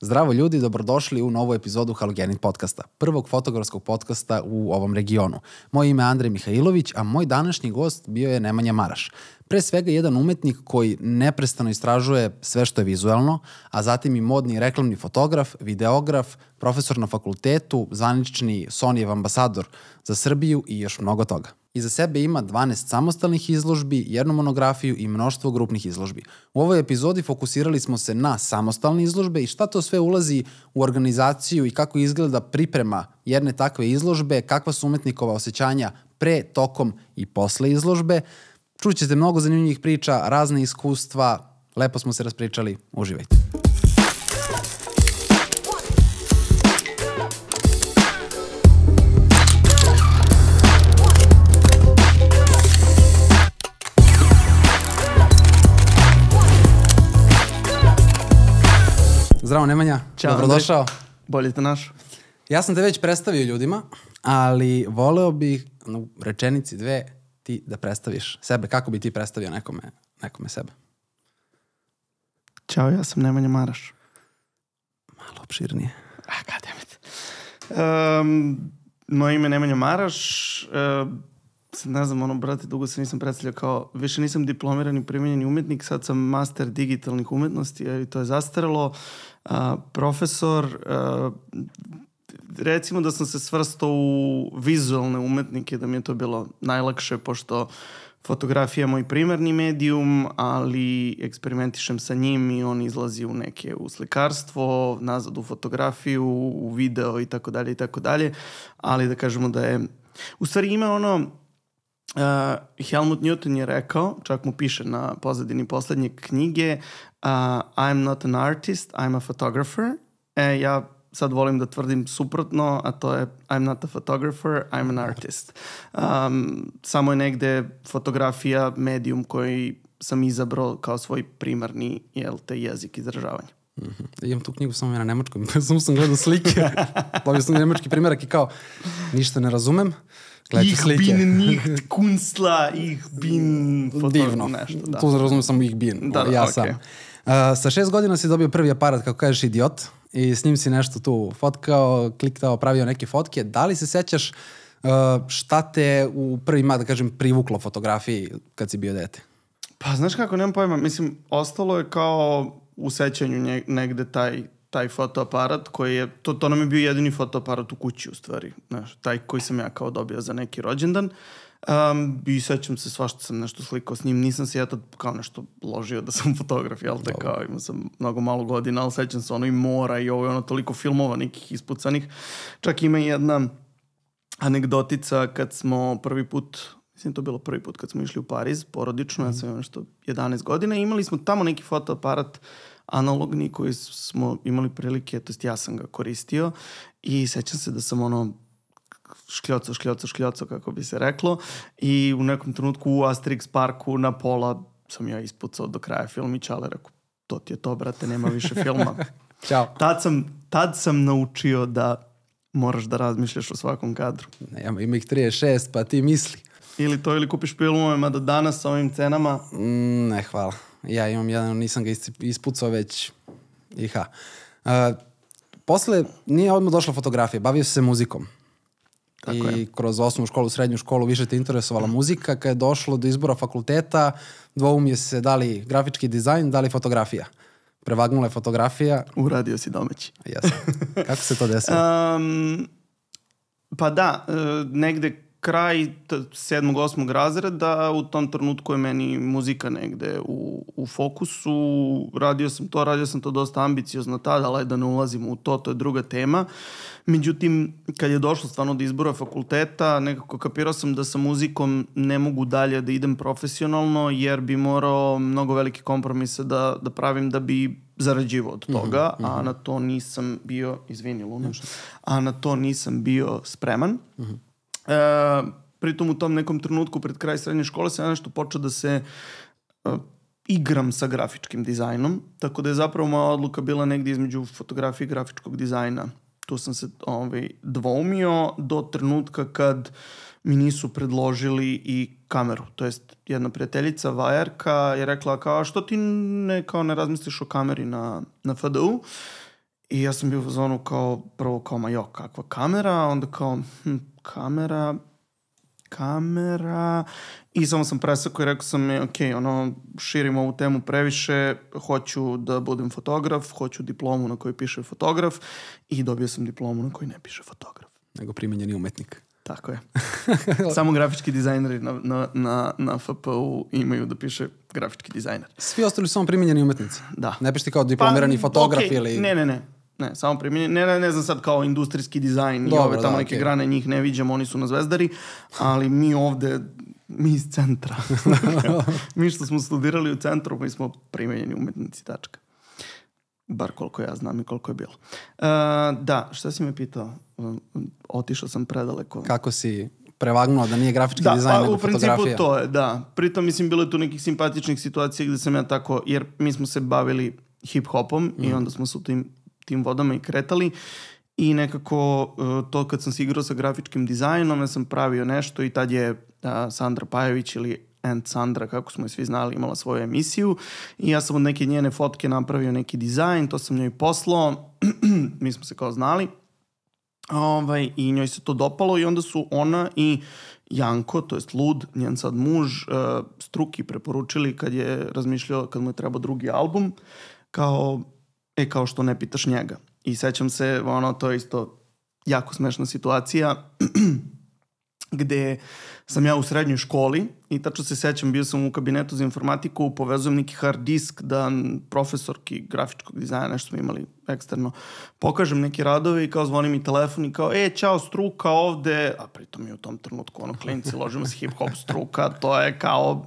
Zdravo ljudi, dobrodošli u novu epizodu Halogenit podcasta, prvog fotografskog podcasta u ovom regionu. Moje ime je Andrej Mihajlović, a moj današnji gost bio je Nemanja Maraš. Pre svega jedan umetnik koji neprestano istražuje sve što je vizuelno, a zatim i modni reklamni fotograf, videograf, profesor na fakultetu, zvanični Sonijev ambasador za Srbiju i još mnogo toga. Iza sebe ima 12 samostalnih izložbi, jednu monografiju i mnoštvo grupnih izložbi. U ovoj epizodi fokusirali smo se na samostalne izložbe i šta to sve ulazi u organizaciju i kako izgleda priprema jedne takve izložbe, kakva su umetnikova osjećanja pre, tokom i posle izložbe. Čućete mnogo zanimljivih priča, razne iskustva, lepo smo se raspričali, uživajte. Zdravo Nemanja, Ćao, dobrodošao. Andrej. Bolje te naš. Ja sam te već predstavio ljudima, ali voleo bih u rečenici dve ti da predstaviš sebe. Kako bi ti predstavio nekome, nekome sebe? Ćao, ja sam Nemanja Maraš. Malo opširnije. A, goddammit. Um, moje ime je Nemanja Maraš. Uh, sad ne znam, ono, brate, dugo se nisam predstavljao kao, više nisam diplomirani primenjeni umetnik, sad sam master digitalnih umetnosti i to je zastaralo. Uh, profesor, uh, recimo da sam se svrstao u vizualne umetnike, da mi je to bilo najlakše, pošto fotografija je moj primarni medijum, ali eksperimentišem sa njim i on izlazi u neke u slikarstvo, nazad u fotografiju, u video i tako dalje i tako dalje, ali da kažemo da je u stvari ima ono Uh, Helmut Newton je rekao, čak mu piše na pozadini poslednje knjige, uh, I'm not an artist, I'm a photographer. E, ja sad volim da tvrdim suprotno, a to je I'm not a photographer, I'm an artist. Um, samo je negde fotografija medijum koji sam izabrao kao svoj primarni jel te, jezik izražavanja. Mm -hmm. Imam tu knjigu samo je na nemačkom, samo sam gledao slike. Dobio sam nemački primjerak i kao, ništa ne razumem. Gledajte ich slike. bin nicht Kunstler, ich bin. Divno. Nešto, da. Tu razumem samo ih bin. Da, da, ja okej. sam. Uh, sa šest godina si dobio prvi aparat, kako kažeš, idiot. I s njim si nešto tu fotkao, kliktao, pravio neke fotke. Da li se sećaš uh, šta te u prvima, da kažem, privuklo fotografiji kad si bio dete? Pa znaš kako, nemam pojma, mislim, ostalo je kao u sećanju negde taj, taj fotoaparat koji je, to, to nam je bio jedini fotoaparat u kući u stvari, znaš, taj koji sam ja kao dobio za neki rođendan. Um, I sećam se svašta sam nešto slikao s njim, nisam se ja tad kao nešto ložio da sam fotograf, jel te, kao imao sam mnogo malo godina, ali sećam se ono i mora i ovo je ono toliko filmova nekih ispucanih. Čak ima jedna anegdotica kad smo prvi put mislim to bilo prvi put kad smo išli u Pariz, porodično, mm. ja sam imao nešto 11 godina i imali smo tamo neki fotoaparat analogni koji smo imali prilike, to jest ja sam ga koristio i sećam se da sam ono škljoco, škljoco, škljoco, kako bi se reklo. I u nekom trenutku u Asterix parku na pola sam ja ispucao do kraja filmića, ali rekao, to ti je to, brate, nema više filma. Ćao. tad, sam, tad sam naučio da moraš da razmišljaš o svakom kadru. Ne, ima, ima ih 36, pa ti misli. Ili to ili kupiš filmove, mada danas sa ovim cenama... Mm, ne, hvala. Ja imam jedan, nisam ga ispucao već iha. Uh, posle nije odmah došla fotografija, bavio se muzikom. Tako I je. kroz osnovnu školu, srednju školu više te interesovala muzika. Kad je došlo do izbora fakulteta, dvoumije se da li grafički dizajn, da li fotografija. Prevagnula je fotografija. Uradio si domaći. Jesam. Kako se to desilo? Um, pa da, e, negde kraj sedmog, osmog razreda, u tom trenutku je meni muzika negde u, u fokusu. Radio sam to, radio sam to dosta ambiciozno tada, ali da ne ulazim u to, to je druga tema. Međutim, kad je došlo stvarno do izbora fakulteta, nekako kapirao sam da sa muzikom ne mogu dalje da idem profesionalno, jer bi morao mnogo velike kompromise da, da pravim da bi zarađivo od toga, mm -hmm. a na to nisam bio, izvini Luna, a na to nisam bio spreman. Mm -hmm. E, pritom u tom nekom trenutku pred kraj srednje škole sam nešto počeo da se e, igram sa grafičkim dizajnom, tako da je zapravo moja odluka bila negdje između fotografije i grafičkog dizajna. Tu sam se ovaj, dvoumio do trenutka kad mi nisu predložili i kameru. To jest jedna prijateljica, Vajarka, je rekla kao što ti ne, kao ne razmisliš o kameri na, na FDU? I ja sam bio u zonu kao, prvo kao, ma jo, kakva kamera, onda kao, hm, kamera, kamera i samo sam presako i rekao sam mi, ok, ono, širim ovu temu previše, hoću da budem fotograf, hoću diplomu na kojoj piše fotograf i dobio sam diplomu na kojoj ne piše fotograf. Nego primenjeni umetnik. Tako je. Samo grafički dizajneri na, na, na, na FPU imaju da piše grafički dizajner. Svi ostali su samo primenjeni umetnici. Da. Ne pišti kao diplomirani fotograf okej, ili... Ne, ne, ne. Ne, samo primjenje. Ne, ne, ne znam sad kao industrijski dizajn Dobro, i ove tamo da, neke okej. grane, njih ne viđamo, oni su na zvezdari, ali mi ovde, mi iz centra, mi što smo studirali u centru, mi smo primenjeni umetnici, tačka. Bar koliko ja znam i koliko je bilo. Uh, da, šta si me pitao? Otišao sam predaleko. Kako si prevagnuo da nije grafički Da, dizajn, pa nego u principu fotografija? to je, da. Pritom, mislim, bilo je tu nekih simpatičnih situacija gde sam ja tako, jer mi smo se bavili hip-hopom i Mhm. onda smo se u tim, tim vodama i kretali. I nekako uh, to kad sam se igrao sa grafičkim dizajnom, ja sam pravio nešto i tad je uh, Sandra Pajević ili And Sandra, kako smo je svi znali, imala svoju emisiju. I ja sam od neke njene fotke napravio neki dizajn, to sam njoj poslao, mi smo se kao znali. Ovaj, I njoj se to dopalo i onda su ona i Janko, to jest Lud, njen sad muž, uh, Struki preporučili kad je razmišljao, kad mu je trebao drugi album, kao, e, kao što ne pitaš njega. I sećam se, ono, to je isto jako smešna situacija, gde sam ja u srednjoj školi i tačno se sećam, bio sam u kabinetu za informatiku, povezujem neki hard disk da profesorki grafičkog dizajna, nešto smo imali eksterno, pokažem neke radove i kao zvoni mi telefon i kao, e, čao, struka ovde, a pritom mi u tom trenutku, ono, klinci, ložimo se hip-hop struka, to je kao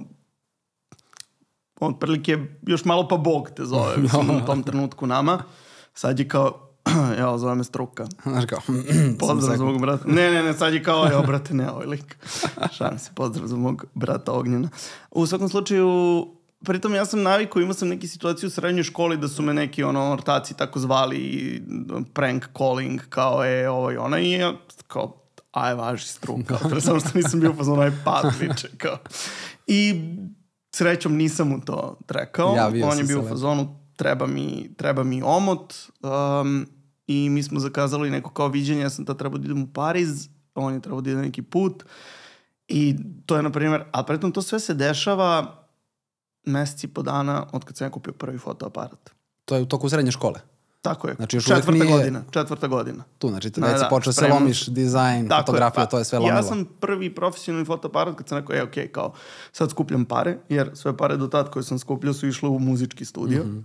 on prilike još malo pa Bog te zove, mislim, u tom trenutku nama. Sad je kao, ja, zove me struka. Znaš kao, Pozdrav za mog brata. Ne, ne, ne, sad je kao, evo, brate, ne, ovaj lik. Šalim se, pozdrav za mog brata Ognjena. U svakom slučaju, pritom ja sam navikao, imao sam neke situacije u srednjoj školi da su me neki, ono, ortaci tako zvali prank calling, kao, e, ovo i ona, i ja, kao, aj, važi struka. Samo što nisam bio pozvan, aj, patliče, kao. I srećom nisam mu to rekao. Javio On je bio u fazonu, treba mi, treba mi omot. Um, I mi smo zakazali neko kao viđenje, ja sam tad trebao da idem u Pariz, on je trebao da ide neki put. I to je, na primjer, a pretom to sve se dešava meseci i po dana od kad sam ja kupio prvi fotoaparat. to je u toku srednje škole. Tako je. Znači, još četvrta nije- godina. Četvrta godina. Tu, znači, Da, već da, počeo se lomiš, dizajn, Tako je, fotografija, pa, to je sve lomilo. Ja sam prvi profesionalni fotoaparat kad sam rekao, e, okej, kao, sad skupljam pare, jer sve pare do tad koje sam skupljao su išle u muzički studio. Mhm.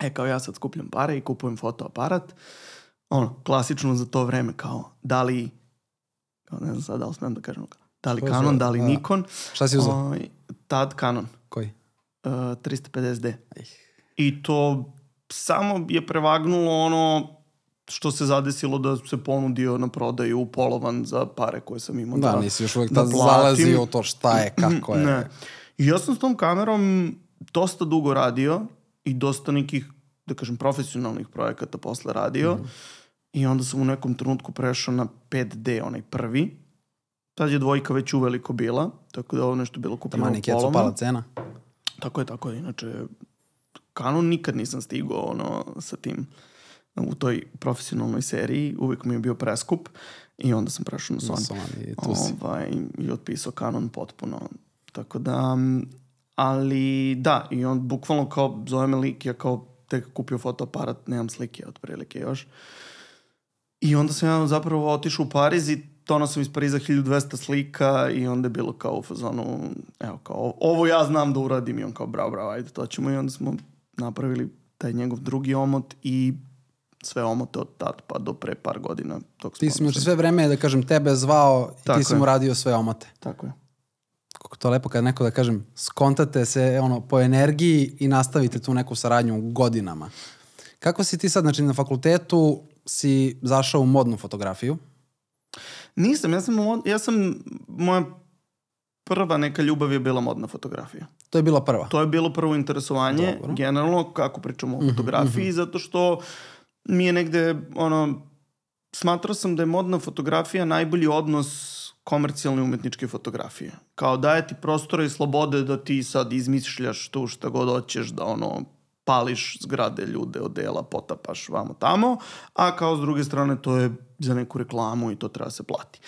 E, kao ja sad skupljam pare i kupujem fotoaparat. Ono, klasično za to vreme, kao, da li, kao, ne znam sad da li smem da kažem, kao, da li Canon, da li da. Nikon. Šta si uzeo? Ovaj, tad Canon, Koji? uh, 350D. Ih. I to samo je prevagnulo ono što se zadesilo da se ponudio na prodaju polovan za pare koje sam imao Da, da, nisi još uvek da zalazio u to šta je, kako je. Ne. I ja sam s tom kamerom dosta dugo radio i dosta nekih, da kažem, profesionalnih projekata posle radio. Mhm. I onda sam u nekom trenutku prešao na 5D, onaj prvi. Tad je dvojka već uveliko bila, tako da je ovo nešto bilo kupljeno Tamani u kecu polovan. pala cena. Tako je, tako je. Inače, Canon nikad nisam stigao ono, sa tim u toj profesionalnoj seriji. Uvijek mi je bio preskup i onda sam prešao na Na Sony. Sony i tu si. Ovaj, I otpisao Canon potpuno. Tako da, ali da, i on bukvalno kao zove me lik, ja kao tek kupio fotoaparat, nemam slike otprilike još. I onda sam ja zapravo otišao u Pariz i donao sam iz Pariza 1200 slika i onda je bilo kao u fazonu, evo kao, ovo ja znam da uradim i on kao, bravo, bravo, ajde, to ćemo i onda smo napravili taj njegov drugi omot i sve omote od tad pa do pre par godina tog Ti si znači sve vreme, da kažem, tebe zvao i Tako ti si mu radio sve omote. Tako je. Kako to lepo kad neko, da kažem, skontate se ono, po energiji i nastavite tu neku saradnju godinama. Kako si ti sad, znači na fakultetu si zašao u modnu fotografiju? Nisam, ja sam, ja sam, moja prva neka ljubav je bila modna fotografija. To je bila prva. To je bilo prvo interesovanje, Dobro. Mhm, generalno, kako pričamo o fotografiji, zato što mi je negde, ono, smatrao sam da je modna fotografija najbolji odnos komercijalne umetničke fotografije. Kao daje ti prostora i slobode da ti sad izmišljaš tu šta god hoćeš, da ono pališ zgrade, ljude, odela, potapaš vamo tamo, a kao s druge strane to je za neku reklamu i to treba se plati.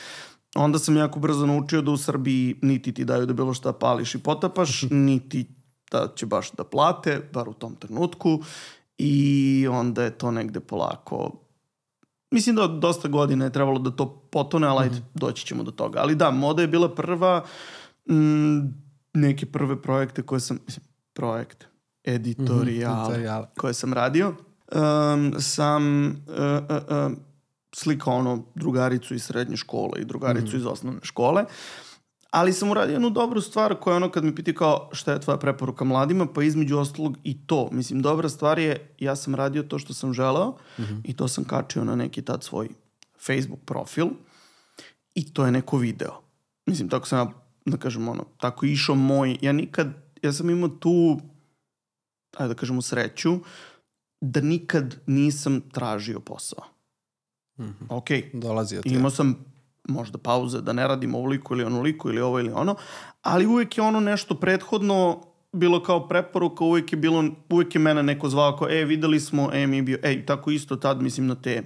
Onda sam jako brzo naučio da u Srbiji niti ti daju da bilo šta pališ i potapaš, niti da će baš da plate, bar u tom trenutku. I onda je to negde polako Mislim da dosta godina je trebalo da to potone, ali mm -hmm. doći ćemo do toga. Ali da, moda je bila prva, m, neke prve projekte koje sam, mislim, projekte, editorijale, mm -hmm, koje sam radio. Um, sam uh, uh, uh, slikao ono drugaricu iz srednje škole i drugaricu mm iz osnovne škole. Ali sam uradio jednu dobru stvar koja je ono kad mi piti kao šta je tvoja preporuka mladima, pa između ostalog i to. Mislim, dobra stvar je, ja sam radio to što sam želeo mm -hmm. i to sam kačio na neki tad svoj Facebook profil i to je neko video. Mislim, tako sam ja, da kažem, ono, tako išao moj, ja nikad, ja sam imao tu, ajde da kažemo, sreću, da nikad nisam tražio posao. Mm -hmm. Ok. Dolazi od Imao sam možda pauze da ne radim ovoliko ili onoliko ili ovo ili ono, ali uvek je ono nešto prethodno bilo kao preporuka, uvek je bilo, uvek je mene neko zvao kao, e, videli smo, e, mi bio, ej, tako isto tad, mislim na te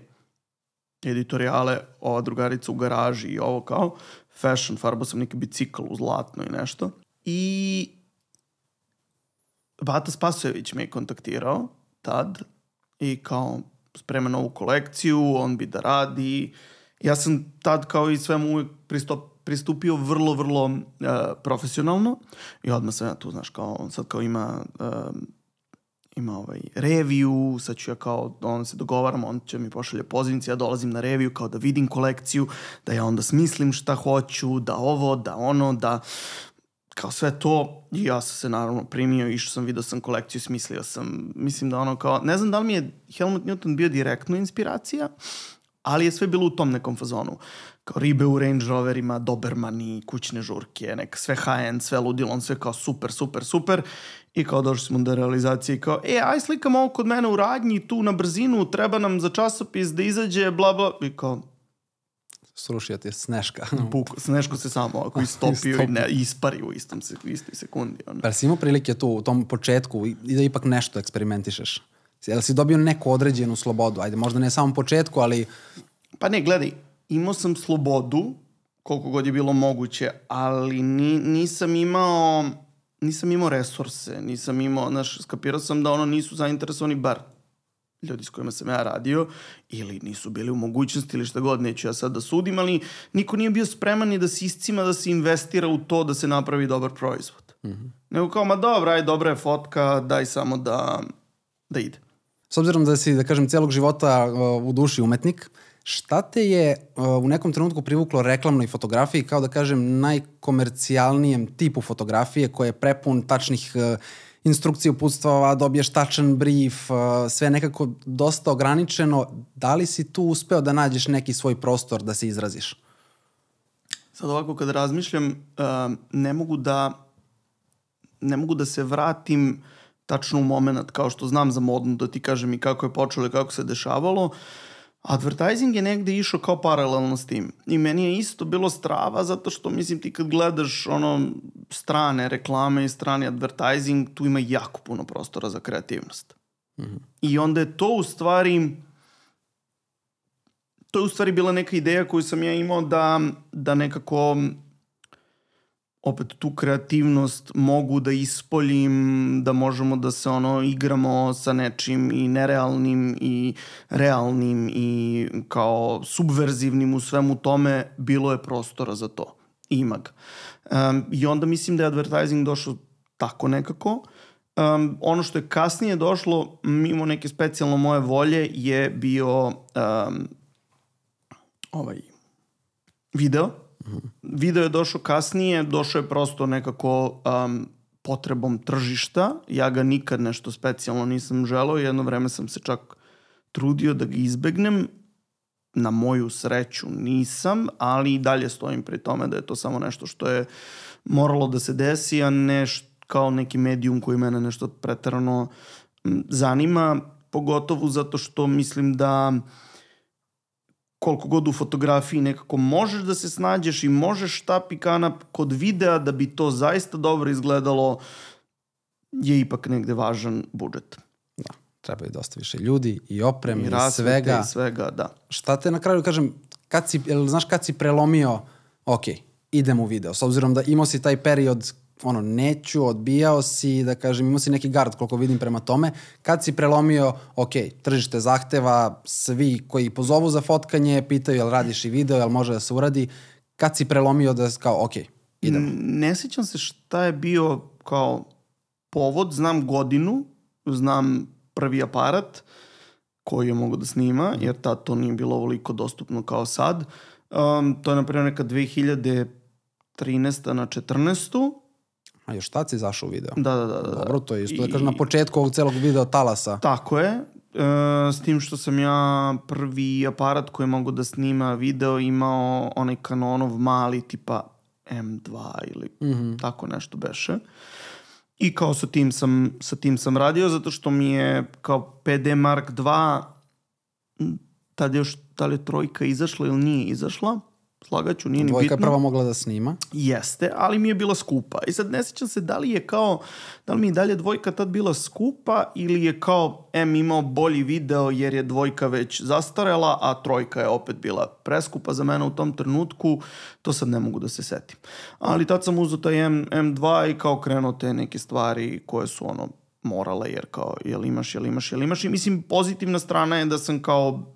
editorijale, ova drugarica u garaži i ovo kao, fashion, farbao sam neki bicikl u zlatno i nešto. I Bata Spasojević me je kontaktirao tad i kao sprema novu kolekciju, on bi da radi, ja sam tad kao i svemu uvijek pristop, pristupio vrlo, vrlo uh, profesionalno i odmah sam ja tu, znaš, kao on sad kao ima uh, ima ovaj reviju, sad ću ja kao, on se dogovaram, on će mi pošalje pozivnici, ja dolazim na reviju kao da vidim kolekciju, da ja onda smislim šta hoću, da ovo, da ono, da kao sve to, i ja sam se naravno primio, išao sam, vidio sam kolekciju, smislio sam, mislim da ono kao, ne znam da li mi je Helmut Newton bio direktno inspiracija, ali je sve bilo u tom nekom fazonu. Kao ribe u Range Roverima, Dobermani, kućne žurke, neka sve high-end, sve ludilo, sve kao super, super, super. I kao došli smo do realizacije i kao, e, aj slikam ovo kod mene u radnji, tu na brzinu, treba nam za časopis da izađe, bla, bla. I kao, srušio ti je sneška. Buk, sneško se samo ako istopio i ne, ispari u istom se, u istoj sekundi. Ono. Pa si imao prilike tu u tom početku i da ipak nešto eksperimentišeš? Jel si dobio neku određenu slobodu? Ajde, možda ne na samom početku, ali... Pa ne, gledaj, imao sam slobodu, koliko god je bilo moguće, ali ni, nisam imao nisam imao resurse, nisam imao, znaš, skapirao sam da ono nisu zainteresovani bar ljudi s kojima sam ja radio ili nisu bili u mogućnosti ili šta god, neću ja sad da sudim, ali niko nije bio spreman ni da se iscima, da se investira u to da se napravi dobar proizvod. Mm -hmm. Nego kao, ma dobra, aj, dobra je fotka, daj samo da, da ide. S obzirom da si, da kažem, celog života uh, u duši umetnik, šta te je uh, u nekom trenutku privuklo reklamnoj fotografiji, kao da kažem, najkomercijalnijem tipu fotografije koje je prepun tačnih uh, instrukcija uputstva, dobiješ tačan brief, uh, sve nekako dosta ograničeno. Da li si tu uspeo da nađeš neki svoj prostor da se izraziš? Sad ovako kad razmišljam, uh, ne mogu da ne mogu da se vratim uh, tačno u moment, kao što znam za modnu, da ti kažem i kako je počelo i kako se dešavalo, advertising je negde išao kao paralelno s tim. I meni je isto bilo strava zato što, mislim, ti kad gledaš ono strane reklame i strani advertising, tu ima jako puno prostora za kreativnost. Mm -hmm. I onda je to u stvari to je u stvari bila neka ideja koju sam ja imao da, da nekako opet tu kreativnost mogu da ispoljim, da možemo da se ono igramo sa nečim i nerealnim i realnim i kao subverzivnim u svemu tome, bilo je prostora za to. Ima ga. Um, I onda mislim da je advertising došao tako nekako. Um, ono što je kasnije došlo, mimo neke specijalno moje volje, je bio um, ovaj video Video je došao kasnije, došao je prosto nekako um, potrebom tržišta. Ja ga nikad nešto specijalno nisam želao. Jedno vreme sam se čak trudio da ga izbegnem. Na moju sreću nisam, ali i dalje stojim pri tome da je to samo nešto što je moralo da se desi, a ne kao neki medijum koji mene nešto pretarano zanima, pogotovo zato što mislim da koliko god u fotografiji nekako možeš da se snađeš i možeš štap i kanap kod videa da bi to zaista dobro izgledalo je ipak negde važan budžet. Trebaju dosta više ljudi i opreme i, I svega. i svega, da. Šta te na kraju, kažem, kad si, jel, znaš kad si prelomio, ok, idem u video, s obzirom da imao si taj period ono, neću, odbijao si, da kažem, imao si neki gard, koliko vidim prema tome, kad si prelomio, ok, tržište zahteva, svi koji pozovu za fotkanje, pitaju jel radiš i video, jel može da se uradi, kad si prelomio da kao, ok, idemo. Ne sjećam se šta je bio kao povod, znam godinu, znam prvi aparat koji je mogo da snima, jer tad to nije bilo ovoliko dostupno kao sad. Um, to je napravio neka 2013. na 14. A još tad si zašao u video. Da, da, da. da. Dobro, to je isto, da I- kažem, na početku ovog celog video talasa. Tako je. E, s tim što sam ja prvi aparat koji mogu da snima video imao onaj Canonov mali tipa M2 ili Mhm. tako nešto beše. I kao sa tim sam, sa tim sam radio zato što mi je kao PD Mark 2 m, tad još, da li je trojka izašla ili nije izašla, slagaću, nije ni Dvojka je bitno. prva mogla da snima. Jeste, ali mi je bila skupa. I sad ne sjećam se da li je kao, da li mi je dalje dvojka tad bila skupa ili je kao M imao bolji video jer je dvojka već zastarela, a trojka je opet bila preskupa za mene u tom trenutku. To sad ne mogu da se setim. Ali tad sam uzeo taj M, M2 i kao krenuo te neke stvari koje su ono morale jer kao jel imaš, jel imaš, jel imaš. I mislim pozitivna strana je da sam kao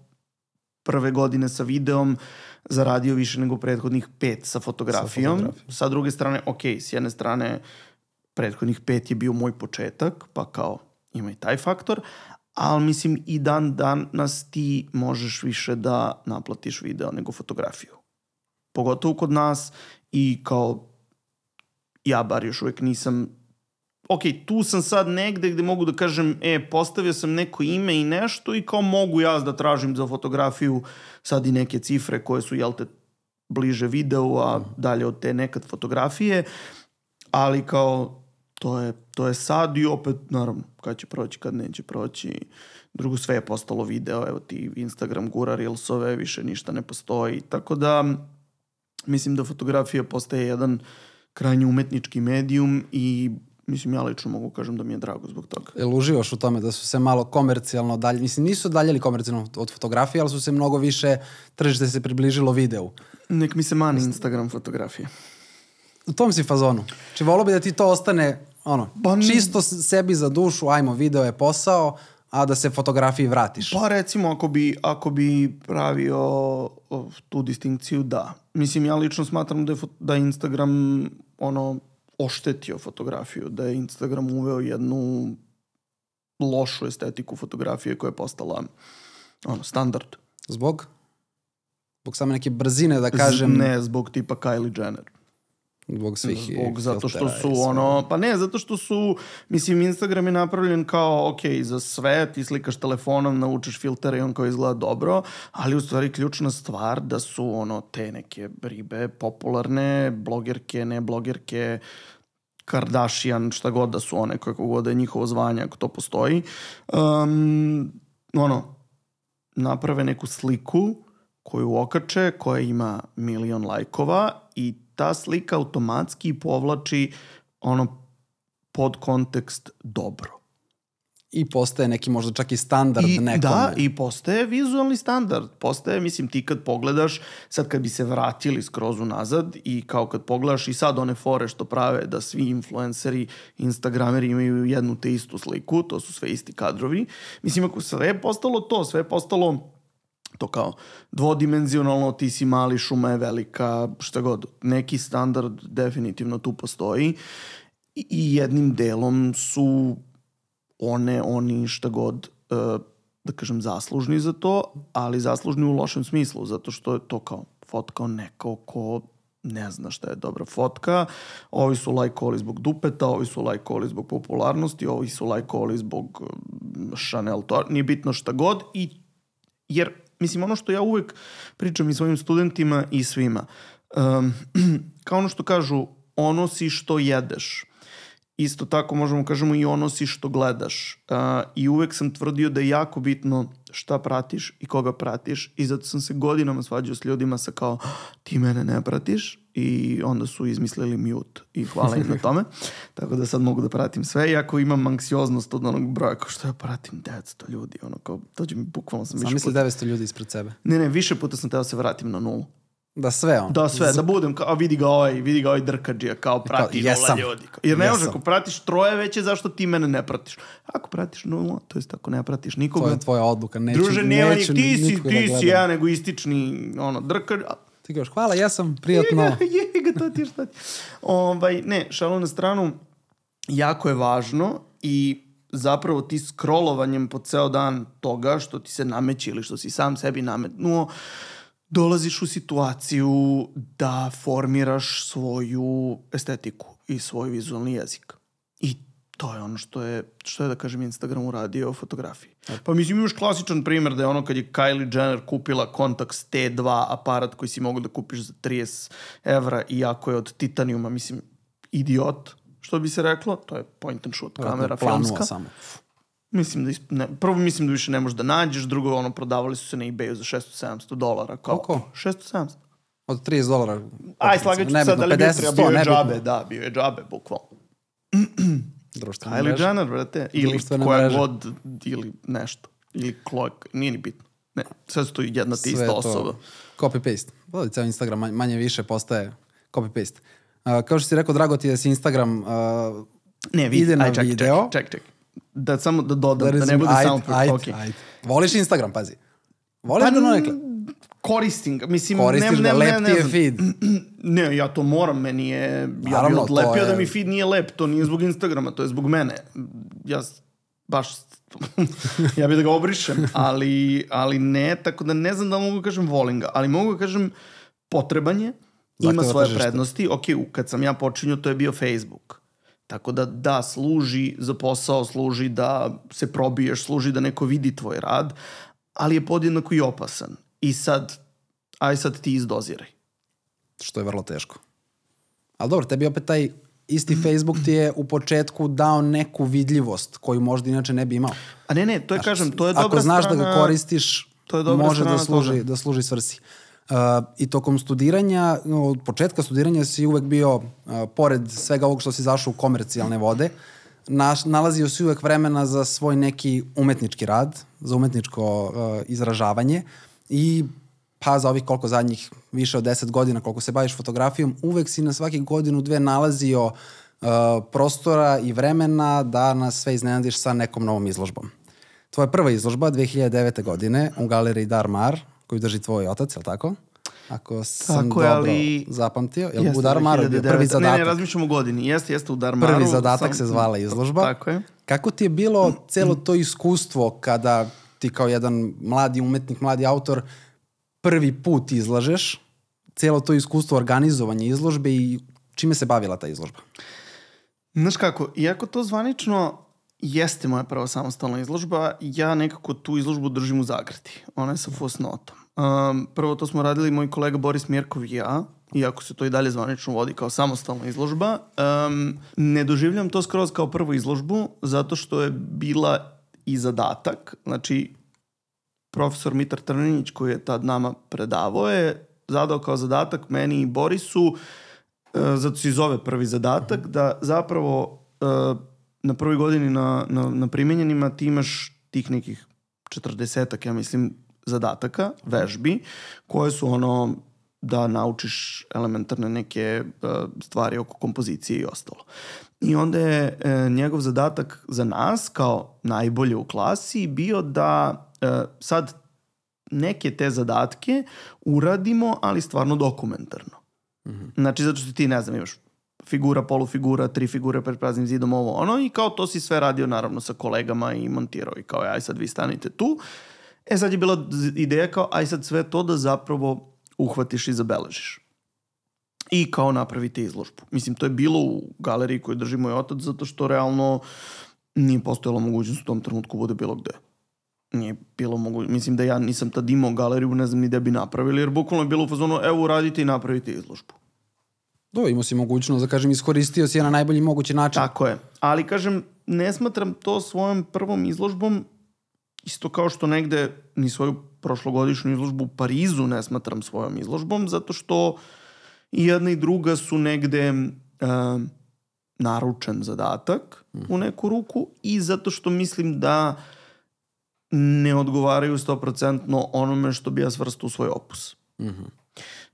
prve godine sa videom zaradio više nego prethodnih pet sa fotografijom. Sa, fotografijom. druge strane, ok, s jedne strane prethodnih pet je bio moj početak, pa kao ima i taj faktor, ali mislim i dan danas ti možeš više da naplatiš video nego fotografiju. Pogotovo kod nas i kao ja bar još uvijek nisam ok, tu sam sad negde gde mogu da kažem, e, postavio sam neko ime i nešto i kao mogu ja da tražim za fotografiju sad i neke cifre koje su, jel te, bliže videu, a dalje od te nekad fotografije, ali kao to je, to je sad i opet, naravno, kad će proći, kad neće proći. Drugo, sve je postalo video, evo ti Instagram gura Reelsove, više ništa ne postoji. Tako da, mislim da fotografija postaje jedan krajnje umetnički medijum i mislim ja lično mogu kažem da mi je drago zbog toga. Jel uživaš u tome da su se malo komercijalno dalje, mislim nisu daljeli komercijalno od fotografije, ali su se mnogo više tržište se približilo videu. Nek mi se mani Instagram fotografije. U tom si fazonu. Či volio bi da ti to ostane ono, Pa n- čisto sebi za dušu, ajmo, video je posao, a da se fotografiji vratiš. Pa recimo ako bi, ako bi pravio tu distinkciju, da. Mislim, ja lično smatram da je, da je Instagram ono, oštetio fotografiju, da je Instagram uveo jednu lošu estetiku fotografije koja je postala ono, standard. Zbog? Zbog same neke brzine, da kažem, Z- Ne zbog tipa Kylie Jenner. Zbog svih Zbog, zato što su ono, pa ne, zato što su, mislim, Instagram je napravljen kao, ok, za sve, ti slikaš telefonom, naučiš filtere i on kao izgleda dobro, ali u stvari ključna stvar da su ono te neke ribe popularne, blogerke, ne blogerke, Kardashian, šta god da su one, kako god da je njihovo zvanje, ako to postoji, um, ono, naprave neku sliku koju okače, koja ima milion lajkova i ta slika automatski povlači ono pod kontekst dobro. I postaje neki možda čak i standard I, nekome. da, i postaje vizualni standard. Postaje, mislim, ti kad pogledaš, sad kad bi se vratili skroz unazad i kao kad pogledaš i sad one fore što prave da svi influenceri, instagrameri imaju jednu te istu sliku, to su sve isti kadrovi. Mislim, ako sve je postalo to, sve je postalo to kao dvodimenzionalno, ti si mali, šuma je velika, šta god. Neki standard definitivno tu postoji i jednim delom su one, oni šta god, e, da kažem, zaslužni za to, ali zaslužni u lošem smislu, zato što je to kao fotkao neko ko ne zna šta je dobra fotka. Ovi su lajkovali zbog dupeta, ovi su lajkovali zbog popularnosti, ovi su lajkovali zbog mm, Chanel, to nije bitno šta god. I, jer, mislim, ono što ja uvek pričam i svojim studentima i svima, um, kao ono što kažu, ono si što jedeš. Isto tako možemo kažemo i ono si što gledaš. Uh, I uvek sam tvrdio da je jako bitno šta pratiš i koga pratiš i zato sam se godinama svađao s ljudima sa kao ti mene ne pratiš i onda su izmislili mute i hvala im na tome. Tako da sad mogu da pratim sve, iako imam anksioznost od onog broja, kao što ja pratim 900 ljudi, ono kao, dođe mi bukvalno sam više Zamisli puta. 900 ljudi ispred sebe. Ne, ne, više puta sam teo da se vratim na nulu. Da sve on. Da, sve, da budem kao, vidi ga ovaj, vidi ga ovaj drkađija, kao prati Kao, nula jesam. ljudi. Kao, Jer ne može, ako pratiš troje veće, zašto ti mene ne pratiš? Ako pratiš nula, to jest ako ne pratiš To nikoga, je tvoja odluka. Neću, druže, nema ni, neću ti si, ti da si ja, nego istični, ono, drkađ, Ti kažeš, hvala, ja sam, prijatno. je ga, to ti je šta ti. Ovaj, ne, šalu na stranu, jako je važno i zapravo ti scrollovanjem po ceo dan toga što ti se nameće ili što si sam sebi nametnuo, dolaziš u situaciju da formiraš svoju estetiku i svoj vizualni jezik. I to je ono što je, što je da kažem, Instagram uradio o fotografiji. Pa mislim, imaš klasičan primjer da je ono kad je Kylie Jenner kupila Contax T2 aparat koji si mogu da kupiš za 30 evra i jako je od titanijuma, mislim, idiot, što bi se reklo, to je point and shoot kamera Planuo filmska. samo. Mislim da, isp... ne, prvo mislim da više ne možeš da nađeš, drugo ono prodavali su se na ebayu za 600-700 dolara. Kao, Koliko? 600-700. Od 30 dolara. Aj, slagat ću se sad, ali bio, je- bio je džabe, da, bio je džabe, bukvalno. Društvena Kylie mreža. Jenner, brate, ili koja mreže. god, ili nešto. Ili Chloe, nije ni bitno. Ne, sve su to jedna te ista to osoba. Copy-paste. Pa, ceo Instagram manje, manje više postaje copy-paste. Uh, kao što si rekao, drago ti je da se Instagram uh, Ne, vidi, ide na aj, ček, video. Ček, ček, ček. Da samo da dodam, da, rezum- ne bude ajde, samo... Ajde, okay. ajde. Voliš Instagram, pazi. Voliš Pa, ga donekle? Koristim ga, mislim... Koristiš ne, ne, ne, lep ne ti je feed. Ne, ja to moram, meni je... Ja bih Naravno, odlepio je- da mi feed nije lep, to nije zbog Instagrama, to je zbog mene. Ja baš... ja bih da ga obrišem, ali, ali ne, tako da ne znam da mogu da kažem volim ga, ali mogu da kažem potreban je, ima svoje tržište. prednosti. Ok, kad sam ja počinio, to je bio Facebook. Tako da da, služi za posao, služi da se probiješ, služi da neko vidi tvoj rad, ali je podjednako i opasan. I sad, aj sad ti izdoziraj. Što je vrlo teško. Ali dobro, tebi opet taj isti Facebook ti je u početku dao neku vidljivost koju možda inače ne bi imao. A ne, ne, to je, kažem, to je dobra Ako znaš strana... da ga koristiš, to je dobra može da strana služi, toga. da služi svrsi. Uh, I tokom studiranja, no, od početka studiranja si uvek bio, uh, pored svega ovog što si zašao u komercijalne vode, naš, nalazio si uvek vremena za svoj neki umetnički rad, za umetničko uh, izražavanje i pa za ovih koliko zadnjih više od 10 godina koliko se baviš fotografijom, uvek si na svaki godinu dve nalazio uh, prostora i vremena da nas sve iznenadiš sa nekom novom izložbom. Tvoja prva izložba 2009. godine u galeriji Darmar, koju drži tvoj otac, je li tako? Ako sam Tako dobro ali- zapamtio. Je li u Darmaru je bio 2009. prvi zadatak? Ne, ne, razmišljam o godini. Jeste, jeste u Darmaru. Prvi zadatak sam- se zvala izložba. Tako je. Kako ti je bilo celo to iskustvo kada ti kao jedan mladi umetnik, mladi autor prvi put izlažeš, celo to iskustvo organizovanja izložbe i čime se bavila ta izložba? Znaš kako, iako to zvanično jeste moja prva samostalna izložba, ja nekako tu izložbu držim u zagradi. Ona je sa fosnotom. Um, prvo to smo radili moj kolega Boris Mirkov i ja, iako se to i dalje zvanično vodi kao samostalna izložba. Um, ne doživljam to skroz kao prvu izložbu, zato što je bila i zadatak. Znači, profesor Mitar Trninić koji je tad nama predavao je zadao kao zadatak meni i Borisu e, zato se i zove prvi zadatak, da zapravo e, na prvoj godini na, na, na primenjenima ti imaš tih nekih 40 ja mislim, zadataka, vežbi, koje su ono da naučiš elementarne neke e, stvari oko kompozicije i ostalo. I onda je e, njegov zadatak za nas, kao najbolje u klasi, bio da e, sad neke te zadatke uradimo, ali stvarno dokumentarno. Znači, zato što ti, ne znam, imaš figura, polufigura, tri figure pred praznim zidom, ovo ono, i kao to si sve radio naravno sa kolegama i montirao i kao, aj sad vi stanite tu. E sad je bila ideja kao, aj sad sve to da zapravo uhvatiš i zabeležiš. I kao napravite izložbu. Mislim, to je bilo u galeriji koju drži moj otac, zato što realno nije postojala mogućnost u tom trenutku bude bilo gde nije bilo mogu, mislim da ja nisam tad imao galeriju, ne znam ni gde bi napravili, jer bukvalno je bilo u fazonu, evo uradite i napravite izložbu. Do, imao si mogućnost da kažem iskoristio si je na najbolji mogući način. Tako je. Ali kažem, ne smatram to svojom prvom izložbom isto kao što negde ni svoju prošlogodišnju izložbu u Parizu ne smatram svojom izložbom, zato što i jedna i druga su negde uh, naručen zadatak u neku ruku i zato što mislim da ne odgovaraju 100% onome što bi ja svrstao u svoj opus. Mm -hmm.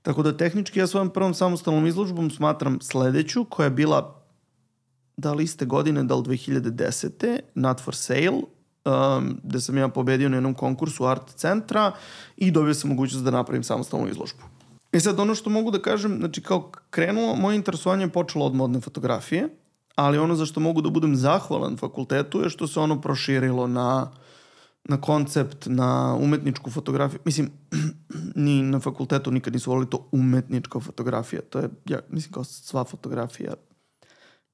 Tako da tehnički ja svojom prvom samostalnom izložbom smatram sledeću koja je bila da li iste godine, da li 2010. Not for sale, um, gde sam ja pobedio na jednom konkursu art centra i dobio sam mogućnost da napravim samostalnu izložbu. E sad, ono što mogu da kažem, znači kao krenulo, moje interesovanje je počelo od modne fotografije, ali ono za što mogu da budem zahvalan fakultetu je što se ono proširilo na, na koncept, na umetničku fotografiju. Mislim, ni na fakultetu nikad nisu volili to umetnička fotografija. To je, ja mislim, kao sva fotografija.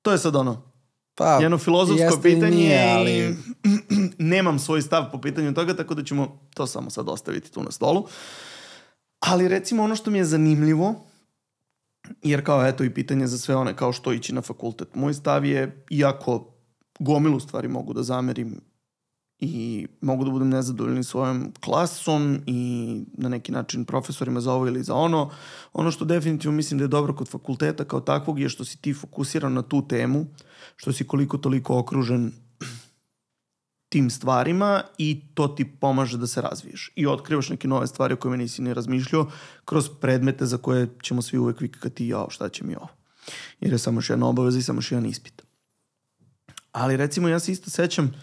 To je sad ono, Pa, jedno filozofsko pitanje nije, ali- nemam svoj stav po pitanju toga, tako da ćemo to samo sad ostaviti tu na stolu. Ali recimo ono što mi je zanimljivo, jer kao eto i pitanje za sve one kao što ići na fakultet. Moj stav je, iako gomilu stvari mogu da zamerim i mogu da budem nezadovoljni svojom klasom i na neki način profesorima za ovo ili za ono. Ono što definitivno mislim da je dobro kod fakulteta kao takvog je što si ti fokusiran na tu temu, što si koliko toliko okružen tim stvarima i to ti pomaže da se razviješ. I otkrivaš neke nove stvari o kojima nisi ni razmišljao kroz predmete za koje ćemo svi uvek vikati jao šta će mi ovo. Jer je samo još jedna obaveza i samo još jedan ispit. Ali recimo ja se isto sećam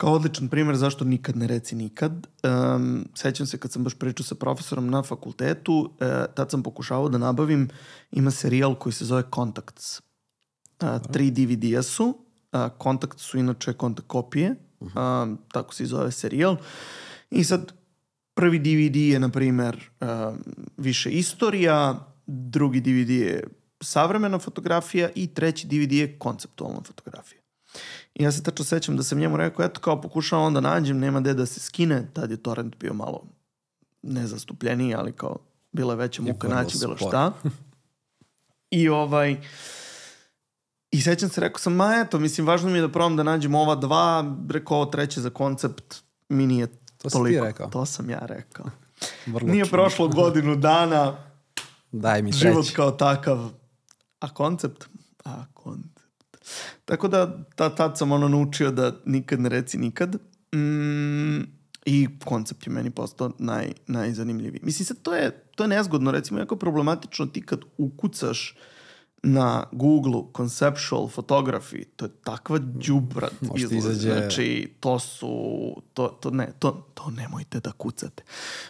kao odličan primer zašto nikad ne reci nikad. Um, sećam se kad sam baš pričao sa profesorom na fakultetu, uh, tad sam pokušavao da nabavim, ima serijal koji se zove Contacts. Uh, tri DVD-a su, uh, Contacts su inače kontakt kopije, um, tako se i zove serijal. I sad prvi DVD je, na primer, um, više istorija, drugi DVD je savremena fotografija i treći DVD je konceptualna fotografija. I ja se tačno sećam da sam njemu rekao, eto kao pokušavam onda nađem, nema gde da se skine, tad je torrent bio malo nezastupljeniji, ali kao bila je veća muka naći bilo šta. I ovaj... I sećam se, rekao sam, ma eto, mislim, važno mi je da probam da nađem ova dva, rekao ovo treće za koncept, mi nije To si ti toliko. rekao. To sam ja rekao. Vrlo Nije čudno. prošlo godinu dana, Daj mi život treći. kao takav. A koncept? A koncept. Tako da ta, tad sam ono naučio da nikad ne reci nikad. Mm, I koncept je meni postao naj, najzanimljiviji. Mislim, sad to je, to je nezgodno, recimo, jako problematično ti kad ukucaš na Google conceptual photography, to je takva đubrat izlaz. izađe- Znači, to su, to, to ne, to, to nemojte da kucate.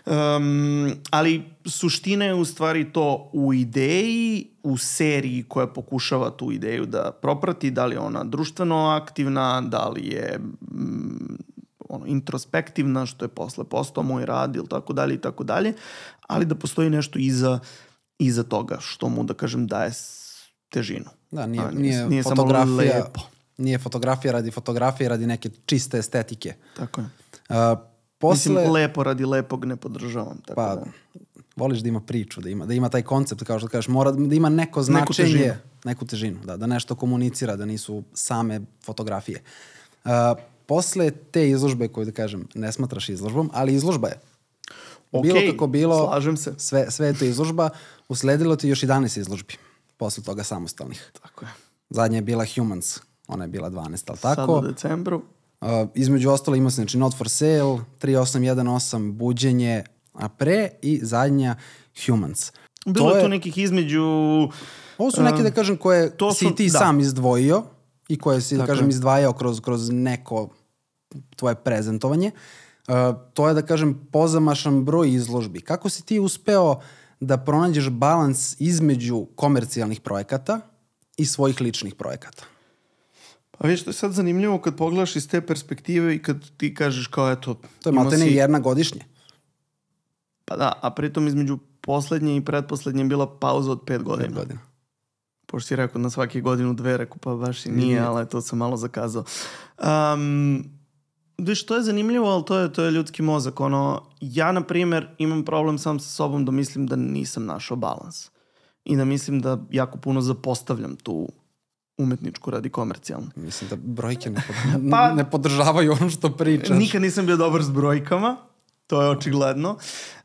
Um, ali suština je u stvari to u ideji, u seriji koja pokušava tu ideju da proprati, da li je ona društveno aktivna, da li je mm, ono, introspektivna, što je posle postao moj rad ili tako dalje i tako dalje, ali da postoji nešto iza, iza toga, što mu, da kažem, daje težinu. Da, nije, A, nije, nije samo fotografija, lepo. nije fotografija radi fotografije, radi neke čiste estetike. Tako je. Uh, posle, Mislim, lepo radi lepog ne podržavam. Tako pa, da. voliš da ima priču, da ima, da ima taj koncept, kao što kažeš, mora da ima neko značenje, težinu. neku težinu, da, da nešto komunicira, da nisu same fotografije. Uh, posle te izložbe koju, da kažem, ne smatraš izložbom, ali izložba je. bilo Okej, kako bilo, slažem se. sve, sve je to izložba, usledilo ti još 11 izložbi, posle toga samostalnih. Tako je. Zadnja je bila Humans, ona je bila 12, ali Sad tako? u decembru. Uh, između ostalo ima se, znači, Not for Sale, 3818, Buđenje, a pre i zadnja Humans. Bilo to je tu nekih između... ovo su neke, da kažem, koje to si su- ti da. sam izdvojio i koje si, da Tako kažem, izdvajao kroz, kroz neko tvoje prezentovanje. Uh, to je, da kažem, pozamašan broj izložbi. Kako si ti uspeo da pronađeš balans između komercijalnih projekata i svojih ličnih projekata? Pa vidiš, to je sad zanimljivo kad pogledaš iz te perspektive i kad ti kažeš kao eto... To je maltene si- jedna godišnje. Pa da, a pritom između poslednje i pretposlednje je bila pauza od pet godina. Pet godina. Pošto si rekao na svake godinu dve, rekao pa baš i nije, Nije. ali to sam malo zakazao. Um, viš, to je zanimljivo, ali to je, to je ljudski mozak. Ono, ja, na primer, imam problem sam sa sobom da mislim da nisam našao balans. i da mislim da jako puno zapostavljam tu umetničku radi komercijalnu. Mislim da brojke ne, pod, Pa- ne podržavaju ono što pričaš. Nikad nisam bio dobar s brojkama, to je očigledno.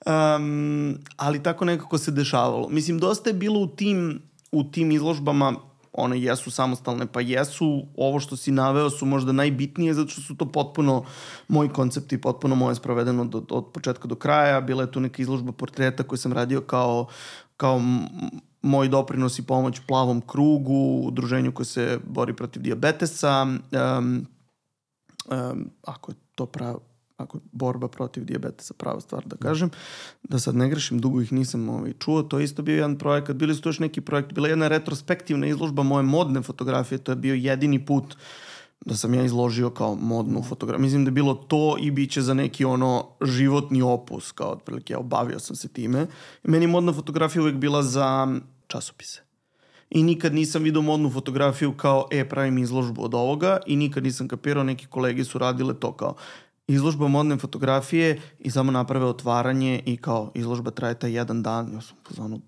Um, ali tako nekako se dešavalo. Mislim, dosta je bilo u tim, u tim izložbama, one jesu samostalne, pa jesu, ovo što si naveo su možda najbitnije, zato što su to potpuno moji koncepti, potpuno moje sprovedeno do, od početka do kraja. Bila je tu neka izložba portreta koju sam radio kao, kao moj doprinos i pomoć plavom krugu, udruženju koje se bori protiv diabetesa. Um, um, ako je to pravo, ako borba protiv dijabetesa prava stvar da kažem, da sad ne grešim, dugo ih nisam ovaj, čuo, to je isto bio jedan projekat, bili su to još neki projekt, bila je jedna retrospektivna izložba moje modne fotografije, to je bio jedini put da sam ja izložio kao modnu fotografiju. Mislim da je bilo to i bit će za neki ono životni opus, kao otprilike, ja obavio sam se time. Meni modna fotografija uvek bila za časopise. I nikad nisam vidio modnu fotografiju kao, e, pravim izložbu od ovoga i nikad nisam kapirao, neki kolege su radile to kao izložba modne fotografije i samo naprave otvaranje i kao izložba traje taj jedan dan. Ja sam pozvano,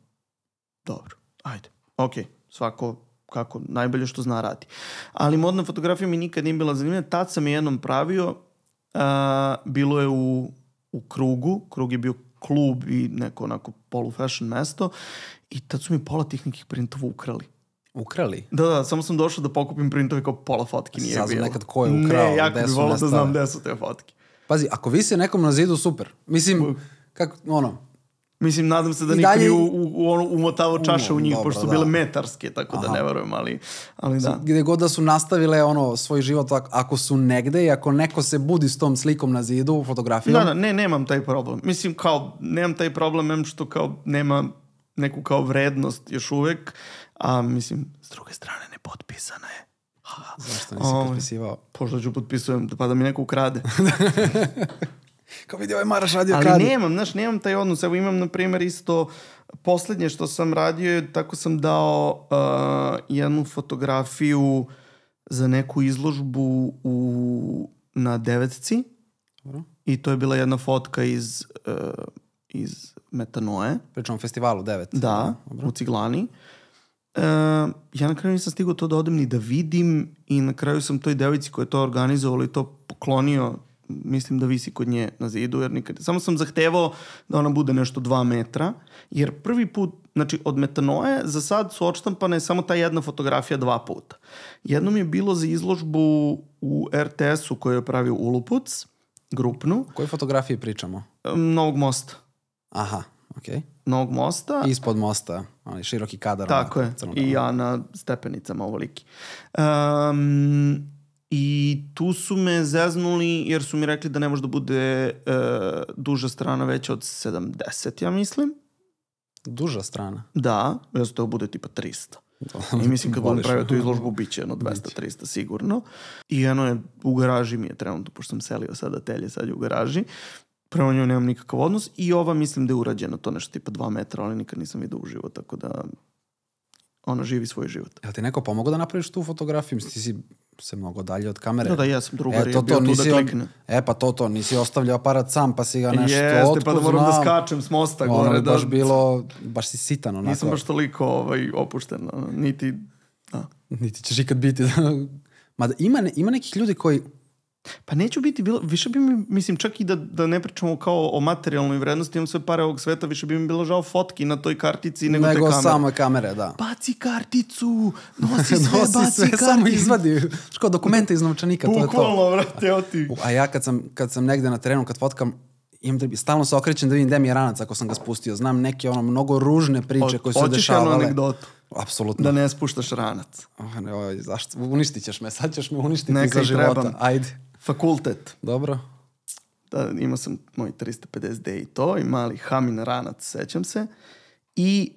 dobro, ajde, okej, svako kako najbolje što zna radi. Ali modna fotografija mi nikad nije bila zanimljiva. Tad sam je jednom pravio, a, bilo je u, u krugu, krug je bio klub i neko onako polu fashion mesto i tad su mi pola tih nekih printova ukrali. Ukrali? Da, da, samo sam došao da pokupim printove kao pola fotki nije Saznao bilo. nekad ko je ukrao, Ne, jako gde bi su volao da nestale. znam gde su te fotke. Pazi, ako visi nekom na zidu, super. Mislim, kako, ono, Mislim, nadam se da I niko dalje- nije u, u, u, ono, umotavao čaše u njih, dobro, pošto su da. bile metarske, tako da ne verujem, ali, ali da. gde god da su nastavile ono svoj život, ako- ako su negde i ako neko se budi s tom slikom na zidu, fotografijom, Da, da, ne, nemam taj problem. Mislim, kao, nemam taj problem, em što kao nema neku kao vrednost još uvek, a mislim, s druge strane ne potpisana je. zašto nisi Ovaj. potpisivao? Pošto ću potpisujem, pa da mi neko ukrade. Kao vidi, ovaj Maraš radio Ali kradi. nemam, znaš, nemam taj odnos. Evo imam, na primjer, isto poslednje što sam radio je tako sam dao uh, jednu fotografiju za neku izložbu u, na devetci Dobro. i to je bila jedna fotka iz, uh, iz Metanoe. Pričamo festivalu 9. Da, u Ciglani. E, ja na kraju nisam stigao to da odem ni da vidim i na kraju sam toj devojci koja je to organizovala i to poklonio mislim da visi kod nje na zidu, jer nikad... Samo sam zahtevao da ona bude nešto dva metra, jer prvi put, znači od metanoje za sad su odštampane samo ta jedna fotografija dva puta. Jednom je bilo za izložbu u RTS-u koju je pravio Ulupuc, grupnu, O kojoj fotografiji pričamo? em, Novog mosta. Aha, okej. Novog mosta. Ispod mosta, onaj široki kadar. Tako je. I ja na stepenicama ovoliki. Um, I tu su me zeznuli jer su mi rekli da ne može da bude uh, duža strana veća od 70, ja mislim. Duža strana. Da, ja sam to bude tipa 300. I mislim kad budem pravio tu izložbu bit će jedno 200-300 sigurno. I jedno je u garaži mi je trenutno, pošto sam selio sad atelje, sad je u garaži. Prema njoj nemam nikakav odnos i ova mislim da je urađena to nešto tipa 2 metra, ali nikad nisam vidio uživo, tako da ona živi svoj život. Jel ti neko pomogao da napraviš tu fotografiju? Mislim, ti si se mnogo dalje od kamere. Da, da, ja sam drugar, E, je to, bio to, tu da klikne. E, pa to, to, nisi ostavljao aparat sam, pa si ga nešto Jeste, otkud pa da moram da znam. skačem s mosta Ono gore. je Da, baš bilo, baš si sitan onako. Nisam baš toliko ovaj, opušten, ono, niti... Da. Niti ćeš ikad biti. Mada ima, ne, ima nekih ljudi koji, Pa neću biti, bilo, više bi mi, mislim, čak i da, da ne pričamo kao o materijalnoj vrednosti, imam sve pare ovog sveta, više bi mi bilo žao fotki na toj kartici nego, nego te kamere. same kamere, da. Baci karticu, nosi sve, Nosi baci sve, karticu. samo izvadi. Ško, dokumente iz novčanika, to je to. Bukvalno, vrate, evo ti. A ja kad sam, kad sam negde na terenu, kad fotkam, imam da, stalno se okrećem da vidim gde mi je ranac ako sam ga spustio. Znam neke ono mnogo ružne priče koje su se Hoćeš jednu dešavale. anegdotu? Apsolutno. Da ne spuštaš ranac. Oh, ne, ovaj, zašto? Uništit ćeš me, sad ćeš me uništiti Neka za života. trebam. Ajde, Fakultet. dobro. da, imao sam moj 350D i to, i mali Hamin ranac, sećam se. I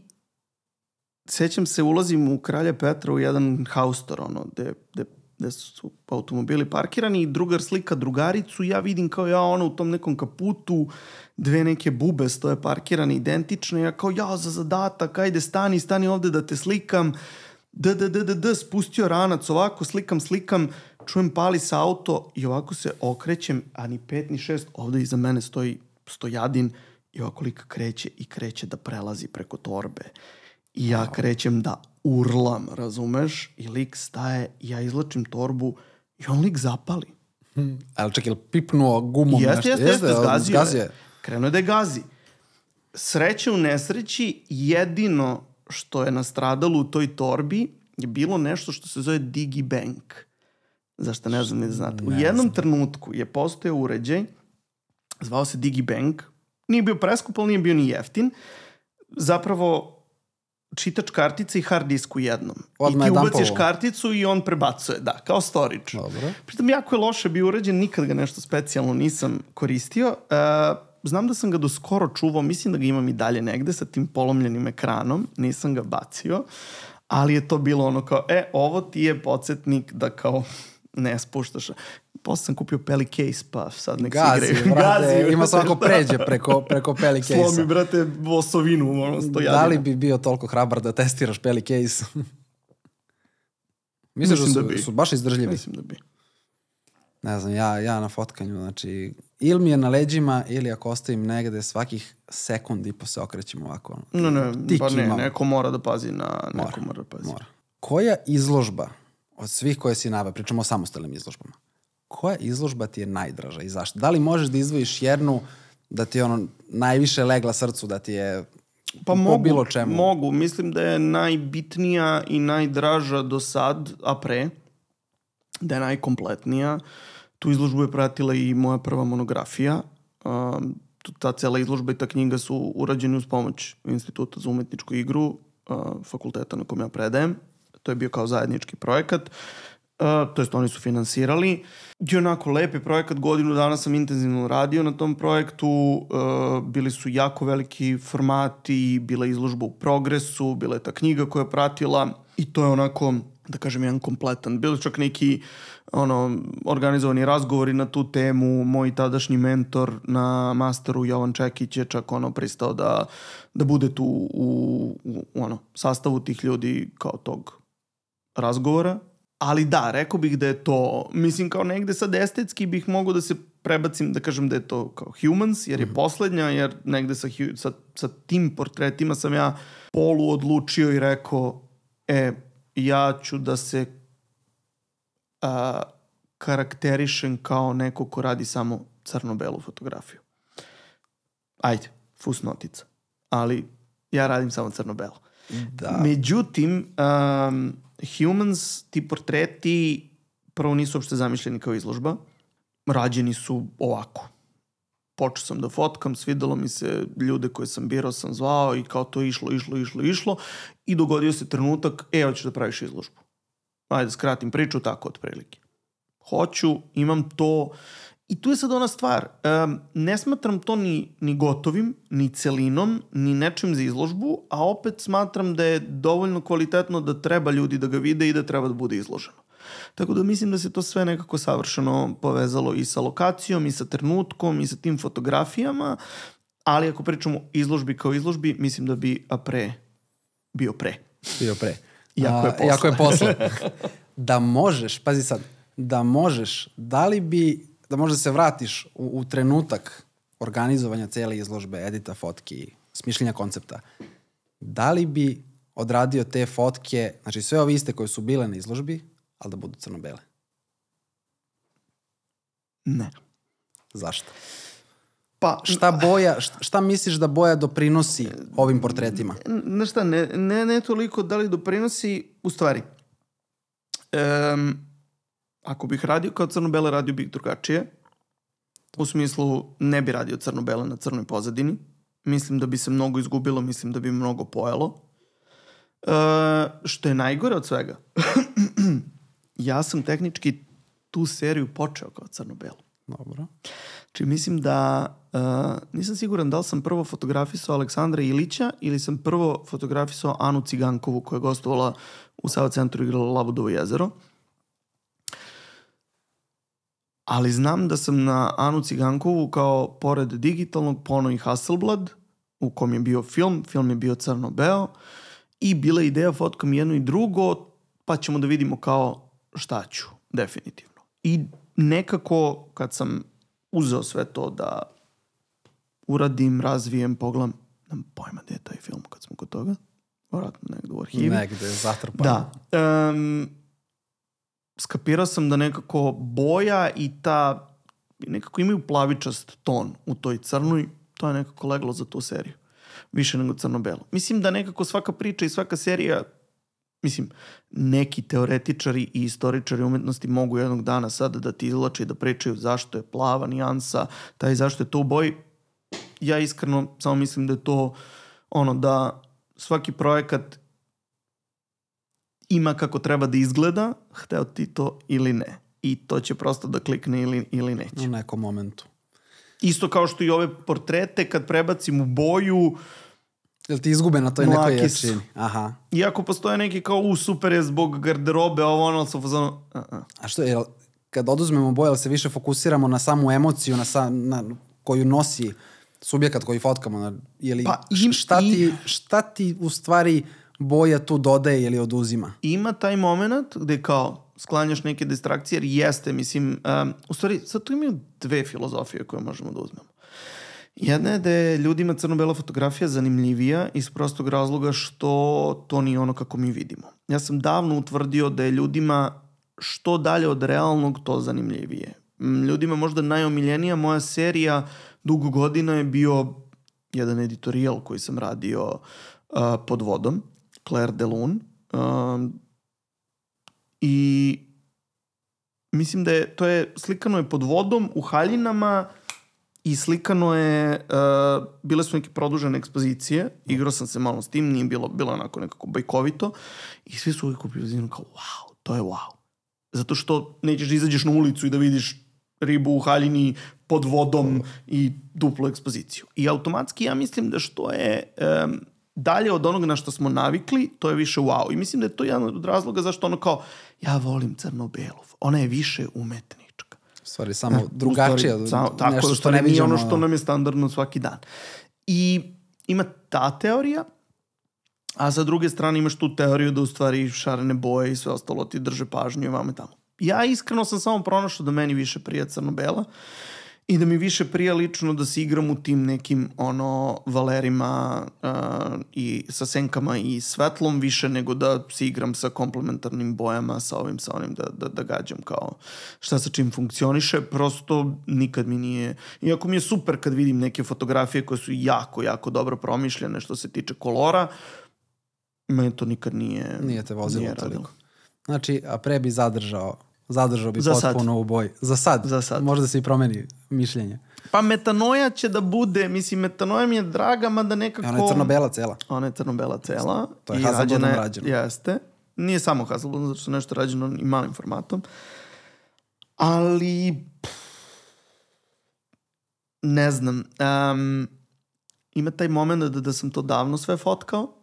sećam se, ulazim u Kralja Petra u jedan haustor, ono, gde, gde, gde su automobili parkirani i drugar slika drugaricu, ja vidim kao ja ono u tom nekom kaputu, dve neke bube stoje parkirane identične, ja kao ja za zadatak, ajde stani, stani ovde da te slikam, d, d, d, d, d, spustio ranac, ovako slikam, slikam, čujem pali se auto i ovako se okrećem, a ni pet ni šest, ovde iza mene stoji stojadin i ovako lika kreće i kreće da prelazi preko torbe. I ja krećem da urlam, razumeš? I lik staje, ja izlačim torbu i on lik zapali. Ali čekaj, ili pipnuo gumom Jeste, nešto? jeste, jeste, ali zgazio, zgazio je. Krenuo je da je gazi. Sreće u nesreći, jedino što je nastradalo u toj torbi je bilo nešto što se zove Digibank. Zašto ne znam da znate. U jednom trenutku je postojao uređaj, zvao se Digibank, nije bio preskup, ali nije bio ni jeftin. Zapravo, čitač kartice i hard disk u jednom. Odmah I ti ubaciš karticu i on prebacuje, da, kao storage. Dobro. Pritom jako je loše bio urađen, nikad ga nešto specijalno nisam koristio. Uh, znam da sam ga do skoro čuvao, mislim da ga imam i dalje negde sa tim polomljenim ekranom, nisam ga bacio, ali je to bilo ono kao, e, ovo ti je podsjetnik da kao ne spuštaš. Posle sam kupio Peli case, pa sad nek se Gazi, igraju. brate, ima brate, svako šta? pređe preko, preko Peli Slomi, case-a. brate, osovinu, ono, stojadina. Da li bi bio toliko hrabar da testiraš Peli case? Misliš da Mislim su, da bi. su baš izdržljivi? Mislim da bi. Ne znam, ja, ja na fotkanju, znači, ili mi je na leđima, ili ako ostavim negde svakih sekund i po se okrećem ovako. ono. Ne, ne, pa ne, neko mora da pazi na, neko mora da pazi. Mora. Koja izložba od svih koje si naveo, pričamo o samostalnim izložbama, koja izložba ti je najdraža i zašto? Da li možeš da izdvojiš jednu da ti je ono najviše legla srcu, da ti je Pa po mogu, bilo čemu? mogu. Mislim da je najbitnija i najdraža do sad, a pre, da je najkompletnija. Tu izložbu je pratila i moja prva monografija. Um, ta cela izložba i ta knjiga su urađeni uz pomoć Instituta za umetničku igru, uh, fakulteta na kom ja predajem. To je bio kao zajednički projekat. Uh, to jest oni su finansirali. I onako lepi projekat, godinu dana sam intenzivno radio na tom projektu, uh, bili su jako veliki formati, bila je izložba u progresu, bila je ta knjiga koja je pratila i to je onako, da kažem, jedan kompletan. Bili čak neki ono, organizovani razgovori na tu temu, moj tadašnji mentor na masteru Jovan Čekić je čak ono pristao da, da bude tu u, u, u ono, sastavu tih ljudi kao tog razgovora. Ali da, rekao bih da je to, mislim kao negde sad estetski bih mogao da se prebacim, da kažem da je to kao humans, jer je mm -hmm. poslednja, jer negde sa, sa, sa tim portretima sam ja polu odlučio i rekao, e, ja ću da se a, karakterišem kao neko ko radi samo crno-belu fotografiju. Ajde, fusnotica. Ali ja radim samo crno-belo. Da. Međutim, um, humans, ti portreti, prvo nisu uopšte zamišljeni kao izložba. Rađeni su ovako. Počeo sam da fotkam, svidelo mi se ljude koje sam birao, sam zvao i kao to išlo, išlo, išlo, išlo. I dogodio se trenutak, e, hoćeš da praviš izložbu. Ajde, skratim priču, tako otprilike. Hoću, imam to. I tu je sad ona stvar. Um, ne smatram to ni, ni gotovim, ni celinom, ni nečim za izložbu, a opet smatram da je dovoljno kvalitetno da treba ljudi da ga vide i da treba da bude izloženo. Tako da mislim da se to sve nekako savršeno povezalo i sa lokacijom, i sa trenutkom, i sa tim fotografijama, ali ako pričamo izložbi kao izložbi, mislim da bi a pre bio pre. Bio pre. Jako je A, posle. Jako je posle. da možeš, pazi sad, da možeš, da li bi, da možeš da se vratiš u, u trenutak organizovanja cele izložbe, edita fotki, smišljenja koncepta, da li bi odradio te fotke, znači sve ove iste koje su bile na izložbi, ali da budu crno-bele? Ne. Zašto? Pa, Šta boja, šta, šta misliš da boja doprinosi ovim portretima? Znaš šta, ne, ne, ne toliko da li doprinosi, u stvari, um, ako bih radio kao crno-bele, radio bih drugačije. U smislu, ne bi radio crno-bele na crnoj pozadini. Mislim da bi se mnogo izgubilo, mislim da bi mnogo pojelo. E, što je najgore od svega, ja sam tehnički tu seriju počeo kao crno-belu. Dobro. Znači mislim da, uh, nisam siguran da li sam prvo fotografisao Aleksandra Ilića ili sam prvo fotografisao Anu Cigankovu koja je gostovala u Sava centru i igrala Labudovo jezero. Ali znam da sam na Anu Cigankovu kao pored digitalnog pono i Hasselblad u kom je bio film, film je bio crno-beo i bila ideja fotkam jedno i drugo pa ćemo da vidimo kao šta ću, definitivno. I nekako kad sam uzeo sve to da uradim, razvijem, pogledam, nemam pojma gde je taj film kad smo kod toga. vratno negde u arhivi. Negde, zatrpan. Da. Um, skapirao sam da nekako boja i ta nekako imaju plavičast ton u toj crnoj, to je nekako leglo za tu seriju. Više nego crno-belo. Mislim da nekako svaka priča i svaka serija mislim, neki teoretičari i istoričari umetnosti mogu jednog dana sada da ti izlače i da pričaju zašto je plava nijansa, taj zašto je to u boji. Ja iskreno samo mislim da je to ono da svaki projekat ima kako treba da izgleda, hteo ti to ili ne. I to će prosto da klikne ili, ili neće. U nekom momentu. Isto kao što i ove portrete, kad prebacim u boju, Jel ti izgube na toj nekoj jačini? Aha. iako postoje neki kao u super je zbog garderobe, ovo ono su fazonu, uh -uh. A što je, kad oduzmemo boje, jel se više fokusiramo na samu emociju, na, sa, na koju nosi subjekat koji fotkamo? Na, ili, Pa im- šta, ti, šta ti u stvari boja tu dodaje ili oduzima? ima taj moment gde kao sklanjaš neke distrakcije, jer jeste, mislim, um, u stvari, sad tu imaju dve filozofije koje možemo da uzmemo. Jedna je da je ljudima crno-bela fotografija zanimljivija iz prostog razloga što to nije ono kako mi vidimo. Ja sam davno utvrdio da je ljudima što dalje od realnog to zanimljivije. Ljudima možda najomiljenija moja serija dugo godina je bio jedan editorijal koji sam radio uh, pod vodom, Claire de Lune. Um, I mislim da je, to je, slikano je pod vodom u haljinama i slikano je, uh, bile su neke produžene ekspozicije, igrao sam se malo s tim, nije bilo, bilo onako nekako bajkovito i svi su uvijek upio kao, wow, to je wow. Zato što nećeš da izađeš na ulicu i da vidiš ribu u haljini pod vodom i duplu ekspoziciju. I automatski ja mislim da što je um, dalje od onog na što smo navikli, to je više wow. I mislim da je to jedan od razloga zašto ono kao, ja volim crno-belu. Ona je više umetnička. U stvari, samo drugačije, U stvari, samo, tako, nešto što ne nije viđamo. ono što nam je standardno svaki dan. I ima ta teorija, a sa druge strane imaš tu teoriju da u stvari šarene boje i sve ostalo ti drže pažnju i vamo i tamo. Ja iskreno sam samo pronašao da meni više prija crno-bela i da mi više prija lično da se igram u tim nekim ono valerima uh, i sa senkama i svetlom više nego da se igram sa komplementarnim bojama, sa ovim, sa onim da, da, da gađam kao šta sa čim funkcioniše. Prosto nikad mi nije... Iako mi je super kad vidim neke fotografije koje su jako, jako dobro promišljene što se tiče kolora, meni to nikad nije... Nije te vozilo nije toliko. Znači, a pre bi zadržao, zadržao bi Za sad. potpuno u boj. Za sad. Za sad. Možda se i promeni mišljenje. Pa metanoja će da bude, mislim, metanoja mi je draga, mada nekako... Ona je crno-bela cela. Ona je crno-bela cela. To je je- rađeno. Jeste. Nije samo Hasselblad, zato što je nešto rađeno i malim formatom. Ali... pff, Ne znam. Um, ima taj moment da, da sam to davno sve fotkao.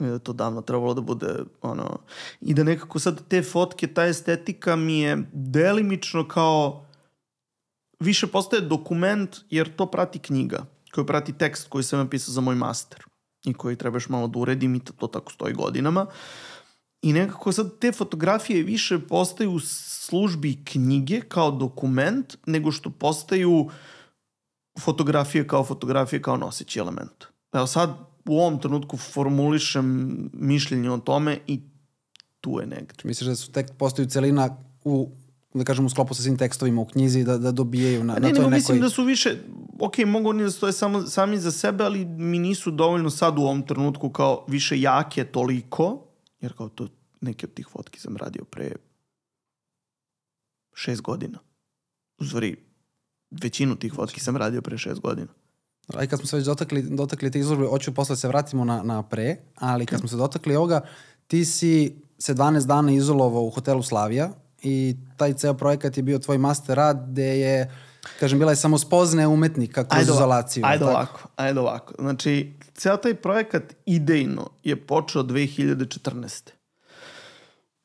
Je to davno trebalo da bude ono... I da nekako sad te fotke, ta estetika mi je delimično kao više postaje dokument jer to prati knjiga koji prati tekst koji sam napisao za moj master i koji trebaš malo da uredim i to tako stoji godinama. I nekako sad te fotografije više postaju u službi knjige kao dokument nego što postaju fotografije kao fotografije kao noseći element. Evo sad u ovom trenutku formulišem mišljenje o tome i tu je negde. Misliš da su tek postaju celina u da kažem u sklopu sa svim tekstovima u knjizi da, da dobijaju na, Ne, na toj nekoj... mislim da su više, ok, mogu oni da stoje samo, sami za sebe, ali mi nisu dovoljno sad u ovom trenutku kao više jake toliko, jer kao to neke od tih fotki sam radio pre šest godina. U stvari, većinu tih fotki sam radio pre šest godina. Aj kad smo se već dotakli, dotakli te izložbe, hoću posle se vratimo na, na pre, ali kad smo se dotakli ovoga, ti si se 12 dana izolovao u hotelu Slavija i taj ceo projekat je bio tvoj master rad gde je, kažem, bila je samo spozne umetnika kroz ovako, izolaciju. Ajde tako? ovako, ajde ovako. Znači, ceo taj projekat idejno je počeo 2014.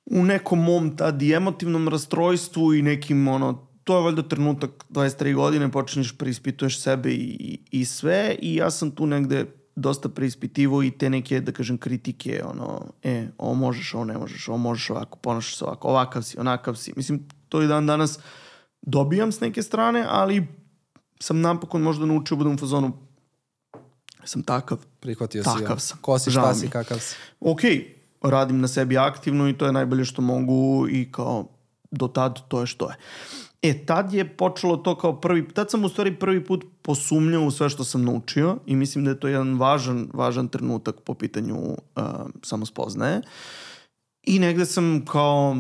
U nekom mom tad i emotivnom rastrojstvu i nekim ono, to je valjda trenutak 23 godine, počneš preispituješ sebe i, i sve i ja sam tu negde dosta preispitivo i te neke, da kažem, kritike, ono, e, ovo možeš, ovo ne možeš, ovo možeš ovako, ponašaš se ovako, ovakav si, onakav si. Mislim, to i dan danas dobijam s neke strane, ali sam napokon možda naučio da budem u fazonu sam takav. Prihvatio si. Takav ono. sam. Ko si, šta si, kakav si. Ok, radim na sebi aktivno i to je najbolje što mogu i kao do tad to je što je. E, tad je počelo to kao prvi, tad sam u stvari prvi put posumnjao u sve što sam naučio i mislim da je to jedan važan, važan trenutak po pitanju uh, samospoznaje. I negde sam kao,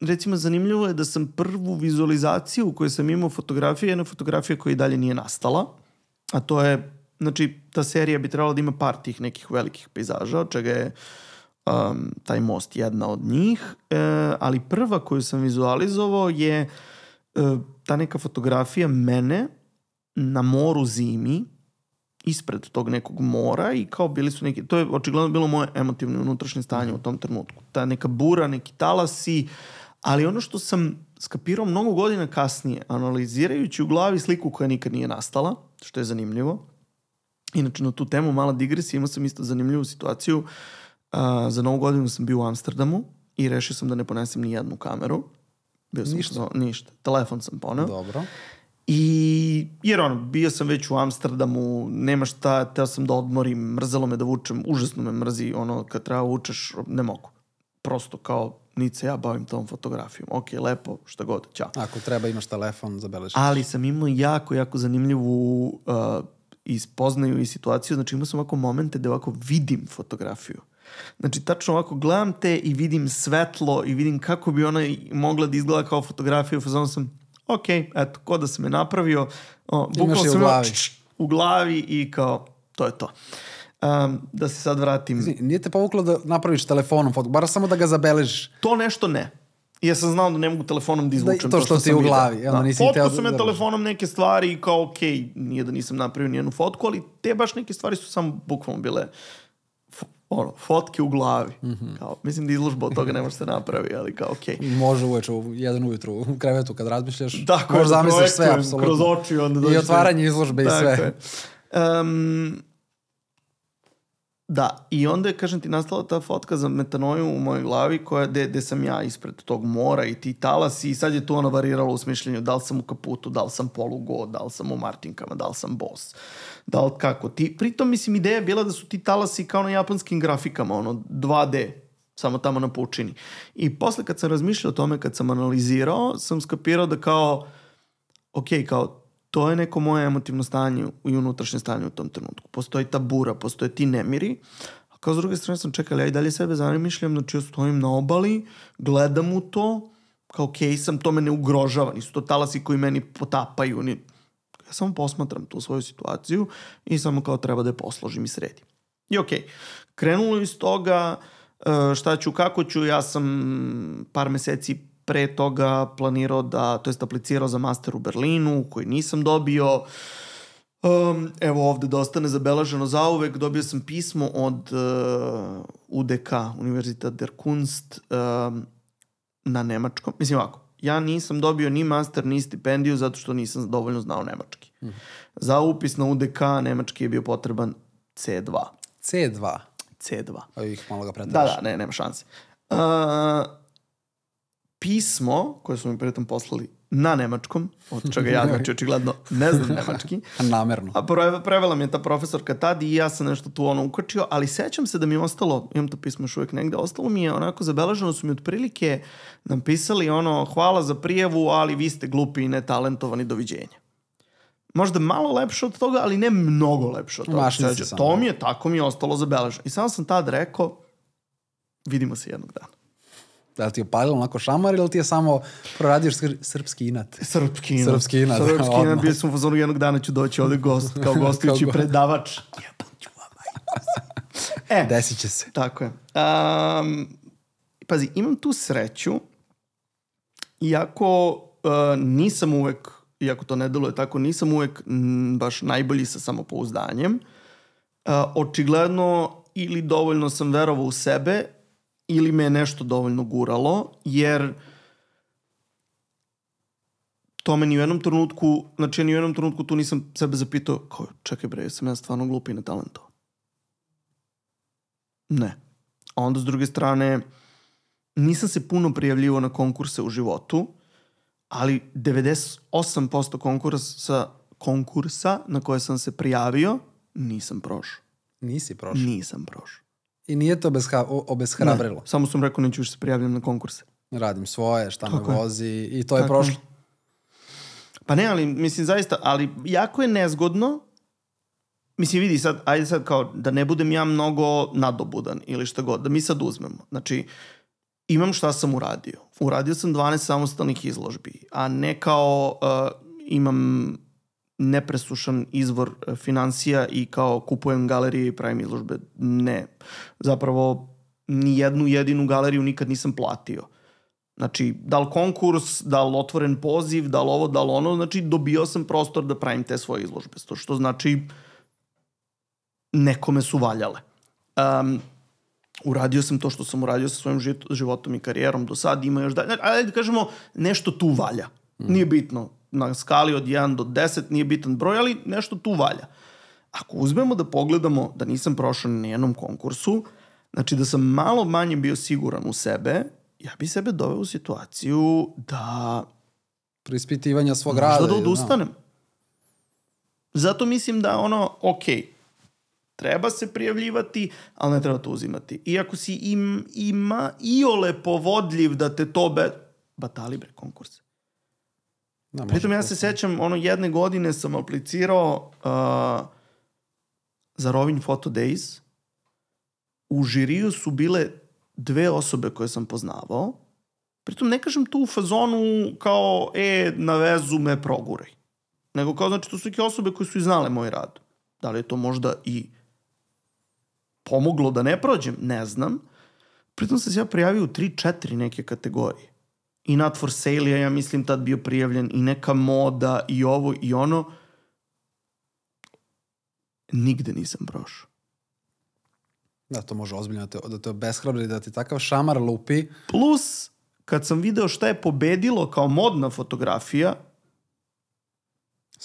recimo zanimljivo je da sam prvu vizualizaciju u kojoj sam imao fotografije, jedna fotografija koja i dalje nije nastala, a to je, znači, ta serija bi trebala da ima par tih nekih velikih pejzaža, od čega je um, taj most jedna od njih, e, ali prva koju sam vizualizovao je e, ta neka fotografija mene na moru zimi, ispred tog nekog mora i kao bili su neki, to je očigledno bilo moje emotivno unutrašnje stanje u tom trenutku. Ta neka bura, neki talasi, ali ono što sam skapirao mnogo godina kasnije, analizirajući u glavi sliku koja nikad nije nastala, što je zanimljivo. Inače, na tu temu mala digresija, imao sam isto zanimljivu situaciju. A, za novu godinu sam bio u Amsterdamu i rešio sam da ne ponesem ni jednu kameru. Bio sam Ništa? Za, ništa. Telefon sam poneo. Dobro. I, jer ono, bio sam već u Amsterdamu, nema šta, teo sam da odmorim, mrzelo me da vučem, užasno me mrzi, ono, kad treba vučeš, ne mogu. Prosto kao, niti se ja bavim tom fotografijom. Ok, lepo, šta god, ćao. Ako treba imaš telefon, zabeleži. Ali sam imao jako, jako zanimljivu uh, i spoznaju i situaciju. Znači imao sam ovako momente da ovako vidim fotografiju. Znači tačno ovako gledam te i vidim svetlo i vidim kako bi ona mogla da izgleda kao fotografija. U fazonu sam, ok, eto, ko da sam je napravio. O, bukvalno je u glavi. č- č- u glavi i kao, to je to. Um, da se sad vratim. Izvini, Nije te povuklo da napraviš telefonom foto, bar samo da ga zabeležiš. To nešto ne. I ja sam znao da ne mogu telefonom da izvučem to to što što, ti sam u glavi, onda Da. nisi Fotkao sam da- ja da- telefonom neke stvari i kao ok, nije da nisam napravio nijednu fotku, ali te baš neke stvari su samo bukvalno bile ono, fotke u glavi. Mhm. kao, mislim da izložba od toga ne može se napravi, ali kao ok. Može uveče u jedan ujutru u krevetu kad razmišljaš. Tako možeš je, zamisliš sve, apsolutno. Kroz oči onda I dođe otvaranje izložbe i Tako sve. je. Um, da, i onda je, kažem ti, nastala ta fotka za metanoju u mojoj glavi koja, gde, gde sam ja ispred tog mora i ti talasi i sad je to ono variralo u smišljenju da li sam u kaputu, da li sam polugo, da li sam u martinkama, da li sam bos, da li kako. Ti, pritom, mislim, ideja je bila da su ti talasi kao na japanskim grafikama, ono, 2D, samo tamo na pučini. I posle kad sam razmišljao o tome, kad sam analizirao, sam skapirao da kao, ok, kao, to je neko moje emotivno stanje i unutrašnje stanje u tom trenutku. Postoji ta bura, postoje ti nemiri, a kao s druge strane sam čekala, ja i dalje sebe zamišljam, znači ja stojim na obali, gledam u to, kao ok, sam, to me ne ugrožava, nisu to talasi koji meni potapaju, ni... ja samo posmatram tu svoju situaciju i samo kao treba da je posložim i sredim. I ok, krenulo iz toga, e, šta ću, kako ću, ja sam par meseci pre toga planirao da, to jest aplicirao za master u Berlinu, koji nisam dobio. Um, evo ovde da ostane zabeleženo zauvek, dobio sam pismo od uh, UDK, Univerzitet der Kunst, um, na nemačkom. Mislim ovako, ja nisam dobio ni master, ni stipendiju zato što nisam dovoljno znao nemački. Mm. Za upis na UDK nemački je bio potreban C2. C2. C2. Evo ih malo ga Da, pretaraš. da, ne, nema šanse. Uh, pismo koje su mi pritom poslali na nemačkom, od čega ja znači očigledno ne znam nemački, Namerno. a pre, prevela mi je ta profesorka tad i ja sam nešto tu ono ukočio, ali sećam se da mi je ostalo, imam to pismo još uvijek negde, ostalo mi je onako zabeleženo su mi otprilike napisali ono hvala za prijavu, ali vi ste glupi i netalentovani, doviđenja. Možda malo lepše od toga, ali ne mnogo lepše od toga. Samo. To mi je, tako mi je ostalo zabeleženo. I samo sam tad rekao, vidimo se jednog dana. Da li ti je palilo onako šamar ili ti je samo proradio sr srpski inat? Srpski inat. Srpski inat, Srpski inat, bio sam u fazonu jednog dana ću doći ovde gost, kao gostujući predavač. Jebam ću vama. e, Desit će se. tako je. Um, pazi, imam tu sreću, iako uh, nisam uvek, iako to ne deluje tako, nisam uvek m, baš najbolji sa samopouzdanjem. Uh, očigledno ili dovoljno sam verovao u sebe ili me je nešto dovoljno guralo, jer to me ni u jednom trenutku, znači ja ni u jednom trenutku tu nisam sebe zapitao, kao, čekaj bre, sam ja stvarno glup i netalentovan. Ne. A onda s druge strane, nisam se puno prijavljivo na konkurse u životu, ali 98% konkursa, konkursa na koje sam se prijavio nisam prošao. Nisi prošao. Nisam prošao. I nije to obezha, o- obeshrabrilo. Ne, samo sam rekao neću više se prijavljam na konkurse. Radim svoje, šta me Tako je. vozi i to je Tako je. prošlo. Pa ne, ali mislim zaista, ali jako je nezgodno. Mislim, vidi sad, ajde sad kao da ne budem ja mnogo nadobudan ili šta god, da mi sad uzmemo. Znači, imam šta sam uradio. Uradio sam 12 samostalnih izložbi, a ne kao uh, imam nepresušan izvor uh, financija i kao kupujem galerije i pravim izložbe. Ne. Zapravo, ni jednu jedinu galeriju nikad nisam platio. Znači, da li konkurs, da li otvoren poziv, da li ovo, da li ono, znači dobio sam prostor da pravim te svoje izložbe. To što znači nekome su valjale. Um, uradio sam to što sam uradio sa svojim život- životom i karijerom do sad, ima još da, ne, ajde da kažemo, nešto tu valja. Nije bitno, na skali od 1 do 10 nije bitan broj, ali nešto tu valja. Ako uzmemo da pogledamo da nisam prošao na jednom konkursu, znači da sam malo manje bio siguran u sebe, ja bi sebe doveo u situaciju da Preispitivanja svog rada. Možda da odustanem. Zato mislim da ono, ok, treba se prijavljivati, ali ne treba to uzimati. Iako si im, ima i ole povodljiv da te to be... Batali bre konkurs. Da, Pritom ja se sećam, ono jedne godine sam aplicirao uh, za Rovin Photo Days. U žiriju su bile dve osobe koje sam poznavao. Pritom ne kažem tu u fazonu kao, e, na vezu me proguraj. Nego kao, znači, to su neke osobe koje su i znale moj rad. Da li je to možda i pomoglo da ne prođem? Ne znam. Pritom sam se ja prijavio u 3-4 neke kategorije. I Not for Sale je, ja mislim, tad bio prijavljen i neka moda i ovo i ono. Nigde nisam prošao. Da, to može ozbiljno da te, da te obeshrabri, da ti takav šamar lupi. Plus, kad sam video šta je pobedilo kao modna fotografija,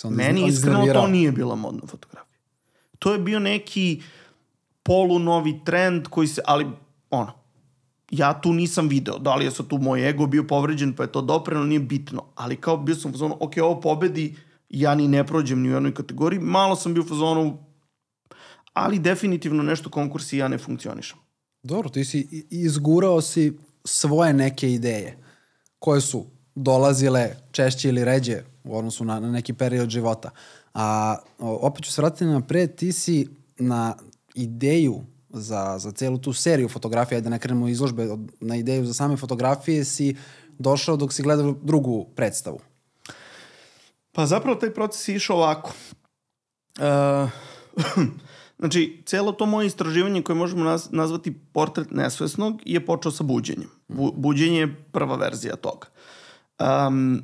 onda meni iskreno to nije bila modna fotografija. To je bio neki polunovi trend koji se, ali ono, ja tu nisam video. Da li je sad tu moj ego bio povređen pa je to dopreno, nije bitno. Ali kao bio sam u fazonu, ok, ovo pobedi, ja ni ne prođem ni u jednoj kategoriji. Malo sam bio u fazonu, ali definitivno nešto konkursi ja ne funkcionišem. Dobro, ti si izgurao si svoje neke ideje koje su dolazile češće ili ređe u odnosu na, na neki period života. A opet ću se vratiti napred, ti si na ideju za, za celu tu seriju fotografija, da ne krenemo izložbe, od- na ideju za same fotografije si došao dok si gledao drugu predstavu. Pa zapravo taj proces je išao ovako. Uh, znači, celo to moje istraživanje koje možemo naz nazvati portret nesvesnog je počeo sa buđenjem. Bu buđenje je prva verzija toga. Um,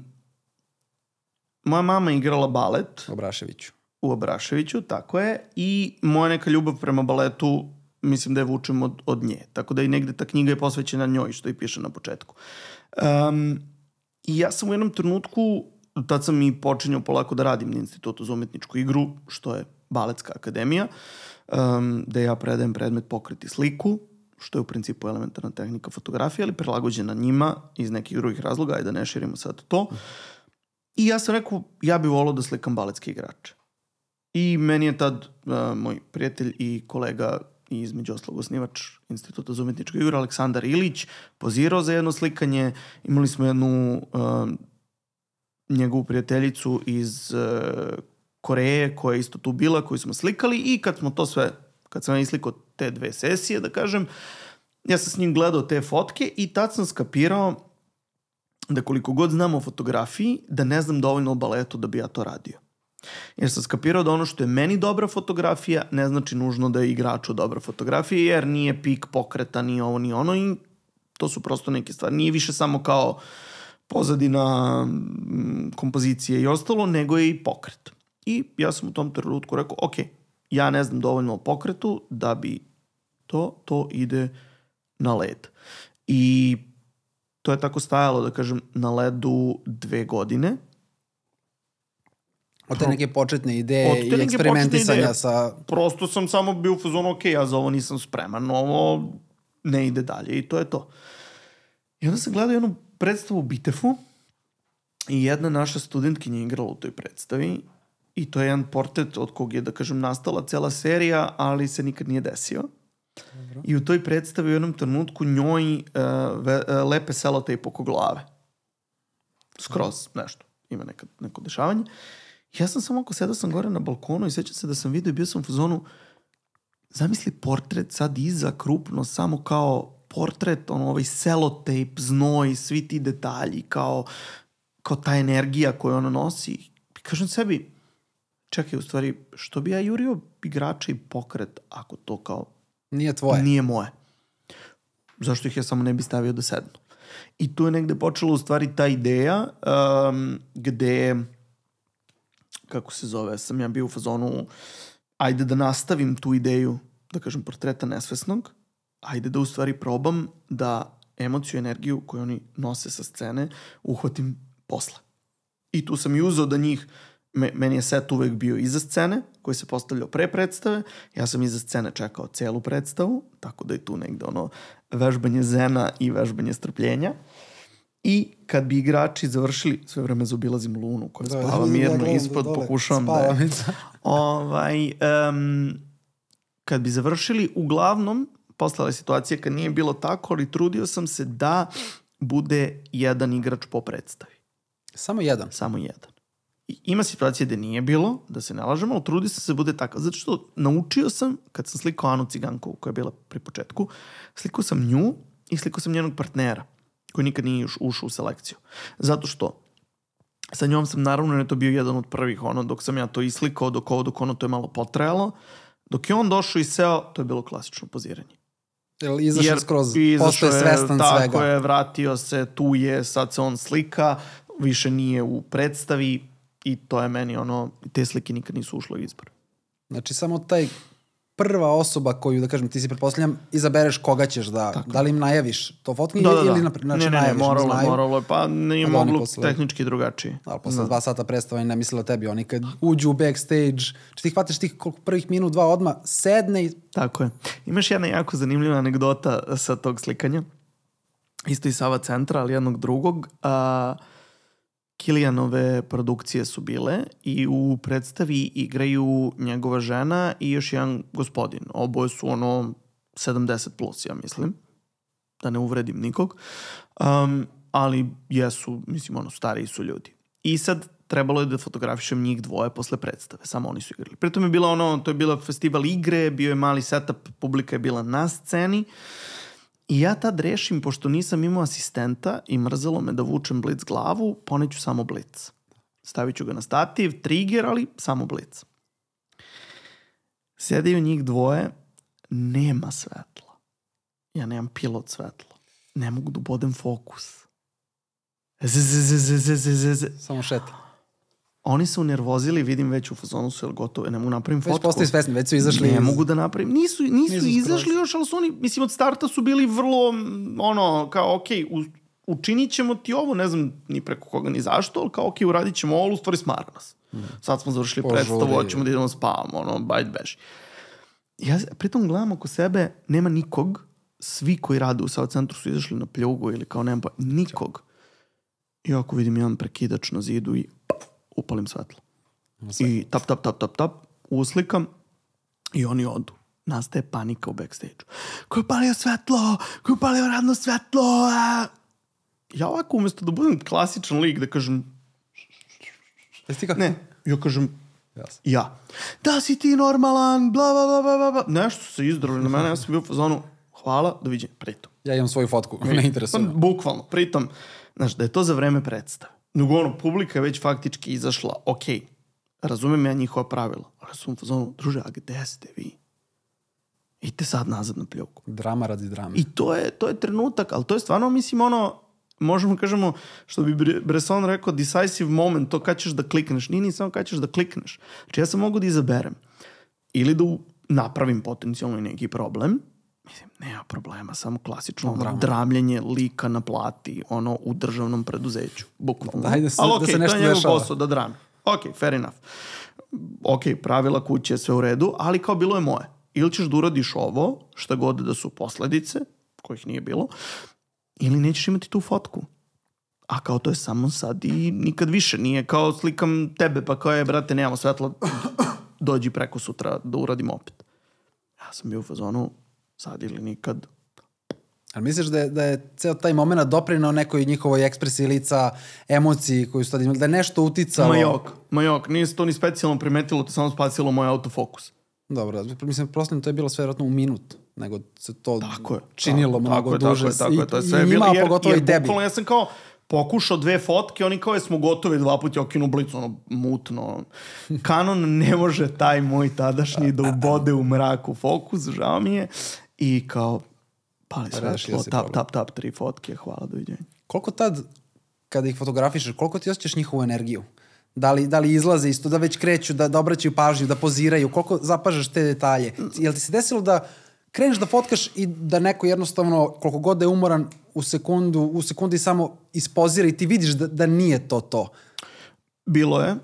moja mama je igrala balet Obraševiću. u Abraševiću, tako je, i moja neka ljubav prema baletu, mislim da je vučem od, od nje. Tako da i negde ta knjiga je posvećena njoj, što i piše na početku. Um, I ja sam u jednom trenutku, tad sam i počinjao polako da radim na Institutu za umetničku igru, što je Baletska akademija, um, da ja predajem predmet pokriti sliku, što je u principu elementarna tehnika fotografije, ali prilagođena njima iz nekih drugih razloga, ajde da ne širimo sad to. I ja sam rekao, ja bih volao da slikam baletske igrače. I meni je tad uh, moj prijatelj i kolega i između oslog osnivač Instituta za umetničku igru, Aleksandar Ilić, pozirao za jedno slikanje. Imali smo jednu uh, njegovu prijateljicu iz uh, Koreje koja je isto tu bila, koju smo slikali i kad smo to sve, kad sam islikao te dve sesije, da kažem, ja sam s njim gledao te fotke i tad sam skapirao da koliko god znam o fotografiji, da ne znam dovoljno o baletu da bi ja to radio. Jer sam skapirao da ono što je meni dobra fotografija ne znači nužno da je igraču dobra fotografija, jer nije pik pokreta, ni ovo, ni ono i to su prosto neke stvari. Nije više samo kao pozadina, mm, kompozicije i ostalo, nego je i pokret. I ja sam u tom trenutku rekao, ok, ja ne znam dovoljno o pokretu da bi to, to ide na led. I to je tako stajalo, da kažem, na ledu dve godine. Od te neke početne ideje i eksperimentisanja ideje. sa... Prosto sam samo bio u fazonu, ok, ja za ovo nisam spreman, ovo ne ide dalje i to je to. I onda sam gledao jednu predstavu u Bitefu i jedna naša studentkinja je igrala u toj predstavi i to je jedan portret od kog je, da kažem, nastala cela serija, ali se nikad nije desio. Dobro. I u toj predstavi u jednom trenutku njoj uh, ve, uh, lepe selotejp oko glave. Skroz nešto. Ima neka, neko dešavanje. Ja sam samo ako sedao sam gore na balkonu i sećam se da sam vidio i bio sam u fazonu zamisli portret sad iza krupno samo kao portret, ono, ovaj selotejp, znoj, svi ti detalji, kao, kao ta energija koju ona nosi. I kažem sebi, čekaj, u stvari, što bi ja jurio igrača i pokret ako to kao... Nije tvoje. Nije moje. Zašto ih ja samo ne bi stavio da sednu? I tu je negde počela u stvari ta ideja um, gde, kako se zove, sam ja bio u fazonu, ajde da nastavim tu ideju, da kažem, portreta nesvesnog, ajde da u stvari probam da emociju, energiju koju oni nose sa scene uhvatim posle. I tu sam i uzao da njih, me, meni je set uvek bio iza scene, koji se postavljao pre predstave, ja sam iza scene čekao celu predstavu, tako da je tu negde ono vežbanje zena i vežbanje strpljenja. I kad bi igrači završili, sve vreme zaobilazim Lunu koja da, spava mirno da, ispod, dole, pokušavam da je, ovaj, um, kad bi završili, uglavnom postala je situacija kad nije bilo tako, ali trudio sam se da bude jedan igrač po predstavi. Samo jedan? Samo jedan. I ima situacije gde nije bilo, da se ne lažemo, ali trudio sam se da bude tako. Zato što naučio sam, kad sam slikao Anu Cigankovu, koja je bila pri početku, slikao sam nju i slikao sam njenog partnera, koji nikad nije još ušao u selekciju. Zato što sa njom sam naravno, ne to bio jedan od prvih, ono, dok sam ja to islikao, dok ovo, dok ono, to je malo potrajalo. Dok je on došao i seo, to je bilo klasično poziranje. Jel izašao Jer skroz, postoje svestan tako svega. Tako je, vratio se, tu je, sad se on slika, više nije u predstavi i to je meni ono, te slike nikad nisu ušle u izbor. Znači samo taj prva osoba koju, da kažem, ti si pretpostavljam, izabereš koga ćeš da, Tako. da li im najaviš to fotkinje da, da, da. ili znači, ne, ne, najaviš ne, moralo, znaju, moralo, pa nije moglo posle, tehnički drugačije. Ali posle da. dva sata predstava i ne mislila o tebi, oni kad uđu u backstage, či ti hvataš tih koliko prvih minut, dva odma, sedne i... Tako je. Imaš jedna jako zanimljiva anegdota sa tog slikanja, isto i Sava centra, ali jednog drugog, a, uh, Kilijanove produkcije su bile i u predstavi igraju njegova žena i još jedan gospodin. Oboje su ono 70 plus, ja mislim. Da ne uvredim nikog. Um, ali jesu, mislim, ono, stariji su ljudi. I sad trebalo je da fotografišem njih dvoje posle predstave. Samo oni su igrali. Pritom je bila ono, to je bila festival igre, bio je mali setup, publika je bila na sceni. Uh, I ja tad rešim, pošto nisam imao asistenta i mrzelo me da vučem blic glavu, poneću samo blic. Stavit ću ga na stativ, trigger, ali samo blic. Sedaju njih dvoje, nema svetla. Ja nemam pilot svetla. Ne mogu da ubodem fokus. Z, z, z, z, z, z, z. Samo šeta. Oni su nervozili, vidim već u fazonu su, jel gotovo, ne mogu da napravim fotku. Već postaju svesni, već su izašli. Ne iz... mogu da napravim, nisu, nisu, nisu izašli skroz. još, ali su oni, mislim, od starta su bili vrlo, ono, kao, ok, u, učinit ćemo ti ovo, ne znam ni preko koga ni zašto, ali kao, ok, uradit ćemo ovo, u stvari smara nas. Mm. Sad smo završili Požuri. predstavu, hoćemo da idemo spavamo, ono, bajt beži. Ja pritom gledam oko sebe, nema nikog, svi koji rade u South centru su izašli na pljugu ili kao nema, nikog. I ako vidim jedan prekidač na zidu i upalim svetlo. I tap, tap, tap, tap, tap, uslikam i oni odu. Nastaje panika u backstage. Ko je palio svetlo? Ko je palio radno svetlo? A? Ja ovako umesto da budem klasičan lik, da kažem... Jesi ti kako? Ne, ja kažem, Yes. Ja. Da si ti normalan, bla, bla, bla, bla, bla. Nešto se izdrali na mene, ja sam bio u fazonu, hvala, doviđenja, pritom. Ja imam svoju fotku, ne interesuje. Bukvalno, pritom, znaš, da je to za vreme predstave. Nego ono, publika je već faktički izašla, ok, razumem ja njihova pravila, ali su u fazonu, druže, a gde ste vi? Idite sad nazad na pljuku. Drama radi drame. I to je, to je trenutak, ali to je stvarno, mislim, ono, možemo kažemo, što bi Bresson rekao, decisive moment, to kad ćeš da klikneš. Nije ni samo kad ćeš da klikneš. Znači ja sam mogu da izaberem. Ili da napravim potencijalno neki problem, Mislim, nema problema, samo klasično no, ono, dramljenje lika na plati, ono, u državnom preduzeću. Bukvalno. Daj da se, Ali, okay, da se nešto dešava. Ali okej, posao da drami. Ok, fair enough. Ok, pravila kuće, sve u redu, ali kao bilo je moje. Ili ćeš da uradiš ovo, šta god da su posledice, kojih nije bilo, ili nećeš imati tu fotku. A kao to je samo sad i nikad više. Nije kao slikam tebe pa kao je, brate, nemamo svetla, dođi preko sutra da uradimo opet. Ja sam bio u fazonu, sad ili nikad. Ali misliš da je, da je ceo taj moment doprinao nekoj njihovoj ekspresiji lica, emociji koju su tad imali, da je nešto uticalo? Ma jok, ma jok, nije se to ni specijalno primetilo, to samo spasilo moj autofokus. Dobro, mislim, prosto to je bilo sve vjerojatno u minut, nego se to Tako je. činilo tako, mnogo tako duže. Je, tako je, tako je, to je sve bilo, jer, pogotovo jer i tebi. bukvalno ja sam kao pokušao dve fotke, oni kao je smo gotovi dva puta, okinu blicu, ono, mutno. Canon ne može taj moj tadašnji da ubode u mraku fokus, žao mi je. I kao, pali svetlo, tap, tap, tap, tri fotke, hvala, doviđenja. Koliko tad, kada ih fotografišeš, koliko ti osjećaš njihovu energiju? Da li, da li izlaze isto, da već kreću, da, da obraćaju pažnju, da poziraju, koliko zapažaš te detalje? Jel ti se desilo da kreneš da fotkaš i da neko jednostavno, koliko god da je umoran, u sekundu, u sekundi samo ispozira i ti vidiš da, da nije to to? Bilo je.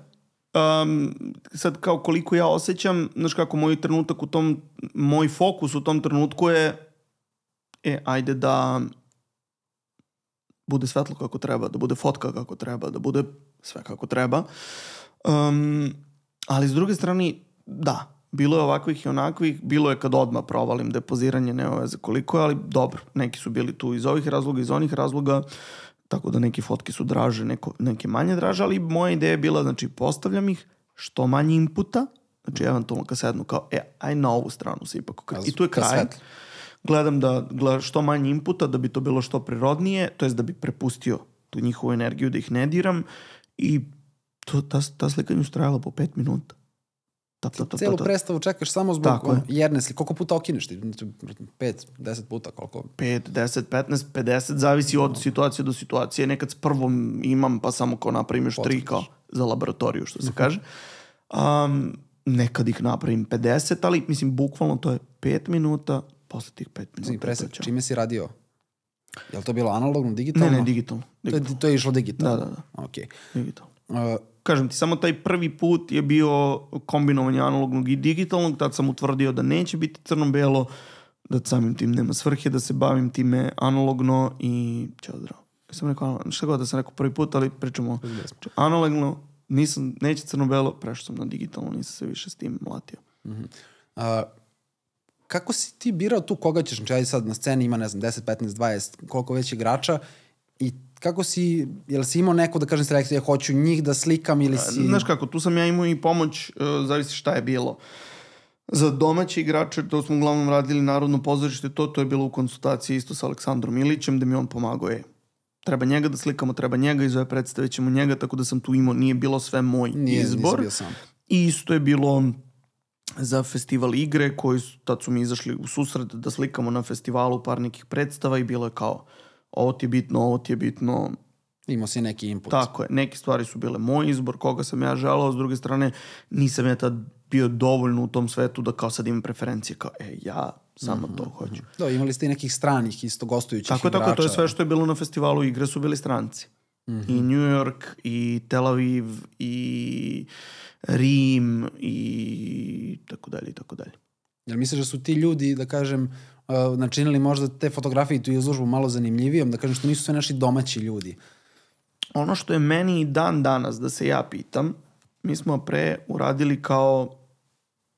Um, sad kao koliko ja osjećam, znaš kako moj trenutak u tom, moj fokus u tom trenutku je e, ajde da bude svetlo kako treba, da bude fotka kako treba, da bude sve kako treba. Um, ali s druge strane, da, bilo je ovakvih i onakvih, bilo je kad odmah provalim depoziranje, nema veze koliko je, ali dobro, neki su bili tu iz ovih razloga, iz onih razloga, tako da neke fotke su draže, neko, neke manje draže, ali moja ideja je bila, znači, postavljam ih, što manje inputa, znači, eventualno kad sednu kao, e, aj na ovu stranu se ipak okreći. I tu je kraj. Gledam da gleda što manje inputa, da bi to bilo što prirodnije, to jest da bi prepustio tu njihovu energiju, da ih ne diram i to, ta, ta slika nju trajala po pet minuta. Tap, tap, tap, Celu predstavu čekaš samo zbog Tako ono, jedne slike. Koliko puta okineš ti? Pet, deset puta, koliko? 5, 10, 15, 50, zavisi od situacije do situacije. Nekad s prvom imam, pa samo kao napravim još tri kao za laboratoriju, što se kaže. Um, nekad ih napravim 50, ali mislim, bukvalno to je 5 minuta, posle tih 5 minuta. Presek, ćemo. čime si radio? Je li to bilo analogno, digitalno? Ne, ne, digitalno. To je, digitalno. to je išlo digitalno? Da, da, da. Ok. digitalno. Uh, kažem ti, samo taj prvi put je bio kombinovanje analognog i digitalnog, tad sam utvrdio da neće biti crno-belo, da samim tim nema svrhe da se bavim time analogno i ćao zdravo. Ja sam rekao, šta god da sam rekao prvi put, ali pričamo znači, analogno, nisam, neće crno-belo, prešao sam na digitalno, nisam se više s tim mlatio. a, kako si ti birao tu koga ćeš, znači sad na sceni ima, ne znam, 10, 15, 20, koliko već igrača i kako si, jel si imao neko da kažem selekciju, ja hoću njih da slikam ili si... Znaš kako, tu sam ja imao i pomoć, uh, zavisi šta je bilo. Za domaće igrače, to smo uglavnom radili Narodno pozorište, to, to je bilo u konsultaciji isto sa Aleksandrom Ilićem, da mi on pomagao je. Treba njega da slikamo, treba njega, iz ove predstave ćemo njega, tako da sam tu imao, nije bilo sve moj Nije, izbor. bio sam. I isto je bilo za festival igre, koji su, tad su mi izašli u susret da slikamo na festivalu par nekih predstava i bilo je kao, ovo ti je bitno, ovo ti je bitno, Imao si neki input. tako je, neke stvari su bile moj izbor, koga sam ja želao, s druge strane nisam ja tad bio dovoljno u tom svetu da kao sad imam preferencije, kao e, ja samo to hoću. Da, imali ste i nekih stranih, isto gostujućih Tako igrača. tako je, to je sve što je bilo na festivalu igre su bili stranci. I New York, i Tel Aviv, i Rim, i tako dalje, i tako dalje. Jel misliš da su ti ljudi, da kažem, uh, načinili možda te fotografije i tu izložbu malo zanimljivijom, da kažem što nisu sve naši domaći ljudi? Ono što je meni i dan danas, da se ja pitam, mi smo pre uradili kao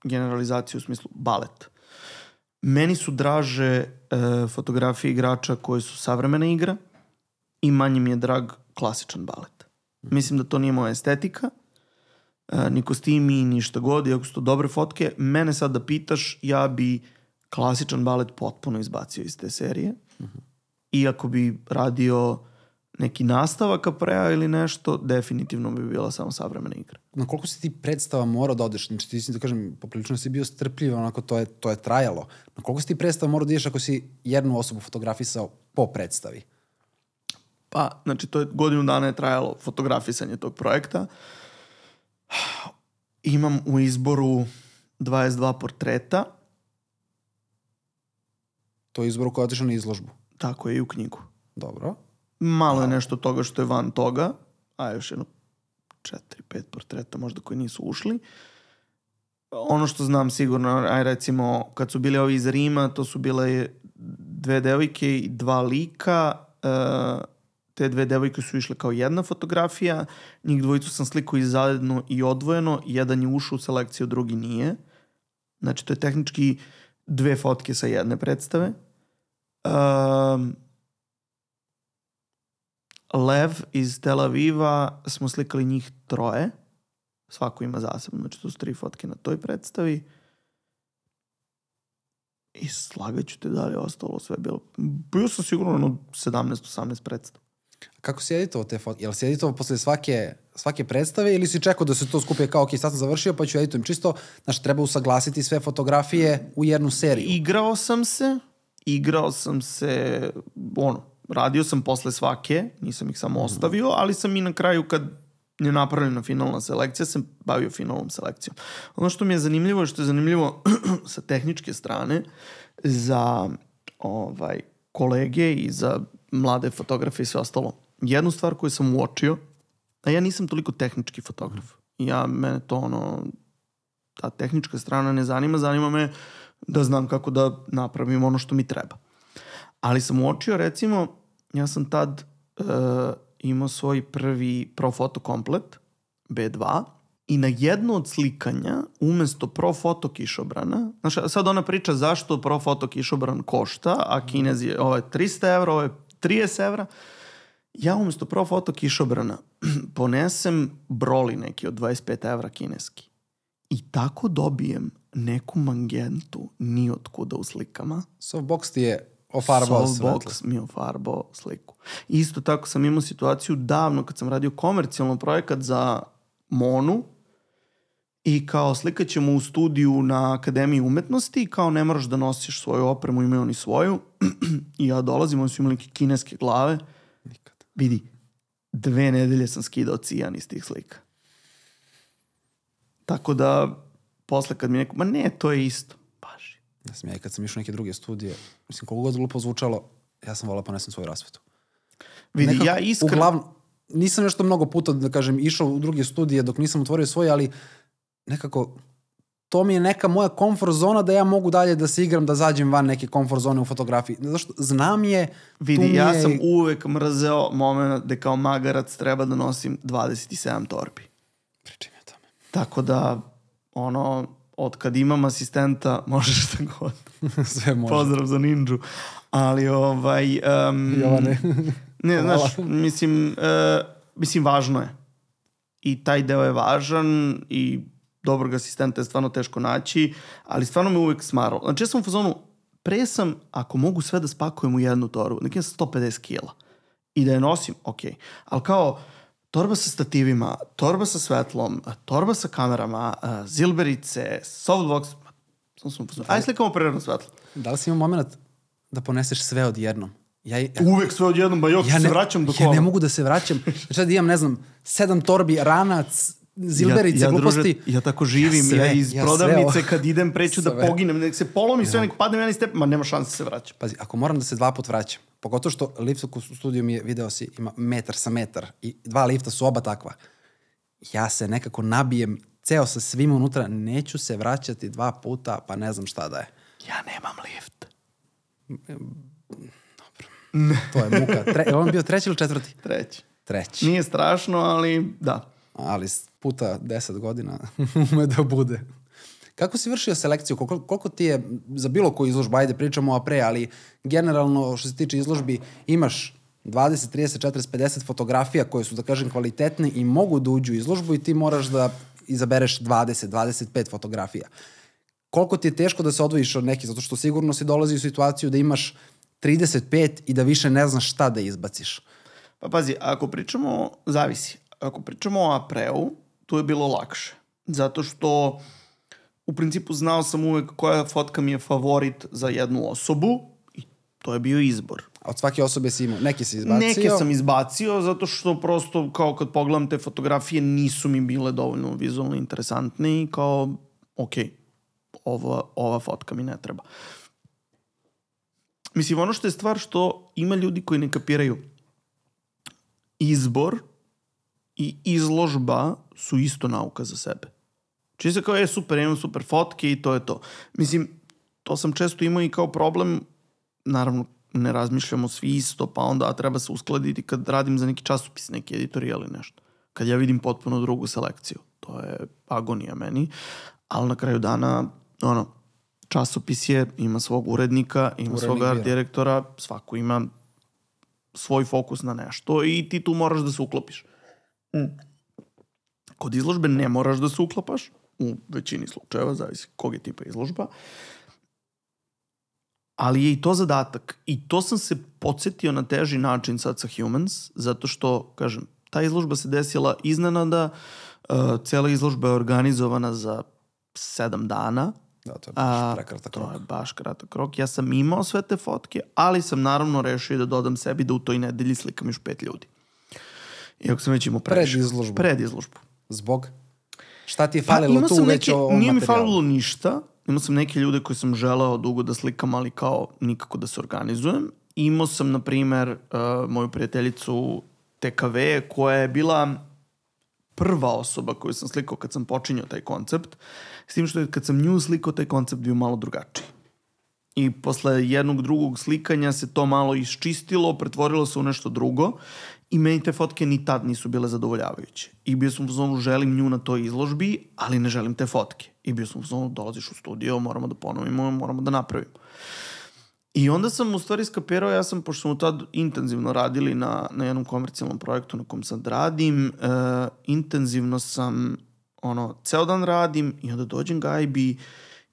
generalizaciju u smislu balet. Meni su draže e, fotografije igrača koji su savremena igra i manje mi je drag klasičan balet. Mislim da to nije moja estetika, e, ni kostimi, ni šta god, iako su to dobre fotke. Mene sad da pitaš, ja bi klasičan balet potpuno izbacio iz te serije. Iako bi radio neki nastavak Aprea ili nešto, definitivno bi bila samo savremena igra. Na koliko si ti predstava morao da odeš? Znači ti si, da kažem, poprilično si bio strpljiv, onako to je, to je trajalo. Na koliko si ti predstava morao da ideš ako si jednu osobu fotografisao po predstavi? Pa, znači, to je godinu dana je trajalo fotografisanje tog projekta. Imam u izboru 22 portreta, To je izbor koji je otišao na izložbu. tako je i u knjigu. Dobro. Malo je nešto toga što je van toga, a još jedno četiri, pet portreta možda koji nisu ušli. Ono što znam sigurno, aj recimo, kad su bili ovi iz Rima, to su bile dve devojke i dva lika, e, te dve devojke su išle kao jedna fotografija, njih dvojicu sam slikao i zajedno i odvojeno, jedan je ušao u selekciju, drugi nije. Znači, to je tehnički dve fotke sa jedne predstave. Um, Lev iz Tel Aviva smo slikali njih troje. Svako ima zasebno, znači to su tri fotke na toj predstavi. I slagaću te da li je ostalo sve bilo. Bio sam sigurno na 17-18 predstava. Kako si editovao te fotke? Jel si editovao posle svake, svake predstave ili si čekao da se to skupe kao, ok, sad sam završio pa ću editujem? Čisto, znaš, treba usaglasiti sve fotografije u jednu seriju. Igrao sam se, igrao sam se, ono, radio sam posle svake, nisam ih samo ostavio, ali sam i na kraju kad je napravljena finalna selekcija, sam bavio finalnom selekcijom. Ono što mi je zanimljivo, što je zanimljivo sa tehničke strane, za ovaj, kolege i za mlade fotografe i sve ostalo. Jednu stvar koju sam uočio, a ja nisam toliko tehnički fotograf. Ja, mene to ono, ta tehnička strana ne zanima, zanima me da znam kako da napravim ono što mi treba. Ali sam uočio, recimo, ja sam tad uh, imao svoj prvi Profoto komplet, B2, i na jedno od slikanja, umesto Profoto kišobrana, znaš, sad ona priča zašto Profoto kišobran košta, a kinez je, ovo je 300 evra, ovo je 30 evra, ja umesto Profoto kišobrana ponesem broli neki od 25 evra kineski. I tako dobijem neku mangentu ni od kuda u slikama. Softbox ti je ofarbao svetlo. Softbox mi je ofarbao sliku. Isto tako sam imao situaciju davno kad sam radio komercijalno projekat za Monu i kao slikat ćemo u studiju na Akademiji umetnosti i kao ne moraš da nosiš svoju opremu, imaju oni svoju. I ja dolazim, oni su imali neke kineske glave. Nikad. Vidi, dve nedelje sam skidao cijan iz tih slika. Tako da, posle kad mi neko, ma ne, to je isto. Baš. Ja sam ja i kad sam išao neke druge studije, mislim, koliko god glupo zvučalo, ja sam volao ponesem svoju rasvetu. Vidi, Nekako, ja iskreno... Uglavnom, nisam nešto mnogo puta, da kažem, išao u druge studije dok nisam otvorio svoje, ali nekako to mi je neka moja komfort zona da ja mogu dalje da se igram, da zađem van neke komfort zone u fotografiji. Zašto? Znam je, Vidi, ja je... sam uvek mrzeo moment da kao magarac treba da nosim 27 torbi. Pričaj mi o tome. Tako da, ono, od kad imam asistenta, možeš šta god. Sve može. Pozdrav za ninđu. Ali, ovaj... Um, Jovane. Ne, znaš, mislim, uh, mislim, važno je. I taj deo je važan i dobrog asistenta je stvarno teško naći, ali stvarno me uvek smarao. Znači, ja sam u fazonu, pre sam, ako mogu sve da spakujem u jednu torbu, neki ja 150 kila i da je nosim, ok. Ali kao, torba sa stativima, torba sa svetlom, torba sa kamerama, zilberice, softbox, sam sam u fazonu, aj slikamo prirodno svetlo. Da li si imao moment da poneseš sve odjednom? Ja, ja, Uvek sve odjednom, ba jok, ja se ne, vraćam do Ja kola. ne mogu da se vraćam. Znači sad imam, ne znam, sedam torbi, ranac, zilberice, ja, ja, gluposti. Druže, ja tako živim, ja, sve, ja iz ja prodavnice sve kad idem preću da Sve. poginem, nek se polomi sve, nek padne jedan stepen, ma nema šanse da se vraćam. Pazi, ako moram da se dva put vraćam, pogotovo što lift u studiju mi je, video si, ima metar sa metar i dva lifta su oba takva. Ja se nekako nabijem ceo sa svima unutra, neću se vraćati dva puta, pa ne znam šta da je. Ja nemam lift. To je muka. Tre, on bio treći ili četvrti? Treći. Treći. Nije strašno, ali da. ali puta 10 godina ume da bude. Kako si vršio selekciju? Koliko, koliko ti je za bilo koju izložbu, ajde pričamo o pre, ali generalno što se tiče izložbi imaš 20, 30, 40, 50 fotografija koje su, da kažem, kvalitetne i mogu da uđu u izložbu i ti moraš da izabereš 20, 25 fotografija. Koliko ti je teško da se odvojiš od nekih, zato što sigurno si dolazi u situaciju da imaš 35 i da više ne znaš šta da izbaciš. Pa pazi, ako pričamo, zavisi. Ako pričamo o Apreu, tu je bilo lakše. Zato što u principu znao sam uvek koja fotka mi je favorit za jednu osobu i to je bio izbor. A od svake osobe si imao, neki si izbacio. Neke sam izbacio zato što prosto kao kad pogledam te fotografije nisu mi bile dovoljno vizualno interesantne i kao ok, ova, ova fotka mi ne treba. Mislim, ono što je stvar što ima ljudi koji ne kapiraju izbor i izložba su isto nauka za sebe. Čini se kao je super, imam super fotke i to je to. Mislim, to sam često imao i kao problem, naravno ne razmišljamo svi isto, pa onda a treba se uskladiti kad radim za neki časopis, neki editorial ili nešto. Kad ja vidim potpuno drugu selekciju. To je agonija meni. Ali na kraju dana, ono, časopis je, ima svog urednika, ima Urednik svog art bira. direktora, svako ima svoj fokus na nešto i ti tu moraš da se uklopiš. Kod izložbe ne moraš da se uklapaš, u većini slučajeva, zavisi kog je tipa izložba, ali je i to zadatak. I to sam se podsjetio na teži način sad sa Humans, zato što, kažem, ta izložba se desila iznenada, uh, cela izložba je organizovana za sedam dana, Da, to je A, baš prekratak to rok. je baš kratak rok. Ja sam imao sve te fotke, ali sam naravno rešio da dodam sebi da u toj nedelji slikam još pet ljudi. Iako sam već imao previše. Pred izložbu. Pred izložbu. Zbog? Šta ti je Pa falilo imao tu sam već neke, o nije mi falilo ništa. Imao sam neke ljude koje sam želeo dugo da slikam, ali kao nikako da se organizujem. Imao sam, na primer, uh, moju prijateljicu TKV, koja je bila prva osoba koju sam slikao kad sam počinjao taj koncept. S tim što je kad sam nju slikao, taj koncept bio malo drugačiji. I posle jednog drugog slikanja se to malo iščistilo, pretvorilo se u nešto drugo i meni te fotke ni tad nisu bile zadovoljavajuće. I bio sam u zonu želim nju na toj izložbi, ali ne želim te fotke. I bio sam u zonu dolaziš u studio, moramo da ponovimo, moramo da napravimo. I onda sam u stvari skapirao, ja sam, pošto smo tad intenzivno radili na, na jednom komercijalnom projektu na kom sad radim, uh, intenzivno sam, ono, ceo dan radim i onda dođem gajbi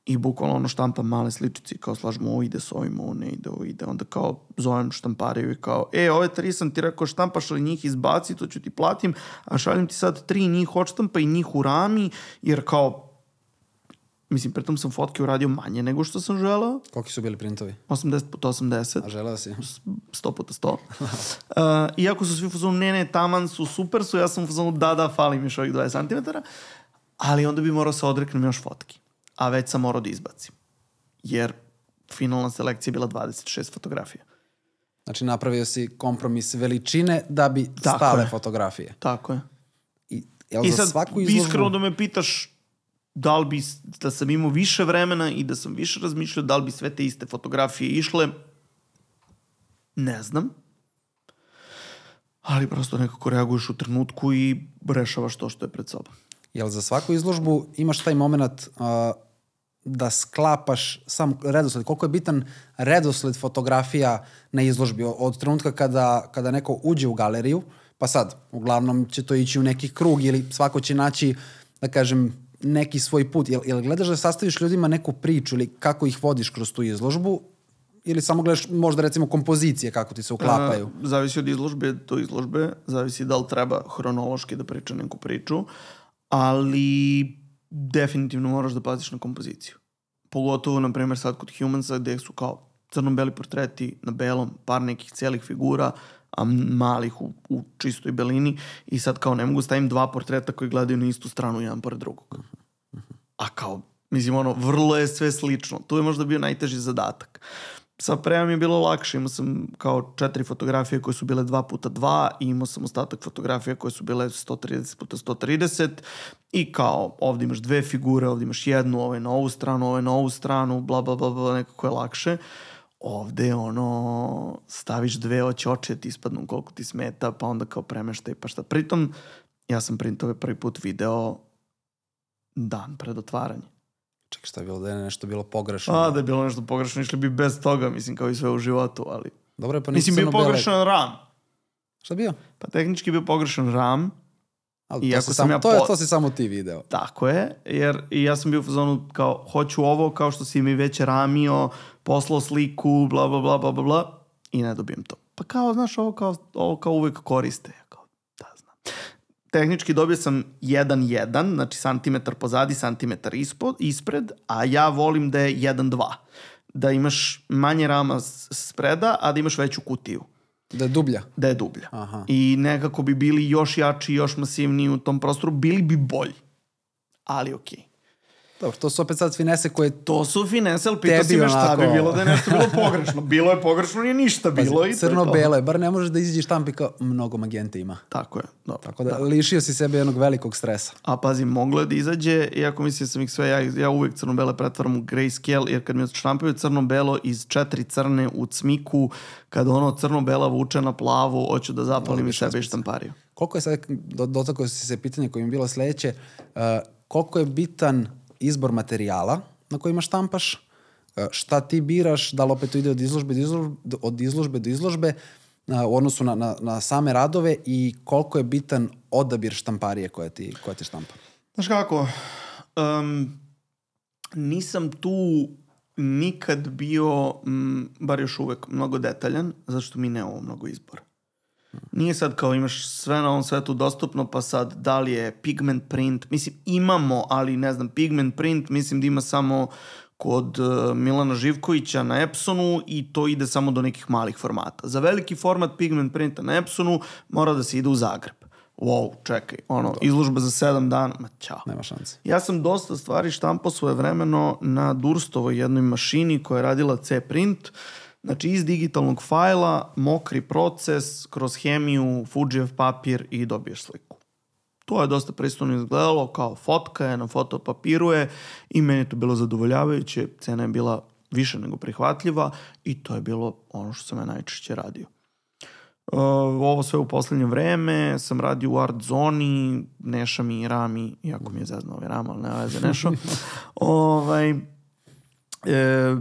i bukvalno ono štampam male sličice kao slažemo ovo ide s ovim, ovo ne ide, ovo ide. Onda kao zovem štampariju i kao, e, ove tri sam ti rekao štampaš ali njih izbaci, to ću ti platim, a šaljem ti sad tri njih odštampa i njih u rami, jer kao, mislim, pritom sam fotke uradio manje nego što sam želeo, Koliki su bili printovi? 80 puta 80, A želeo si? 100 puta 100. Uh, iako su svi u fazonu, ne, ne, taman su, super su, ja sam u fazonu, da, da, fali mi još ovih 20 cm, ali onda bi morao se odreknem još fotki. A već sam morao da izbacim. Jer finalna selekcija je bila 26 fotografija. Znači napravio si kompromis veličine da bi Tako stale je. fotografije. Tako je. I, jel I za sad, svaku izložbu... iskreno da me pitaš da li bi, da sam imao više vremena i da sam više razmišljao da li bi sve te iste fotografije išle, ne znam. Ali prosto nekako reaguješ u trenutku i rešavaš to što je pred sobom. Jel za svaku izložbu imaš taj moment uh, da sklapaš sam redosled? Koliko je bitan redosled fotografija na izložbi? Od trenutka kada, kada neko uđe u galeriju, pa sad, uglavnom će to ići u neki krug ili svako će naći, da kažem, neki svoj put. Jel, jel gledaš da sastaviš ljudima neku priču ili kako ih vodiš kroz tu izložbu ili samo gledaš možda recimo kompozicije kako ti se uklapaju? A, zavisi od izložbe do izložbe, zavisi da li treba hronološki da priča neku priču, ali definitivno moraš da paziš na kompoziciju. Pogotovo, na primjer, sad kod Humansa gde su kao crno-beli portreti na belom, par nekih celih figura, a malih u, u čistoj belini i sad kao ne mogu stavim dva portreta koji gledaju na istu stranu jedan pored drugog. A kao, mislim, ono, vrlo je sve slično. Tu je možda bio najteži zadatak. Sa prejam je bilo lakše, imao sam kao četiri fotografije koje su bile 2 puta 2 i imao sam ostatak fotografija koje su bile 130 puta 130 i kao ovdje imaš dve figure, ovdje imaš jednu, ovo je na ovu stranu, ovo je na ovu stranu, bla bla bla, bla nekako je lakše. Ovde ono, staviš dve oće oče, ti ispadnu koliko ti smeta, pa onda kao premeštaj, pa šta. Pritom, ja sam printove prvi put video dan pred otvaranje. Čekaj, šta je bilo da je nešto bilo pogrešno? A, da je bilo nešto pogrešno, išli bi bez toga, mislim, kao i sve u životu, ali... Dobro je, pa nisu Mislim, bio pogrešan RAM. Šta bio? Pa tehnički bio pogrešan RAM, Ali to, si sam samo, ja to, je, to si samo ti video. tako je, jer i ja sam bio u fazonu kao, hoću ovo, kao što si mi već ramio, poslao sliku, bla, bla, bla, bla, bla, bla, i ne dobijem to. Pa kao, znaš, ovo kao, ovo kao uvek koriste. Ja kao, da, znam. Tehnički dobio sam 1-1, znači santimetar pozadi, santimetar ispod, ispred, a ja volim da je 1-2. Da imaš manje rama spreda, a da imaš veću kutiju. Da je dublja. da je dublja. Aha. I nekako bi bili još jači, još masivniji u tom prostoru, bili bi bolji. Ali okej. Dobro, to su opet sad finese koje... To su finese, ali pitao si me šta onako- bi bilo da je nešto bilo pogrešno. Bilo je pogrešno, nije ništa bilo i je to. Crno-belo je, bar ne možeš da izađeš štampi kao mnogo magente ima. Tako je, dobro. Tako da, lišio si sebe jednog velikog stresa. A pazi, moglo je da izađe, iako mislim da sam ih sve, ja, ja uvek crno-bele pretvaram u grayscale, jer kad mi štampaju crno-belo iz četiri crne u cmiku, kad ono crno-bela vuče na plavu, hoću da zapalim i sebe i štampariju. Koliko je sad, do, dotakao si se pitanje koje mi je bilo sledeće, uh, koliko je bitan izbor materijala na kojima štampaš, uh, šta ti biraš, da li opet to ide od izložbe do izložbe, od izložbe, do izložbe uh, u odnosu na, na, na same radove i koliko je bitan odabir štamparije koja ti, koja ti štampa. Znaš kako, um, nisam tu nikad bio, m, bar još uvek, mnogo detaljan, zato što mi nemamo mnogo izbora. Nije sad kao imaš sve na ovom svetu dostupno, pa sad da li je pigment print, mislim imamo, ali ne znam, pigment print mislim da ima samo kod uh, Milana Živkovića na Epsonu i to ide samo do nekih malih formata. Za veliki format pigment printa na Epsonu mora da se ide u Zagreb. Wow, čekaj, ono, izložba za sedam dana, ma ćao. Nema šanse. Ja sam dosta stvari štampao svoje vremeno na Durstovoj jednoj mašini koja je radila C-print. Znači iz digitalnog fajla, mokri proces, kroz hemiju, Fujijev papir i dobiješ sliku. To je dosta pristojno izgledalo, kao fotka je, na fotopapiru je i meni je to bilo zadovoljavajuće, cena je bila više nego prihvatljiva i to je bilo ono što sam ja najčešće radio. Uh, ovo sve u poslednje vreme sam radio u art zoni, Neša mi i Rami, iako mi je zezno ovaj Ram, ali ne veze Nešo. ovaj, e,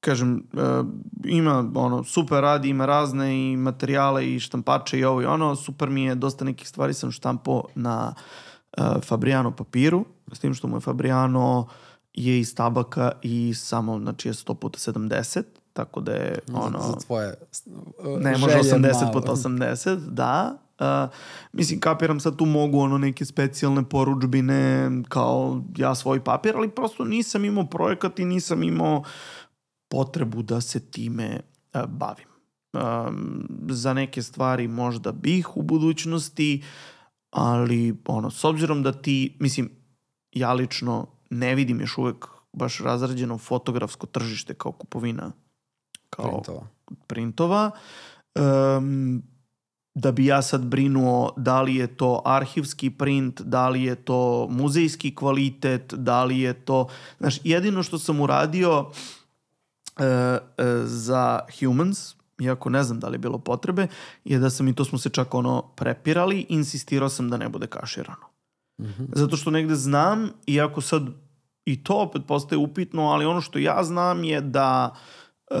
kažem, e, ima ono, super radi, ima razne i materijale i štampače i ovo i ono, super mi je, dosta nekih stvari sam štampao na e, Fabriano papiru, s tim što mu je Fabriano je iz tabaka i samo, znači je 100 puta 70, tako da je ono... Za, tvoje uh, Ne može želje 80 malo. puta 80, da. Uh, mislim, kapiram sad tu mogu ono neke specijalne poručbine kao ja svoj papir, ali prosto nisam imao projekat i nisam imao potrebu da se time uh, bavim. Um, za neke stvari možda bih u budućnosti, ali ono, s obzirom da ti, mislim, ja lično ne vidim još uvek baš razrađeno fotografsko tržište kao kupovina kao Printova. printova. Um, da bi ja sad brinuo da li je to arhivski print, da li je to muzejski kvalitet, da li je to... Znaš, jedino što sam uradio e, e, za Humans, iako ne znam da li je bilo potrebe, je da sam, i to smo se čak ono prepirali, insistirao sam da ne bude kaširano. Zato što negde znam, iako sad i to opet postaje upitno, ali ono što ja znam je da e,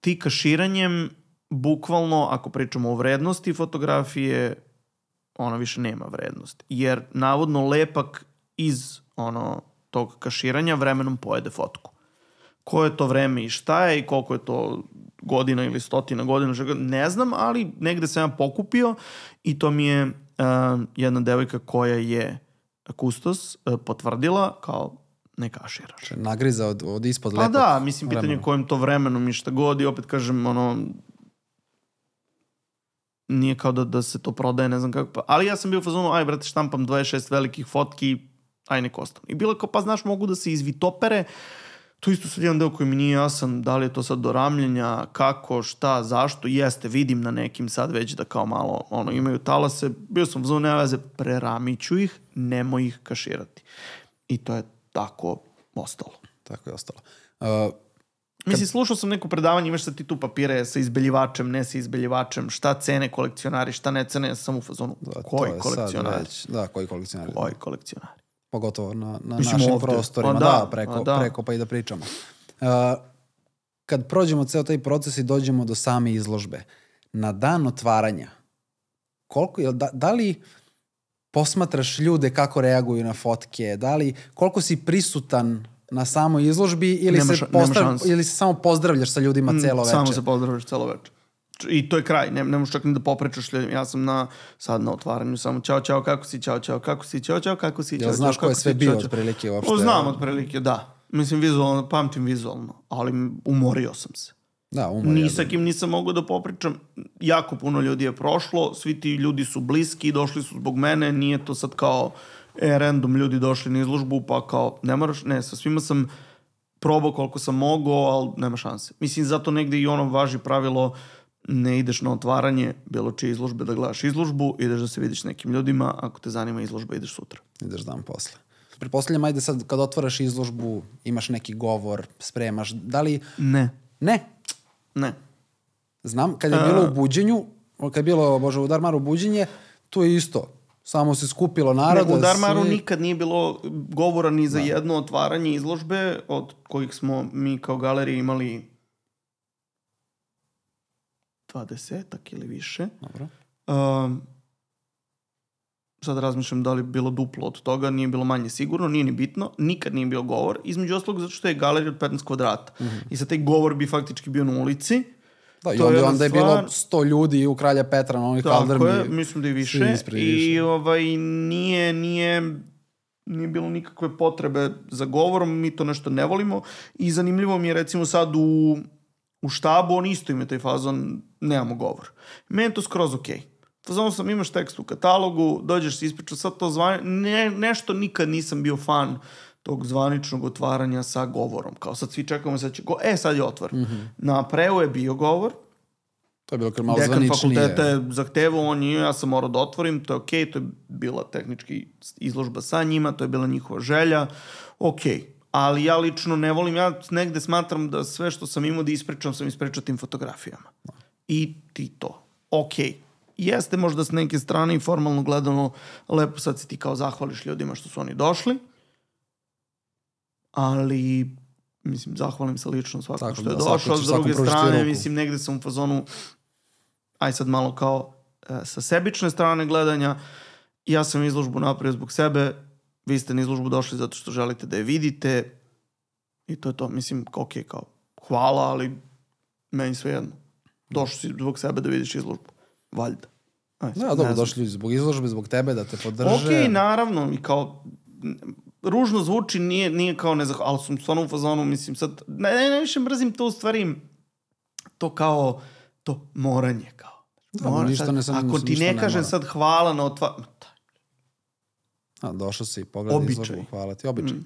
ti kaširanjem bukvalno, ako pričamo o vrednosti fotografije, ona više nema vrednost. Jer navodno lepak iz ono tog kaširanja vremenom pojede fotku. Koje je to vreme i šta je i koliko je to godina ili stotina godina, ne znam, ali negde sam ja pokupio i to mi je uh, jedna devojka koja je kustos uh, potvrdila kao ne kaširaš. Znači, Nagriza od, od ispod Pa lepog da, mislim, pitanje vremena. kojim to vremenom i šta god i opet kažem, ono, nije kao da, da se to prodaje, ne znam kako, pa, ali ja sam bio u fazonu, aj brate, štampam 26 velikih fotki, aj nek ostane. I bilo kao, pa znaš, mogu da se izvitopere, to je isto sad jedan deo koji mi nije jasan, da li je to sad do ramljenja, kako, šta, zašto, jeste, vidim na nekim sad već da kao malo, ono, imaju talase, bio sam fazonu, nema veze, preramiću ih, nemoj ih kaširati. I to je tako ostalo. Tako je ostalo. Uh, Mislim, slušao sam neko predavanje, imaš sad ti tu papire sa izbeljivačem, ne sa izbeljivačem, šta cene kolekcionari, šta ne cene, ja sam u fazonu, da, koji kolekcionari? Već, da, koji kolekcionari. Koji kolekcionari? Pogotovo na, na Mislim, našim ovde. prostorima. Pa Da, da, preko, pa da. preko pa i da pričamo. Uh, kad prođemo ceo taj proces i dođemo do same izložbe, na dan otvaranja, koliko, da, da li posmatraš ljude kako reaguju na fotke, da li, koliko si prisutan na samoj izložbi ili, Nema se, šanse. ili se samo pozdravljaš sa ljudima celo večer? Mm, Samo se pozdravljaš celo večer. I to je kraj, ne, ne možeš čak ni da ljudima. Ja sam na, sad na otvaranju samo čao, čao, kako si, čao, čao, kako si, čao, čao, kako si, čao, čao, znaš ko je sve si, bio čao, čao. otprilike uopšte? O, znam otprilike, da. Mislim, vizualno, pamtim vizualno, ali umorio sam se. Da, umor Ni sa kim nisam mogao da popričam. Jako puno ljudi je prošlo, svi ti ljudi su bliski, došli su zbog mene, nije to sad kao e, random ljudi došli na izložbu, pa kao, ne moraš, ne, sa svima sam probao koliko sam mogao, ali nema šanse. Mislim, zato negde i ono važi pravilo ne ideš na otvaranje bilo čije izložbe da gledaš izložbu, ideš da se vidiš nekim ljudima, ako te zanima izložba, ideš sutra. Ideš dan posle. Pretpostavljam, ajde sad kad otvaraš izložbu, imaš neki govor, spremaš, da li... Ne. Ne, Ne. znam, kad je bilo u buđenju, kad je bilo, bože, u Darmaru buđenje, to je isto. Samo se skupilo naroda. Ne, u Darmaru svi- nikad nije bilo govora ni za jedno otvaranje izložbe, od kojih smo mi kao galerija imali 20 ili više. Dobro. Um, sad razmišljam da li bi bilo duplo od toga, nije bilo manje sigurno, nije ni bitno, nikad nije bio govor, između ostalog zato što je galerija od 15 kvadrata. I sad taj govor bi faktički bio na ulici. Da, i To je onda, jedna onda je stvar. bilo 100 ljudi u Kralja Petra na onoj Tako kaldrmi. je, mislim da je svi više. I više. ovaj, nije, nije, nije bilo nikakve potrebe za govorom, mi to nešto ne volimo. I zanimljivo mi je recimo sad u, u štabu, on isto ima taj fazon, nemamo govor. Meni to skroz okej. Okay. Fazon sam, imaš tekst u katalogu, dođeš se ispriča, sad to zvani, ne, nešto nikad nisam bio fan tog zvaničnog otvaranja sa govorom. Kao sad svi čekamo, sad će go... E, sad je otvor. Na preu je bio govor, To je bilo kad malo Dekan zvaničnije. fakulteta je zahtevao, on je, ja sam morao da otvorim, to je okej, to je bila tehnički izložba sa njima, to je bila njihova želja, okej. Ali ja lično ne volim, ja negde smatram da sve što sam imao da ispričam, sam ispričao tim fotografijama. I ti to. Okej. Jeste možda s neke strane i formalno gledano lepo sad se ti kao zahvališ ljudima što su oni došli, ali mislim, zahvalim se lično svakom Tako, što je da, došao, s druge strane, ruku. mislim, negde sam u fazonu, aj sad malo kao e, sa sebične strane gledanja, ja sam izložbu napravio zbog sebe, vi ste na izložbu došli zato što želite da je vidite i to je to, mislim, ok, kao, hvala, ali meni sve jedno. Došao si zbog sebe da vidiš izložbu. Valjda. Aj, Da, ne dobro, došli zbog izložbe, zbog tebe, da te podrže. Ok, naravno, i kao, ružno zvuči, nije, nije kao nezah... Ali sam stvarno u fazonu, mislim, sad, ne, ne, najviše mrzim to u stvari, to kao, to moranje, kao. Da, ma ništa ne- ako ništa ti ne ne kažem mora. sad hvala na otva... A, došao si, pogledaj Običaj. izložbu, hvala ti, običaj.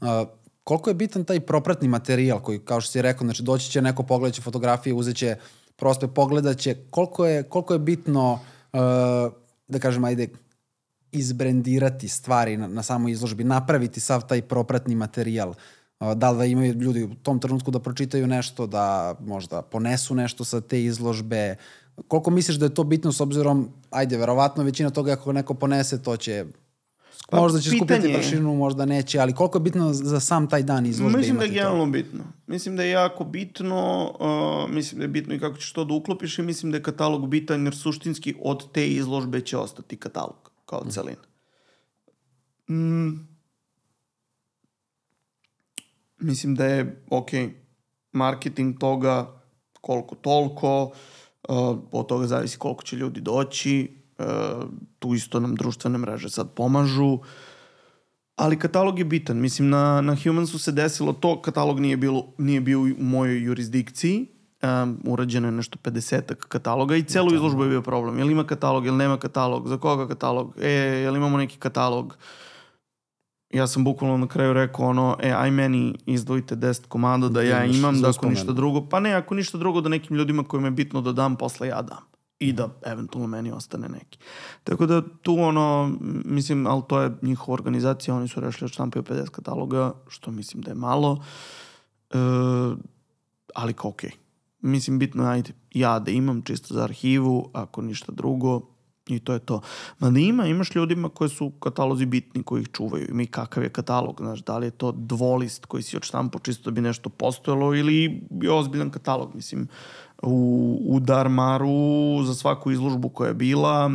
A, koliko je bitan taj propratni materijal koji, kao što si rekao, znači doći će neko, pogledat će fotografije, uzet će prospe, pogledat će, koliko je, koliko je bitno, uh, da kažem, ajde, izbrendirati stvari na, na samoj izložbi, napraviti sav taj propratni materijal. Uh, da li da imaju ljudi u tom trenutku da pročitaju nešto, da možda ponesu nešto sa te izložbe. Koliko misliš da je to bitno s obzirom, ajde, verovatno većina toga ako neko ponese, to će možda će skupiti pitanje je- prašinu, možda neće, ali koliko je bitno za sam taj dan izložbe Mislim da je imati to? generalno bitno. Mislim da je jako bitno, uh, mislim da je bitno i kako ćeš to da uklopiš i mislim da je katalog bitan jer suštinski od te izložbe će ostati katalog kao celina. Mm, mislim da je, ok, marketing toga koliko toliko, uh, od toga zavisi koliko će ljudi doći, tu isto nam društvene mreže sad pomažu, Ali katalog je bitan. Mislim, na, na Humansu se desilo to, katalog nije, bilo, nije bio u mojoj jurisdikciji, um, urađeno je nešto 50 kataloga i celu izložbu je bio problem. Jel ima katalog, jel nema katalog, za koga katalog, e, jel imamo neki katalog. Ja sam bukvalno na kraju rekao ono, e, aj meni izdvojite 10 komada da ja imam, da ako ništa drugo, pa ne, ako ništa drugo da nekim ljudima kojima je bitno da dam, posle ja dam. I da eventualno meni ostane neki. Tako da tu ono, mislim, ali to je njihova organizacija, oni su rešili da štampaju 50 kataloga, što mislim da je malo. E, ali kao okej. Mislim, bitno je, ja da imam čisto za arhivu, ako ništa drugo, i to je to. Ma da ima, imaš ljudima koji su katalozi bitni, koji ih čuvaju. Ima i kakav je katalog, znaš, da li je to dvolist koji si odštampao čisto da bi nešto postojalo ili je ozbiljan katalog, mislim. U, u Darmaru za svaku izložbu koja je bila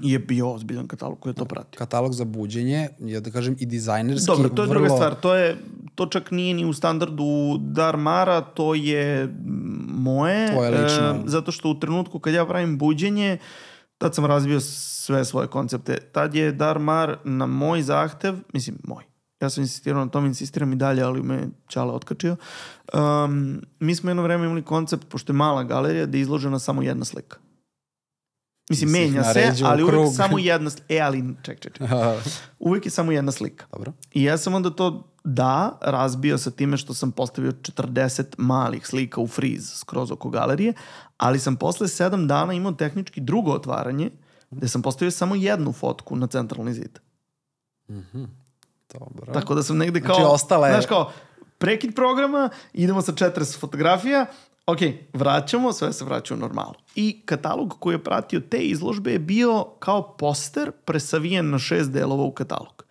je bio ozbiljan katalog koji je to pratio. Katalog za buđenje je, da kažem, i dizajnerski Dobro, to je vrlo... druga stvar. To, je, to čak nije ni u standardu Darmara, to je moje. Tvoje lično. e, zato što u trenutku kad ja pravim buđenje, tad sam razvio sve svoje koncepte. Tad je Darmar na moj zahtev, mislim moj, ja sam insistirao na tom, insistiram i dalje, ali me Čala otkačio. Um, mi smo jedno vreme imali koncept, pošto je mala galerija, da je izložena samo jedna slika. Mislim, Mislim, menja se, ali uvek krug. samo jedna... sli- E, ali ček, ček, ček. Uvek je samo jedna slika. Dobro. I ja sam onda to, da, razbio sa time što sam postavio 40 malih slika u friz skroz oko galerije, ali sam posle 7 dana imao tehnički drugo otvaranje, gde sam postavio samo jednu fotku na centralni zid. Dobro. Tako da sam negde kao... Znači, ostala je- Znaš kao, prekid programa, idemo sa 40 fotografija, ok, vraćamo, sve se vraća u normalu. I katalog koji je pratio te izložbe je bio kao poster presavijen na šest delova u katalog.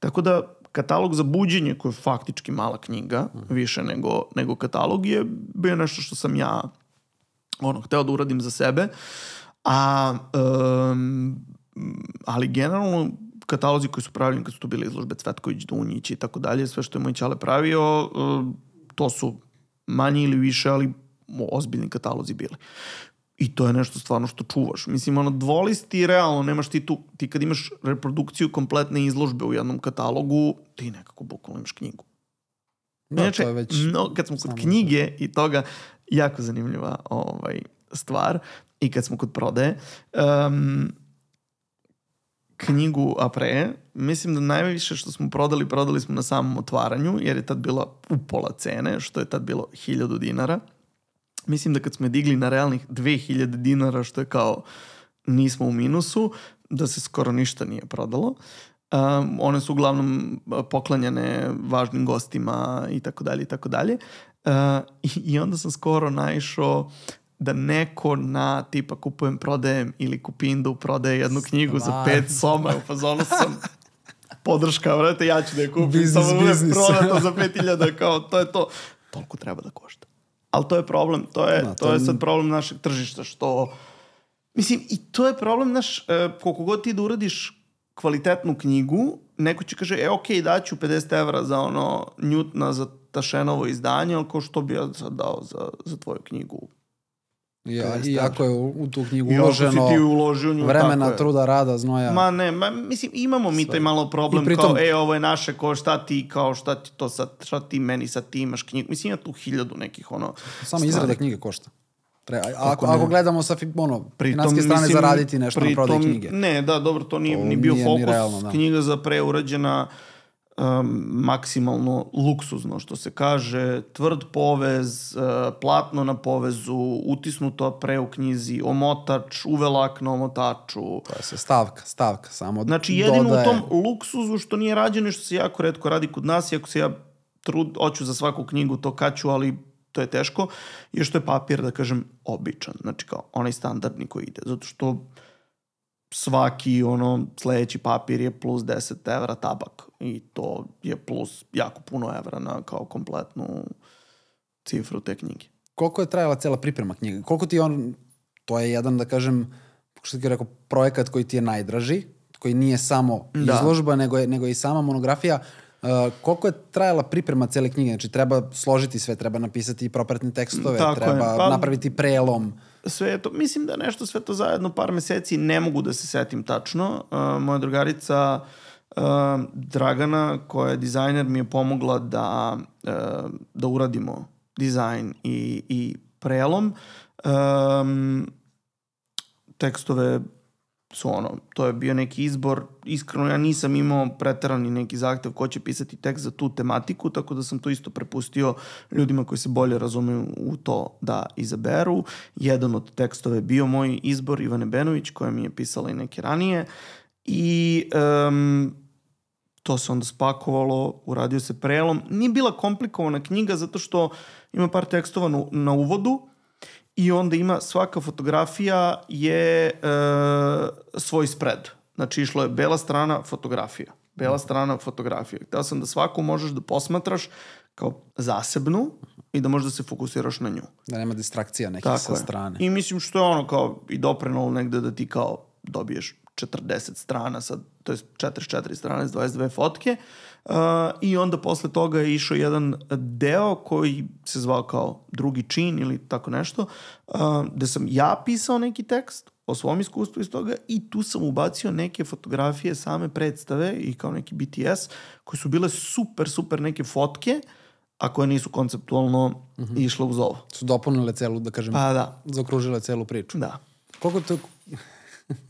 Tako da katalog za buđenje, koji je faktički mala knjiga, više nego, nego katalog, je bio nešto što sam ja ono, hteo da uradim za sebe. A, um, ali generalno katalozi koji su pravljeni kad su to bile izložbe Cvetković, Dunjić i tako dalje, sve što je moj čale pravio, um, to su manje ili više, ali ozbiljni katalozi bili. I to je nešto stvarno što čuvaš. Mislim, ono, dvolisti realno, nemaš ti tu, ti kad imaš reprodukciju kompletne izložbe u jednom katalogu, ti nekako bukvalno imaš knjigu. Da, Inače, to je već... no, kad smo kod knjige i toga, jako zanimljiva ovaj, stvar i kad smo kod prodaje, um, knjigu Apre, mislim da najviše što smo prodali, prodali smo na samom otvaranju, jer je tad bila upola cene, što je tad bilo 1000 dinara. Mislim da kad smo je digli na realnih 2000 dinara, što je kao nismo u minusu, da se skoro ništa nije prodalo. Um, one su uglavnom poklanjane važnim gostima i tako dalje i tako dalje. I onda sam skoro naišao da neko na tipa kupujem, prodajem ili kupindu prodaje jednu knjigu za pet soma u fazonu sam podrška, vrate, ja ću da je kupim, samo uvek biznis. prodata za 5000, kao to je to. Toliko treba da košta. Ali to je problem, to je, Da, to, to je je- sad problem našeg tržišta, što... Mislim, i to je problem naš, e, koliko god ti da uradiš kvalitetnu knjigu, neko će kaže, e, okej, daću 50 evra za ono Njutna, za Tašenovo izdanje, ali ko što bi ja sad dao za, za tvoju knjigu? Ja. I ako je u, tu knjigu uloženo ti uložio nju, vremena, tako truda, rada, znoja. Ma ne, ma, mislim, imamo mi taj malo problem pritom- kao, e, ovo je naše, kao šta ti, kao šta ti to sad, šta ti meni sad ti imaš knjigu. Mislim, ima tu hiljadu nekih, ono, Samo izrada knjige košta. Treba, ako, ako gledamo sa ono, Pritom, finanske strane mislim, zaraditi nešto na pritom- prodaj knjige. Ne, da, dobro, to nije To ni bio nije ni fokus. realno, da. Knjiga za preurađena um, maksimalno luksuzno, što se kaže, tvrd povez, uh, platno na povezu, utisnuto pre u knjizi, omotač, uvelak na omotaču. To je sve stavka, stavka, samo Znači, jedino dodaje. u tom luksuzu što nije rađeno i što se jako redko radi kod nas, iako se ja trud, hoću za svaku knjigu to kaću, ali to je teško, je što je papir, da kažem, običan. Znači, kao onaj standardni koji ide. Zato što svaki ono sledeći papir je plus 10 evra tabak i to je plus jako puno evra na kao kompletnu cifru te knjige. Koliko je trajala cela priprema knjige? Koliko ti je on, to je jedan, da kažem, što ti je rekao, projekat koji ti je najdraži, koji nije samo Da. izložba, nego je, nego je i sama monografija. Uh, koliko je trajala priprema cele knjige? Znači, treba složiti sve, treba napisati propratne tekstove, Tako je. treba Pa- napraviti prelom. Sve to, mislim da nešto sve to zajedno par meseci, ne mogu da se setim tačno. Uh, moja drugarica uh, Dragana, koja je dizajner, mi je pomogla da, uh, da uradimo dizajn i, i prelom. Um, tekstove su ono, to je bio neki izbor. Iskreno, ja nisam imao preterani neki zahtev ko će pisati tekst za tu tematiku, tako da sam to isto prepustio ljudima koji se bolje razumeju u to da izaberu. Jedan od tekstova je bio moj izbor Ivane Benović, koja mi je pisala i neke ranije. I um, to se onda spakovalo, uradio se prelom. Nije bila komplikovana knjiga zato što ima par tekstova na, na uvodu i onda ima svaka fotografija je e, svoj spread. Znači išlo je bela strana fotografija. Bela strana fotografija. Hteo sam da svaku možeš da posmatraš kao zasebnu i da možeš da se fokusiraš na nju. Da nema distrakcija nekih Tako sa je. strane. I mislim što je ono kao i doprenalo negde da ti kao dobiješ 40 strana, sad, to je 44 strane s 22 fotke. Uh, I onda posle toga je išao jedan deo koji se zvao kao drugi čin ili tako nešto, uh, gde sam ja pisao neki tekst o svom iskustvu iz toga i tu sam ubacio neke fotografije same predstave i kao neki BTS koje su bile super, super neke fotke, a koje nisu konceptualno išle uz ovo. Su dopunile celu, da kažem, Pa da, zaokružile celu priču. da. Koliko to...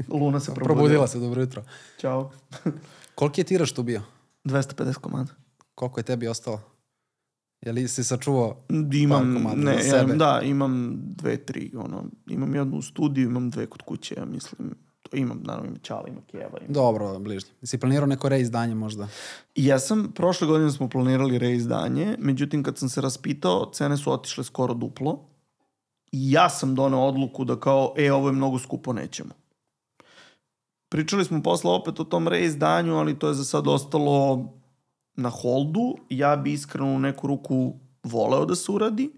Luna se probudila. Probudila se, dobro jutro. Ćao. Koliki je tiraž tu bio? 250 komada. Koliko je tebi ostalo? Je li si sačuvao? Imam, komada ne, za ja, sebe. da, imam dve, tri, ono, imam jednu u studiju, imam dve kod kuće, ja mislim, to imam, naravno, ima Ćala, ima Kijeva, ima Dobro, bližnje. Si planirao neko reizdanje možda? Ja sam, prošle godine smo planirali reizdanje, međutim kad sam se raspitao, cene su otišle skoro duplo. I ja sam doneo odluku da kao, e, ovo je mnogo skupo, nećemo. Pričali smo posle opet o tom reizdanju, ali to je za sad ostalo na holdu. Ja bi iskreno u neku ruku voleo da se uradi.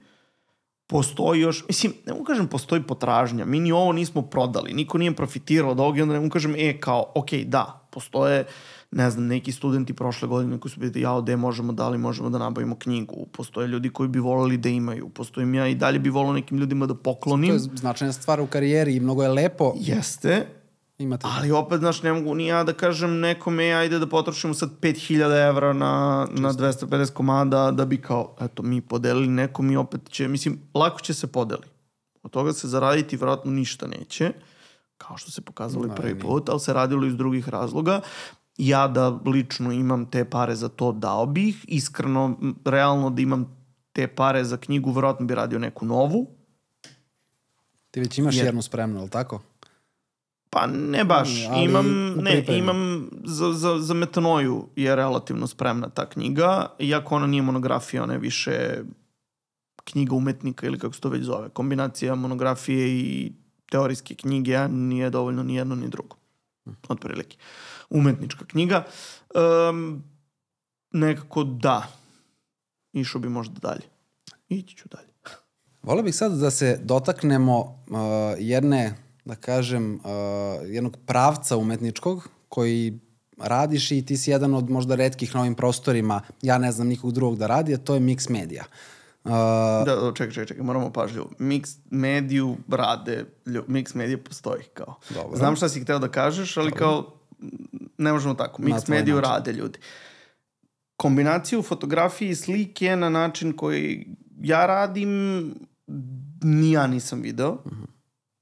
Postoji još, mislim, ne mogu kažem postoji potražnja. Mi ni ovo nismo prodali, niko nije profitirao od ovoga i onda ne mogu kažem, e, kao, ok, da, postoje, ne znam, neki studenti prošle godine koji su bili, jao, gde možemo, da li možemo da nabavimo knjigu. Postoje ljudi koji bi voleli da imaju. Postojim ja i dalje bi volao nekim ljudima da poklonim. To je značajna stvar u karijeri i mnogo je lepo Jeste, imati. Ali opet, znaš, ne mogu ni ja da kažem nekome, ajde da potrošimo sad 5000 evra na, na 250 komada da bi kao, eto, mi podelili nekom i opet će, mislim, lako će se podeli. Od toga se zaraditi vjerojatno ništa neće, kao što se pokazalo i prvi put, ali se radilo iz drugih razloga. Ja da lično imam te pare za to dao bih, iskreno, realno da imam te pare za knjigu, vjerojatno bi radio neku novu, Ti već imaš Jer- jednu spremnu, je li tako? Pa ne baš, Ali imam, ne, imam za, za, za metanoju je relativno spremna ta knjiga, iako ona nije monografija, ona je više knjiga umetnika ili kako se to već zove. Kombinacija monografije i teorijske knjige a nije dovoljno ni jedno ni drugo. Otprilike. Umetnička knjiga. Um, nekako da. Išao bi možda dalje. Ići ću dalje. Volio bih sad da se dotaknemo uh, jedne, da kažem, uh, jednog pravca umetničkog koji radiš i ti si jedan od možda redkih na ovim prostorima, ja ne znam nikog drugog da radi, a to je mix medija. Uh, Da, da, čekaj, čekaj, čekaj, moramo pažljivo. Mix mediju rade, lju- mix medija postoji, kao. Dobro. Znam šta si hteo da kažeš, ali kao, m, ne možemo tako. Na Mix tvoj mediju način. rade ljudi. Kombinaciju fotografije i slike na način koji ja radim, ni ja nisam video.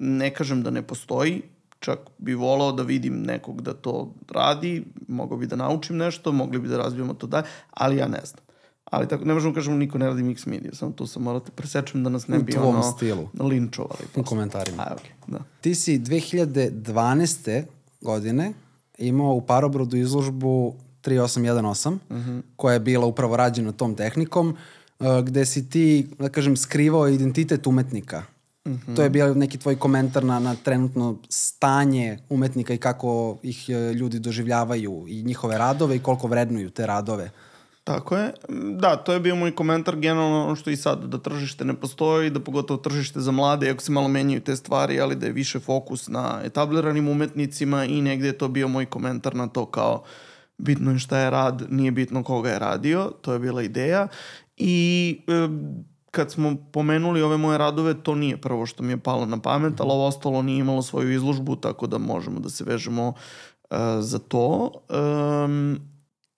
Ne kažem da ne postoji, čak bi volao da vidim nekog da to radi, mogao bi da naučim nešto, mogli bi da razvijemo to dalje, ali ja ne znam. Ali tako, ne možemo kažemo niko ne radi mix media, samo tu sam morao da presečem da nas ne U bi ono, stilu. linčovali. u posle. komentarima. A, okej, da. Ti si 2012. godine imao u Parobrodu izložbu 3818, koja je bila upravo rađena tom tehnikom, uh, gde si ti, da kažem, skrivao identitet umetnika. To je bio neki tvoj komentar na, na trenutno stanje umetnika i kako ih e, ljudi doživljavaju i njihove radove i koliko vrednuju te radove. Tako je. Da, to je bio moj komentar generalno ono što i sad, da tržište ne postoji, da pogotovo tržište za mlade, iako se malo menjaju te stvari, ali da je više fokus na etabliranim umetnicima i negde je to bio moj komentar na to kao bitno je šta je rad, nije bitno koga je radio, to je bila ideja. I e, kad smo pomenuli ove moje radove, to nije prvo što mi je palo na pamet, ali ovo ostalo nije imalo svoju izložbu, tako da možemo da se vežemo e, za to. Um,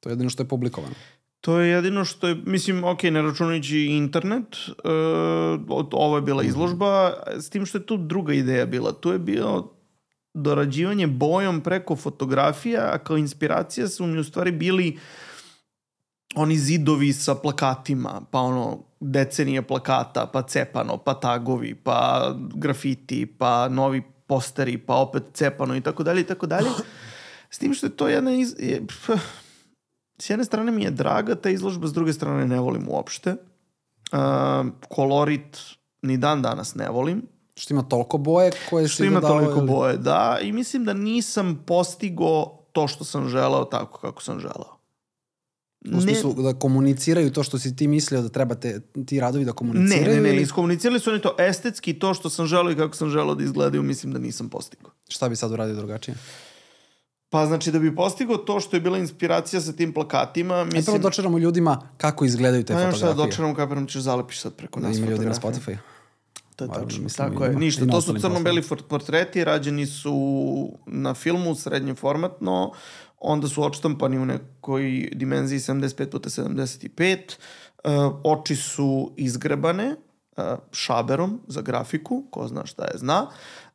To je jedino što je publikovano. To je jedino što je, mislim, ok, ne računajući internet, uh, ovo je bila izložba, s tim što je tu druga ideja bila. Tu je bilo dorađivanje bojom preko fotografija, a kao inspiracija su mi u stvari bili oni zidovi sa plakatima, pa ono, decenije plakata, pa cepano, pa tagovi, pa grafiti, pa novi posteri, pa opet cepano i tako dalje i tako dalje. S tim što je to jedna iz... je- pf, s jedne strane mi je draga ta izložba, s druge strane ne volim uopšte. Uh, kolorit ni dan danas ne volim. Što ima toliko boje koje Što si ima dodavao toliko ili- boje, da. I mislim da nisam postigo to što sam želeo tako kako sam želeo. U smislu da komuniciraju to što si ti mislio da treba te, ti radovi da Ne, komuniciraju ne, ne, ili iskomunicirali su oni to estetski, to što sam želeo i kako sam želeo da izgledaju, mislim da nisam postigao. šta bi sad uradio drugačije? Pa znači da bi postigao to što je bila inspiracija sa tim plakatima, Mislim... mislim... E, prvo dočeramo ljudima kako izgledaju te Pa šta fotografije. dočeram kapiram ćeš zalepiš sad preko Da nas ima ljudi na. Spotify. To je Naravno, tačno, mislim, tako je. Ništa, to su crno-beli portreti, rađeni su na filmu, srednje formatno, onda su odštampani u nekoj dimenziji 75 puta 75, uh, oči su izgrebane uh, šaberom za grafiku, ko zna šta je zna,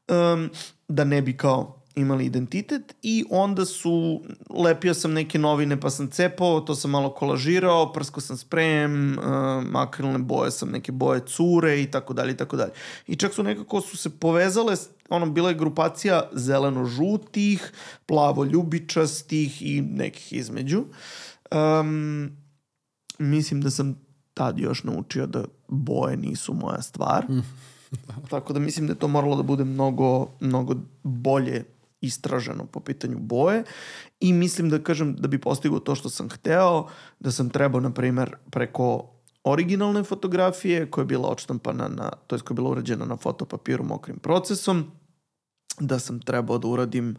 um, da ne bi kao imali identitet i onda su, lepio sam neke novine pa sam cepao, to sam malo kolažirao, prsko sam sprejem, uh, akrilne boje sam, neke boje cure i tako dalje i tako dalje. I čak su nekako su se povezale, ono, bila je grupacija zeleno-žutih, plavo-ljubičastih i nekih između. Um, mislim da sam tad još naučio da boje nisu moja stvar. Tako da mislim da je to moralo da bude mnogo, mnogo bolje istraženo po pitanju boje i mislim da kažem da bi postigao to što sam hteo, da sam trebao na primer preko originalne fotografije koja je bila odštampana na, to je koja je bila urađena na fotopapiru mokrim procesom, da sam trebao da uradim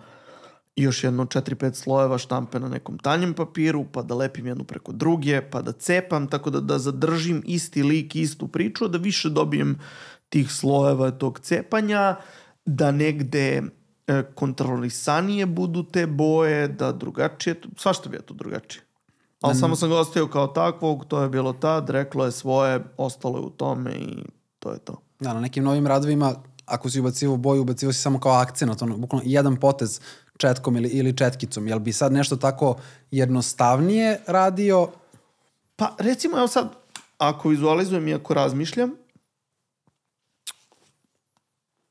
još jedno 4-5 slojeva štampe na nekom tanjem papiru, pa da lepim jednu preko druge, pa da cepam, tako da, da zadržim isti lik, istu priču, da više dobijem tih slojeva tog cepanja, da negde kontrolisanije budu te boje, da drugačije, svašta bi je to drugačije. Ali mm. samo sam ga ostavio kao takvog, to je bilo tad, reklo je svoje, ostalo je u tome i to je to. Da, na nekim novim radovima, ako si ubacivo boju, ubacivo si samo kao akcenat, ono, bukvalno jedan potez četkom ili, ili četkicom. Jel bi sad nešto tako jednostavnije radio? Pa recimo, evo sad, ako vizualizujem i ako razmišljam,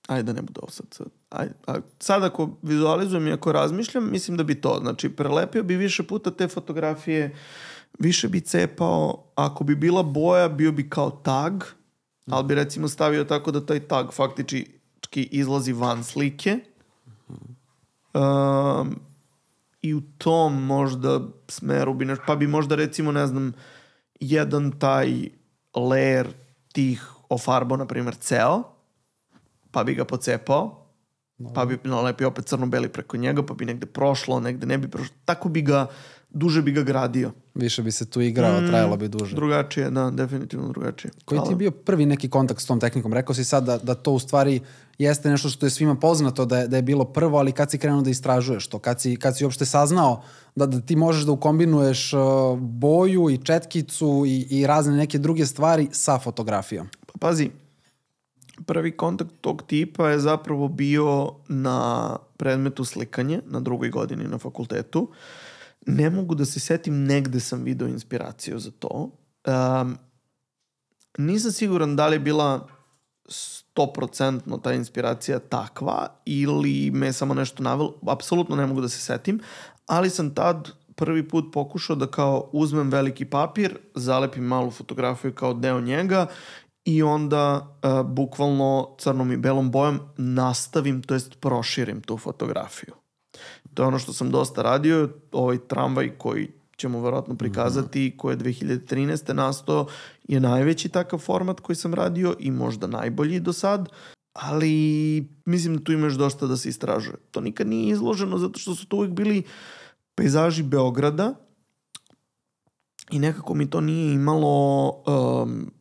ajde da ne bude sad. Ajde, a sad ako vizualizujem i ako razmišljam, mislim da bi to, znači prelepio bi više puta te fotografije, više bi cepao, ako bi bila boja, bio bi kao tag, ali bi recimo stavio tako da taj tag faktički izlazi van slike. Um, I u tom možda smeru bi nešto, pa bi možda recimo, ne znam, jedan taj layer tih ofarbao, na primjer, ceo, pa bi ga pocepao, pa bi nalepio opet crno-beli preko njega, pa bi negde prošlo, negde ne bi prošlo. Tako bi ga, duže bi ga gradio. Više bi se tu igrao, mm, trajalo bi duže. Drugačije, da, definitivno drugačije. Koji ti je bio prvi neki kontakt s tom tehnikom? Rekao si sad da, da to u stvari jeste nešto što je svima poznato da je, da je bilo prvo, ali kad si krenuo da istražuješ to? Kad si, kad si uopšte saznao da, da ti možeš da ukombinuješ uh, boju i četkicu i, i razne neke druge stvari sa fotografijom? Pa pazi, prvi kontakt tog tipa je zapravo bio na predmetu slikanje na drugoj godini na fakultetu. Ne mogu da se setim, negde sam video inspiraciju za to. Um, nisam siguran da li je bila 100% ta inspiracija takva ili me samo nešto navelo. Apsolutno ne mogu da se setim, ali sam tad prvi put pokušao da kao uzmem veliki papir, zalepim malu fotografiju kao deo njega i onda uh, bukvalno crnom i belom bojom nastavim, to jest proširim tu fotografiju. To je ono što sam dosta radio, ovaj tramvaj koji ćemo verovatno prikazati, mm -hmm. koji je 2013. nastao, je najveći takav format koji sam radio i možda najbolji do sad, ali mislim da tu imaš dosta da se istražuje. To nikad nije izloženo zato što su to uvijek bili pejzaži Beograda i nekako mi to nije imalo um,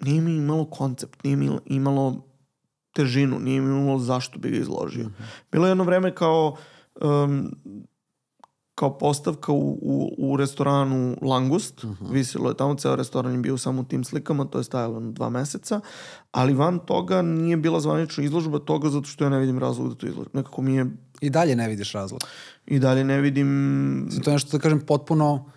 nije mi imalo koncept, nije mi imalo težinu, nije mi imalo zašto bi ga izložio. Mm -hmm. Bilo je jedno vreme kao um, kao postavka u, u, u restoranu Langust. Uh -huh. Visilo je tamo, ceo restoran je bio samo u tim slikama, to je stajalo na dva meseca, ali van toga nije bila zvanična izložba toga zato što ja ne vidim razlog da to izložim. Nekako mi je... I dalje ne vidiš razlog? I dalje ne vidim... Znači, to je nešto, da kažem, potpuno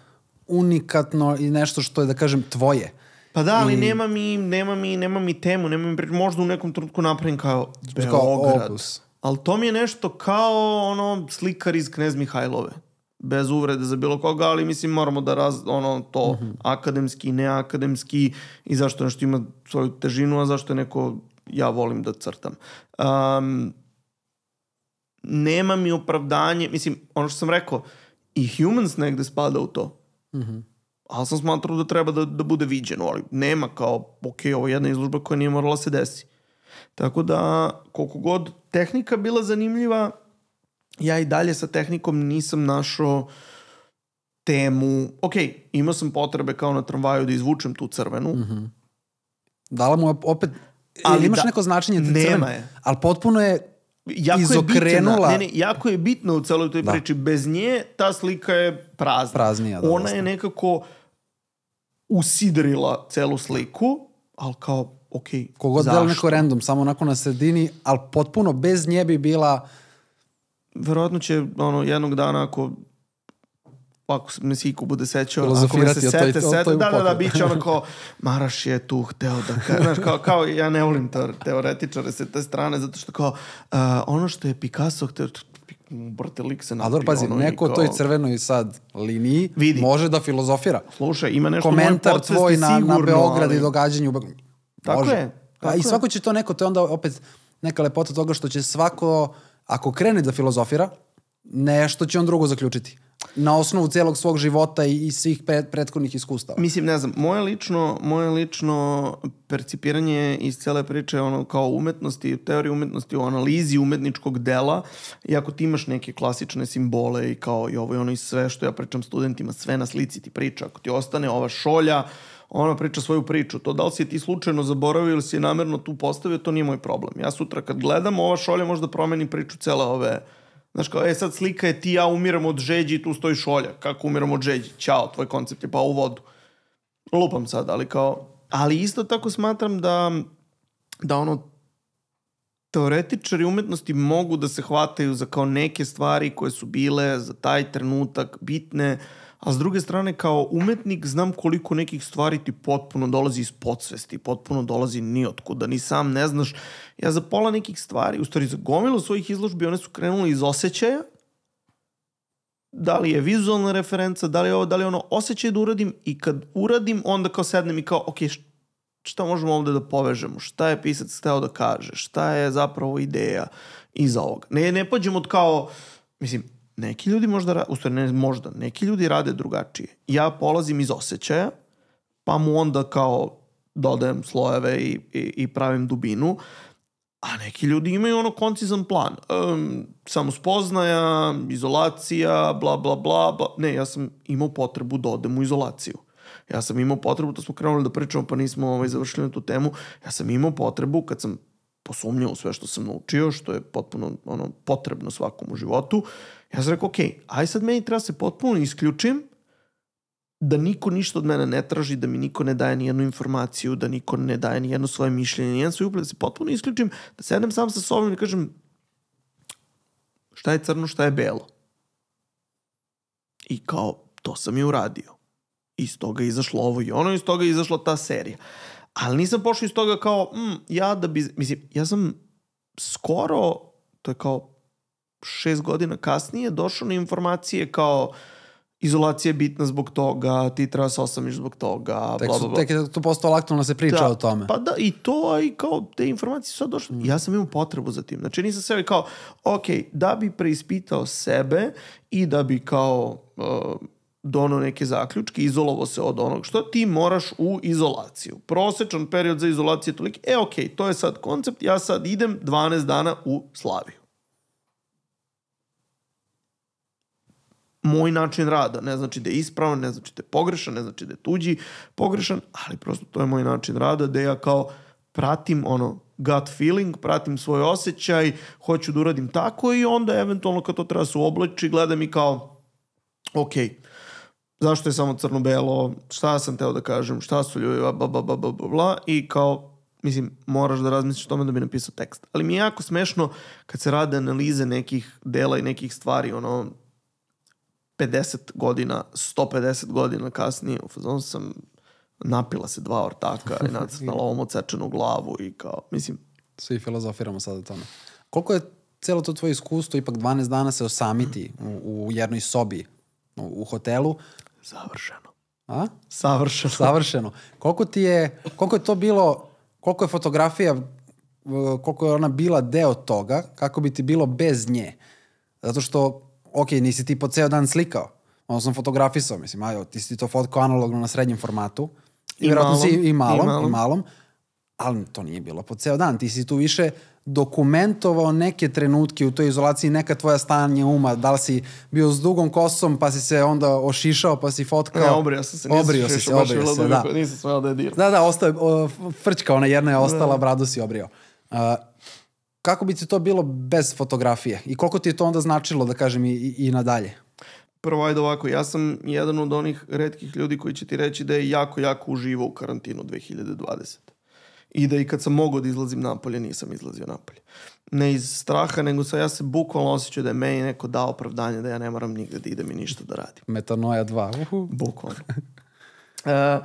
unikatno i nešto što je, da kažem, tvoje. Pa da, ali I... nema, mi, nema, mi, nema mi temu, nema mi, možda u nekom trenutku napravim kao Beograd. Kao. Ali to mi je nešto kao ono slikar iz Knez Mihajlove bez uvrede za bilo koga, ali mislim moramo da raz, ono to mm -hmm. akademski, neakademski i zašto nešto ima svoju težinu, a zašto je neko ja volim da crtam. Um, nema mi opravdanje, mislim, ono što sam rekao, i Humans negde spada u to. Mm -hmm. Ali sam smatrao da treba da, da bude viđeno, ali nema kao, ok, ovo je jedna izložba koja nije morala se desi. Tako da, koliko god tehnika bila zanimljiva, ja i dalje sa tehnikom nisam našao temu, ok, imao sam potrebe kao na tramvaju da izvučem tu crvenu. Mm -hmm. Dala mu opet, ali imaš da, neko značenje te nema crvene, je. ali potpuno je jako izokrenula. Je bitna, ne, ne, jako je bitno u celoj toj da. priči. Bez nje ta slika je prazna. Praznija, da. Ona je nekako usidrila celu sliku, ali kao, ok, Kogod da neko random, samo onako na sredini, ali potpuno bez nje bi bila verovatno će ono, jednog dana ako ako me se iko bude sećao, ako me se o toj- sete, sete, toj da, da, da, bit će ono kao, Maraš je tu hteo da kaže, znaš, kao, kao, ja ne volim teor, teoretičare sa te strane, zato što kao, uh, ono što je Picasso hteo, brate, lik se A dobro, napio, pazi, ono, i neko kao- toj crvenoj sad liniji Vidi. može da filozofira. Slušaj, ima nešto Komentar tvoj na, na sigurno, Beograd ali- i događanju u Beogradu. Tako Može. je, A tako I je. svako će to neko, to je onda opet neka lepota toga što će svako, ako krene da filozofira, nešto će on drugo zaključiti. Na osnovu celog svog života i, i svih pre, prethodnih iskustava. Mislim, ne znam, moje lično, moje lično percipiranje iz cele priče ono kao umetnosti, teorije umetnosti, o analizi umetničkog dela, i ako ti imaš neke klasične simbole i kao i ovo i ono i sve što ja pričam studentima, sve na slici ti priča, ako ti ostane ova šolja, ona priča svoju priču. To da li si ti slučajno zaboravio ili si namerno tu postavio, to nije moj problem. Ja sutra kad gledam, ova šolja možda promeni priču cele ove Znaš kao, e sad slika je ti ja umiramo od žeđi i tu stoji šolja. Kako umiramo od žeđi? Ćao, tvoj koncept je pao u vodu. Lupam sad, ali kao... Ali isto tako smatram da, da ono, teoretičari umetnosti mogu da se hvataju za kao neke stvari koje su bile za taj trenutak bitne, a s druge strane kao umetnik znam koliko nekih stvari ti potpuno dolazi iz podsvesti, potpuno dolazi ni otkuda, ni sam ne znaš. Ja za pola nekih stvari, u stvari za gomilu svojih izložbi, one su krenule iz osjećaja, da li je vizualna referenca, da li je ovo, da li je ono osjećaj da uradim i kad uradim, onda kao sednem i kao, ok, šta možemo ovde da povežemo, šta je pisac hteo da kaže, šta je zapravo ideja iza ovoga. Ne, ne pođemo od kao, mislim, neki ljudi možda, u stvari ne možda, neki ljudi rade drugačije. Ja polazim iz osjećaja, pa mu onda kao dodajem slojeve i, i, i pravim dubinu, a neki ljudi imaju ono koncizan plan. Um, samo spoznaja, izolacija, bla, bla, bla, bla. Ne, ja sam imao potrebu da odem u izolaciju. Ja sam imao potrebu, to smo krenuli da pričamo, pa nismo ovaj, završili na tu temu, ja sam imao potrebu kad sam posumnjao u sve što sam naučio, što je potpuno ono, potrebno svakom u životu, ja sam rekao, ok, aj sad meni treba se potpuno isključim, da niko ništa od mene ne traži, da mi niko ne daje ni jednu informaciju, da niko ne daje ni jedno svoje mišljenje, ni jedan svoj uplet, da se potpuno isključim, da sedem sam sa sobom i kažem šta je crno, šta je belo. I kao, to sam i uradio. Iz toga je izašlo ovo i ono, iz toga je izašla ta serija. Ali nisam pošao iz toga kao, mm, ja da bi, mislim, ja sam skoro, to je kao šest godina kasnije, došao na informacije kao izolacija je bitna zbog toga, ti treba se osamiš zbog toga, Tek, bla, bla, bla. tek je to postalo aktualno da se priča o tome. Pa da, i to, i kao te informacije su sad došle. Ja sam imao potrebu za tim. Znači nisam sebi kao, ok, da bi preispitao sebe i da bi kao uh, dono neke zaključke, izolovo se od onog što ti moraš u izolaciju. Prosečan period za izolaciju je toliki. E, ok, to je sad koncept, ja sad idem 12 dana u Slaviju. Moj način rada. Ne znači da je ispravan, ne znači da je pogrešan, ne znači da je tuđi pogrešan, ali prosto to je moj način rada da ja kao pratim ono gut feeling, pratim svoj osjećaj, hoću da uradim tako i onda eventualno kad to treba se uoblači, gledam i kao ok, zašto je samo crno-belo, šta sam teo da kažem, šta su ljudi, bla, bla, bla, bla, bla, i kao, mislim, moraš da razmisliš o tome da bi napisao tekst. Ali mi je jako smešno kad se rade analize nekih dela i nekih stvari, ono, 50 godina, 150 godina kasnije, u fazonu sam napila se dva ortaka i nacrtala ovom odsečenu glavu i kao, mislim, Svi filozofiramo sad o tome. Koliko je celo to tvoje iskustvo, ipak 12 dana se osamiti u, u jednoj sobi u, u hotelu, savršeno. a? Savršeno. Savršeno. Koliko ti je, koliko je to bilo, koliko je fotografija, koliko je ona bila deo toga, kako bi ti bilo bez nje? Zato što, ok, nisi ti po ceo dan slikao, ono sam fotografisao, mislim, ajo, ti si to fotkao analogno na srednjem formatu, i, I vjerojatno si malom, i i malom, i malom. malom, ali to nije bilo po ceo dan. Ti si tu više dokumentovao neke trenutke u toj izolaciji, neka tvoja stanje uma, da li si bio s dugom kosom, pa si se onda ošišao, pa si fotkao. Ne, obrio sam se, nisam obrio si se, obrio se, da. Nisam smeo da je diram. Da, da, ostao frčka, ona jedna je ostala, bradu si obrio. Uh, kako bi ti to bilo bez fotografije? I koliko ti je to onda značilo, da kažem, i, i, nadalje? Prvo, ajde ovako, ja sam jedan od onih redkih ljudi koji će ti reći da je jako, jako uživao u karantinu 2020. I da i kad sam mogao da izlazim napolje, nisam izlazio napolje. Ne iz straha, nego sa ja se bukvalno osjećao da je meni neko dao opravdanje da ja ne moram nigde da idem i ništa da radim. Metanoja 2. Uhu. Bukvalno. e,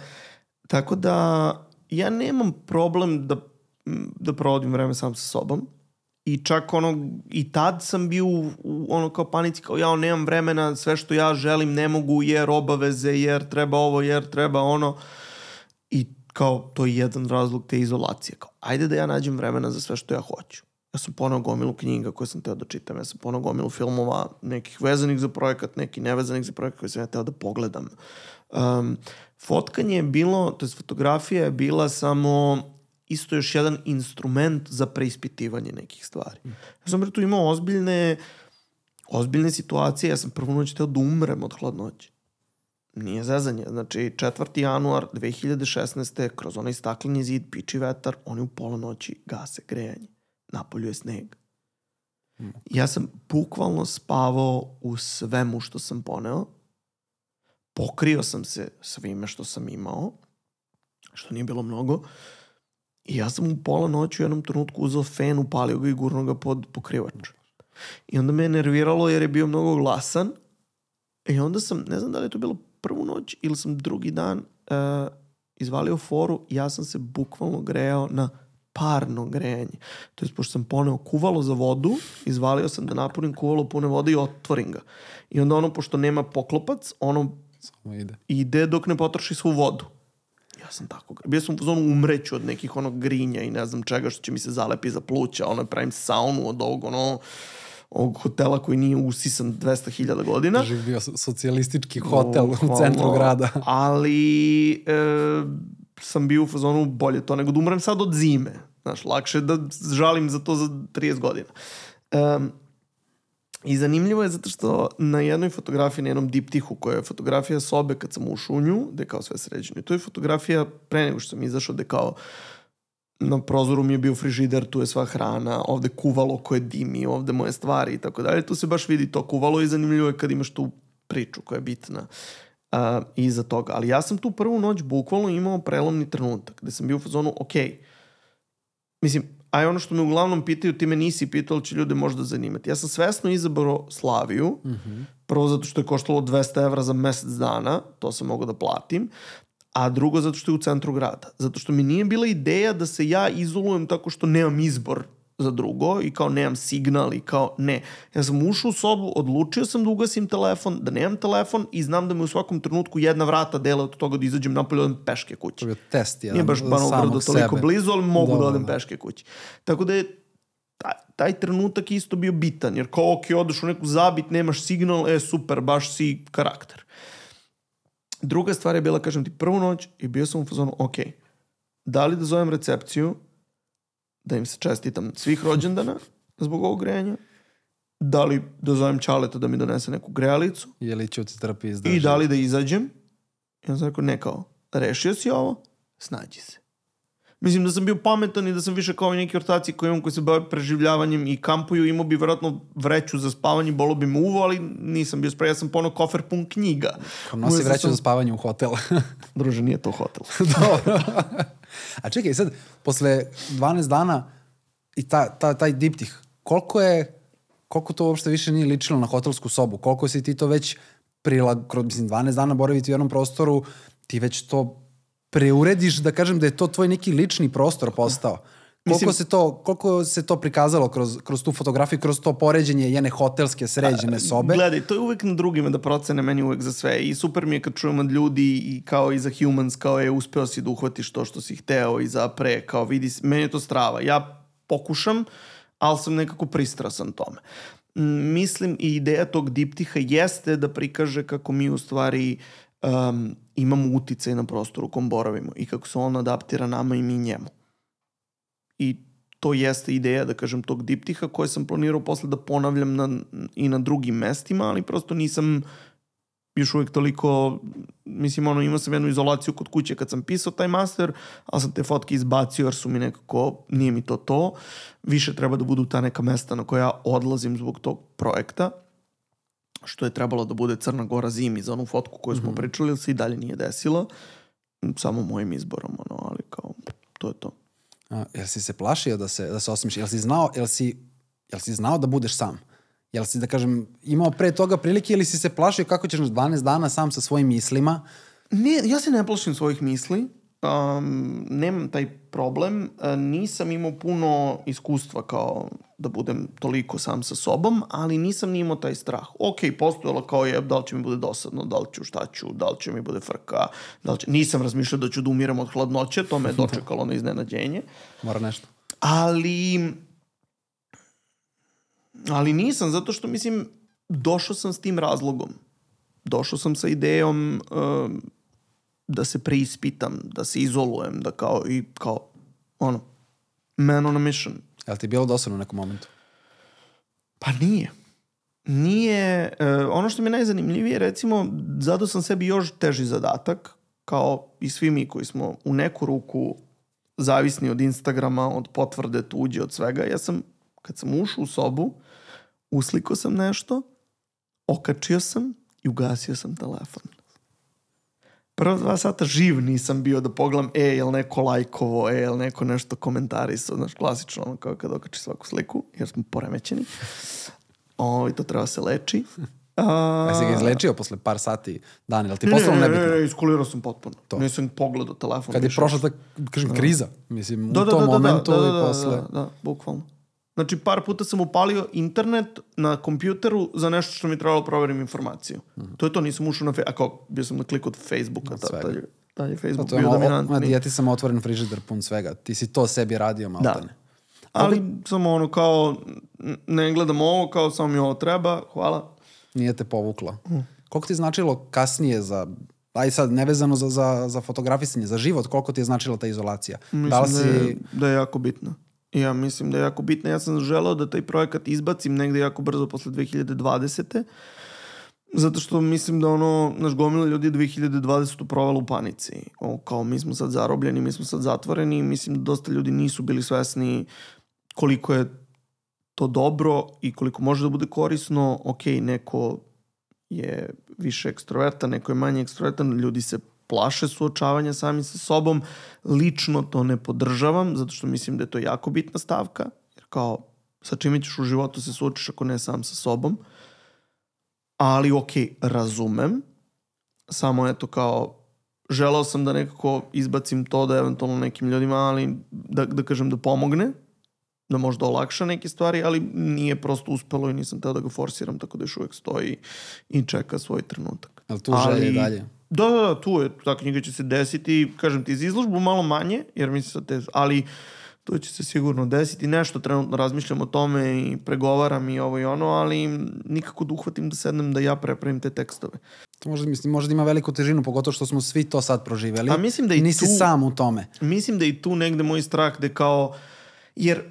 tako da ja nemam problem da, da provodim vreme sam sa sobom. I čak ono, i tad sam bio u, u ono kao panici, kao ja nemam vremena, sve što ja želim ne mogu jer obaveze, jer treba ovo, jer treba ono. I kao to je jedan razlog te izolacije. Kao, ajde da ja nađem vremena za sve što ja hoću. Ja sam ponao gomilu knjiga koje sam teo da čitam, ja sam ponao gomilu filmova, nekih vezanih za projekat, neki nevezanih za projekat koje sam ja teo da pogledam. Um, fotkanje je bilo, to je fotografija je bila samo isto još jedan instrument za preispitivanje nekih stvari. Ja sam tu imao ozbiljne, ozbiljne situacije, ja sam prvu noć teo da umrem od hladnoće. Nije zezanje. Znači, 4. januar 2016. kroz onaj stakleni zid, piči vetar, oni u pola noći gase grejanje. Napolju je sneg. Ja sam bukvalno spavao u svemu što sam poneo. Pokrio sam se svime što sam imao, što nije bilo mnogo. I ja sam u pola noći u jednom trenutku uzao fen, upalio ga i gurno ga pod pokrivač. I onda me je nerviralo jer je bio mnogo glasan. I onda sam, ne znam da li je to bilo prvu noć ili sam drugi dan uh, izvalio foru, ja sam se bukvalno grejao na parno grejanje. To je pošto sam poneo kuvalo za vodu, izvalio sam da napunim kuvalo pune vode i otvorim ga. I onda ono, pošto nema poklopac, ono Samo ide. ide dok ne potroši svu vodu. Ja sam tako, bio sam u zonu umreću od nekih onog grinja i ne znam čega što će mi se zalepi za pluća, ono pravim saunu od ovog, ono, ovog hotela koji nije usisan 200.000 godina. Živ bio socijalistički hotel o, u centru grada. Ali e, sam bio u fazonu bolje to nego da umrem sad od zime. Znaš, lakše da žalim za to za 30 godina. Um, I zanimljivo je zato što na jednoj fotografiji, na jednom diptihu koja je fotografija sobe kad sam ušao u nju, gde je kao sve sređeno. I to je fotografija pre nego što sam izašao, gde kao na prozoru mi je bio frižider, tu je sva hrana, ovde kuvalo koje dimi, ovde moje stvari i tako dalje. Tu se baš vidi to kuvalo i zanimljivo je kad imaš tu priču koja je bitna uh, iza toga. Ali ja sam tu prvu noć bukvalno imao prelomni trenutak gde sam bio u fazonu, ok, mislim, a ono što me uglavnom pitaju, ti me nisi pitao, ali će ljude možda zanimati. Ja sam svesno izabrao Slaviju, mm -hmm. prvo zato što je koštalo 200 evra za mesec dana, to sam mogao da platim, a drugo zato što je u centru grada. Zato što mi nije bila ideja da se ja izolujem tako što nemam izbor za drugo i kao nemam signal i kao ne. Ja sam ušao u sobu, odlučio sam da ugasim telefon, da nemam telefon i znam da me u svakom trenutku jedna vrata dele od toga da izađem napolje odem peške kući. To je test jedan. Nije baš Banov Brdo toliko blizu, ali mogu da, da odem peške kući. Tako da je taj, taj trenutak isto bio bitan, jer kao ok, odeš u neku zabit, nemaš signal, e super, baš si karakter. Druga stvar je bila, kažem ti, prvu noć i bio sam u fazonu, ok, da li da zovem recepciju, da im se čestitam svih rođendana zbog ovog grejanja, da li da zovem Čaleta da mi donese neku grejalicu. Je li ću ti trpi? I da li da izađem. I on sam rekao, ne kao, rešio si ovo, snađi se. Mislim da sam bio pametan i da sam više kao i neki ortaci koji imam koji se bave preživljavanjem i kampuju, imao bi vjerojatno vreću za spavanje, bolo bi me uvo, ali nisam bio spreman, ja sam ponao kofer pun knjiga. Kao nosi vreću sam... za spavanje u hotel. Druže, nije to hotel. Dobro. A čekaj, sad, posle 12 dana i ta, ta, taj diptih, koliko je, koliko to uopšte više nije ličilo na hotelsku sobu? Koliko si ti to već prilag, kroz, mislim, 12 dana boraviti u jednom prostoru, ti već to preurediš, da kažem da je to tvoj neki lični prostor postao. Koliko, Mislim, se to, koliko se to prikazalo kroz, kroz tu fotografiju, kroz to poređenje jedne hotelske sređene sobe? Gledaj, to je uvek na drugima da procene meni uvek za sve i super mi je kad čujem od ljudi i kao i za humans, kao je uspeo si da uhvatiš to što si hteo i za pre, kao vidi, meni je to strava. Ja pokušam, ali sam nekako pristrasan tome. Mislim i ideja tog diptiha jeste da prikaže kako mi u stvari um, imamo uticaj na prostor u kom boravimo i kako se on adaptira nama i mi njemu. I to jeste ideja, da kažem, tog diptiha koje sam planirao posle da ponavljam na, i na drugim mestima, ali prosto nisam još uvijek toliko, mislim, ono, imao sam jednu izolaciju kod kuće kad sam pisao taj master, ali sam te fotke izbacio jer su mi nekako, nije mi to to. Više treba da budu ta neka mesta na koja ja odlazim zbog tog projekta što je trebalo da bude Crna Gora zimi za onu fotku koju smo mm -hmm. pričali, ali se i dalje nije desilo. Samo mojim izborom, ono, ali kao, to je to. A, jel si se plašio da se, da se osmiš? Jel si znao, jel si, jel si znao da budeš sam? Jel si, da kažem, imao pre toga prilike ili si se plašio kako ćeš na 12 dana sam sa svojim mislima? Ne, ja se ne plašim svojih misli. Um, nemam taj problem. Uh, nisam imao puno iskustva kao da budem toliko sam sa sobom, ali nisam ni imao taj strah. Ok, postojalo kao je da li će mi bude dosadno, da li ću šta ću, da li će mi bude frka, da li će... Nisam razmišljao da ću da umiram od hladnoće, to me je dočekalo na iznenađenje. Mora nešto. Ali ali nisam, zato što mislim došao sam s tim razlogom. Došao sam sa idejom uh, da se preispitam, da se izolujem, da kao i kao ono man on a mission. Jel ti je bilo dosadno u nekom momentu? Pa nije. Nije, uh, ono što mi je najzanimljivije, recimo, zadao sam sebi još teži zadatak, kao i svi mi koji smo u neku ruku zavisni od Instagrama, od potvrde tuđe, od svega. Ja sam, kad sam ušao u sobu, usliko sam nešto, okačio sam i ugasio sam telefon. Prva dva sata živ nisam bio da pogledam, e, jel neko lajkovo, e, jel neko nešto komentarisao, znaš, klasično, ono kao kad okači svaku sliku, jer smo poremećeni. O, i to treba se leči. A... Jesi ga izlečio posle par sati dana, ili ti postalo nebitno? Ne, ne, ne, iskulirao sam potpuno. To. Nisam pogledao telefon. Kad je prošla ta, kažem, kriza, mislim, da, u da, tom da, da, momentu da, da, i da, posle... Da, da, bukvalno. Znači, par puta sam upalio internet na kompjuteru za nešto što mi trebalo proverim informaciju. Mm -hmm. To je to, nisam ušao na... Fe... A kao, bio sam na klik od Facebooka, tad je, tad je Facebook To je bio dominantni. ja ti sam otvoren frižider pun svega. Ti si to sebi radio, maltene. Ali samo ono kao, ne gledam ovo, kao samo mi ovo treba, hvala. Nije te povuklo. Koliko ti je značilo kasnije za aj sad nevezano za, za, za fotografisanje, za život, koliko ti je značila ta izolacija? Mislim da li da, si... je, da je jako bitno. Ja mislim da je jako bitno. Ja sam želeo da taj projekat izbacim negde jako brzo posle 2020. Zato što mislim da ono, naš gomila ljudi je 2020. provela u panici. O, kao mi smo sad zarobljeni, mi smo sad zatvoreni. Mislim da dosta ljudi nisu bili svesni koliko je to dobro i koliko može da bude korisno. Ok, neko je više ekstrovertan, neko je manje ekstrovertan, ljudi se plaše suočavanja sami sa sobom. Lično to ne podržavam, zato što mislim da je to jako bitna stavka, jer kao sa čime ćeš u životu se suočiš ako ne sam sa sobom. Ali ok, razumem, samo eto kao želao sam da nekako izbacim to da eventualno nekim ljudima, ali da, da kažem da pomogne, da možda olakša neke stvari, ali nije prosto uspelo i nisam teo da ga forsiram, tako da još uvek stoji i čeka svoj trenutak. Jel tu želje i dalje? Da, da, da, tu je, ta knjiga će se desiti, kažem ti, za izložbu malo manje, jer mislim sad te, ali to će se sigurno desiti. Nešto trenutno razmišljam o tome i pregovaram i ovo i ono, ali nikako da uhvatim da sednem da ja prepravim te tekstove. To možda, mislim, možda ima veliku težinu, pogotovo što smo svi to sad proživeli. A mislim da i Nisi tu- sam u tome. Mislim da i tu negde moj strah da kao, jer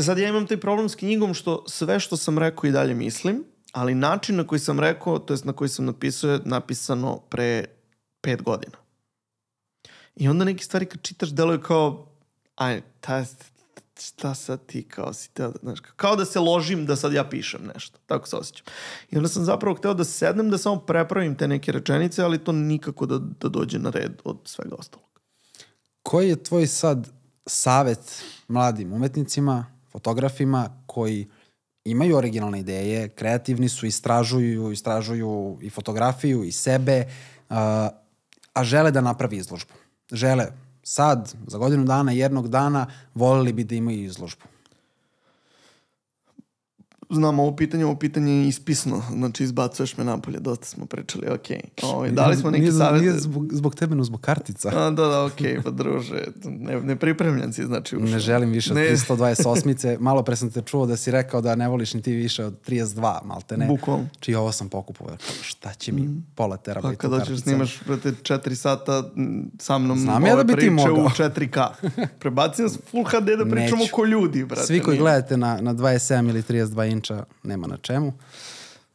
sad ja imam taj problem s knjigom što sve što sam rekao i dalje mislim, ali način na koji sam rekao, to jest na koji sam napisao je napisano pre pet godina. I onda neke stvari kad čitaš deluje kao, aj, ta, šta sad ti kao si teo da, znaš, kao da se ložim da sad ja pišem nešto. Tako se osjećam. I onda sam zapravo hteo da sednem da samo prepravim te neke rečenice, ali to nikako da, da dođe na red od svega ostalog. Koji je tvoj sad savet mladim umetnicima, fotografima koji imaju originalne ideje, kreativni su, istražuju, istražuju i fotografiju i sebe, a, a žele da napravi izložbu. Žele sad, za godinu dana, jednog dana, volili bi da imaju izložbu. Znam, ovo pitanje, ovo pitanje je ispisno, znači izbacuješ me napolje, dosta smo pričali, ok. Ovaj, dali smo neki nije, savjet. Nije zbog, zbog tebe, no zbog kartica. A, da, da, ok, pa druže, ne, ne pripremljen si, znači ušao. Ne želim više od Ne. 328-ice. Malo pre sam te čuo da si rekao da ne voliš ni ti više od 32, malte ne. Bukvalno. Či ovo sam pokupovao. Šta će mi pola Pa terabajta kad hoćeš kartica? snimaš, brate, 4 sata sa mnom Znam ja ove da bi ti priče mogao. u 4K. Prebacim s Full HD da pričamo Neću. ko ljudi, brate. Svi koji nije. gledate na, na 27 ili 32 inča, nema na čemu.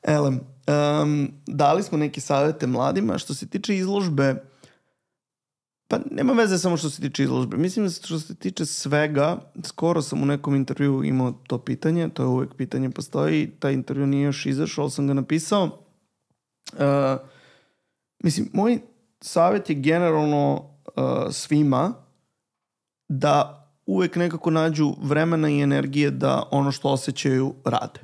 Elem, um, dali smo neke savete mladima. Što se tiče izložbe, pa nema veze samo što se tiče izložbe. Mislim da što se tiče svega, skoro sam u nekom intervju imao to pitanje, to je uvek pitanje postoji, taj intervju nije još izašao, ali sam ga napisao. Uh, mislim, moj savet je generalno uh, svima da uvek nekako nađu vremena i energije da ono što osjećaju rade.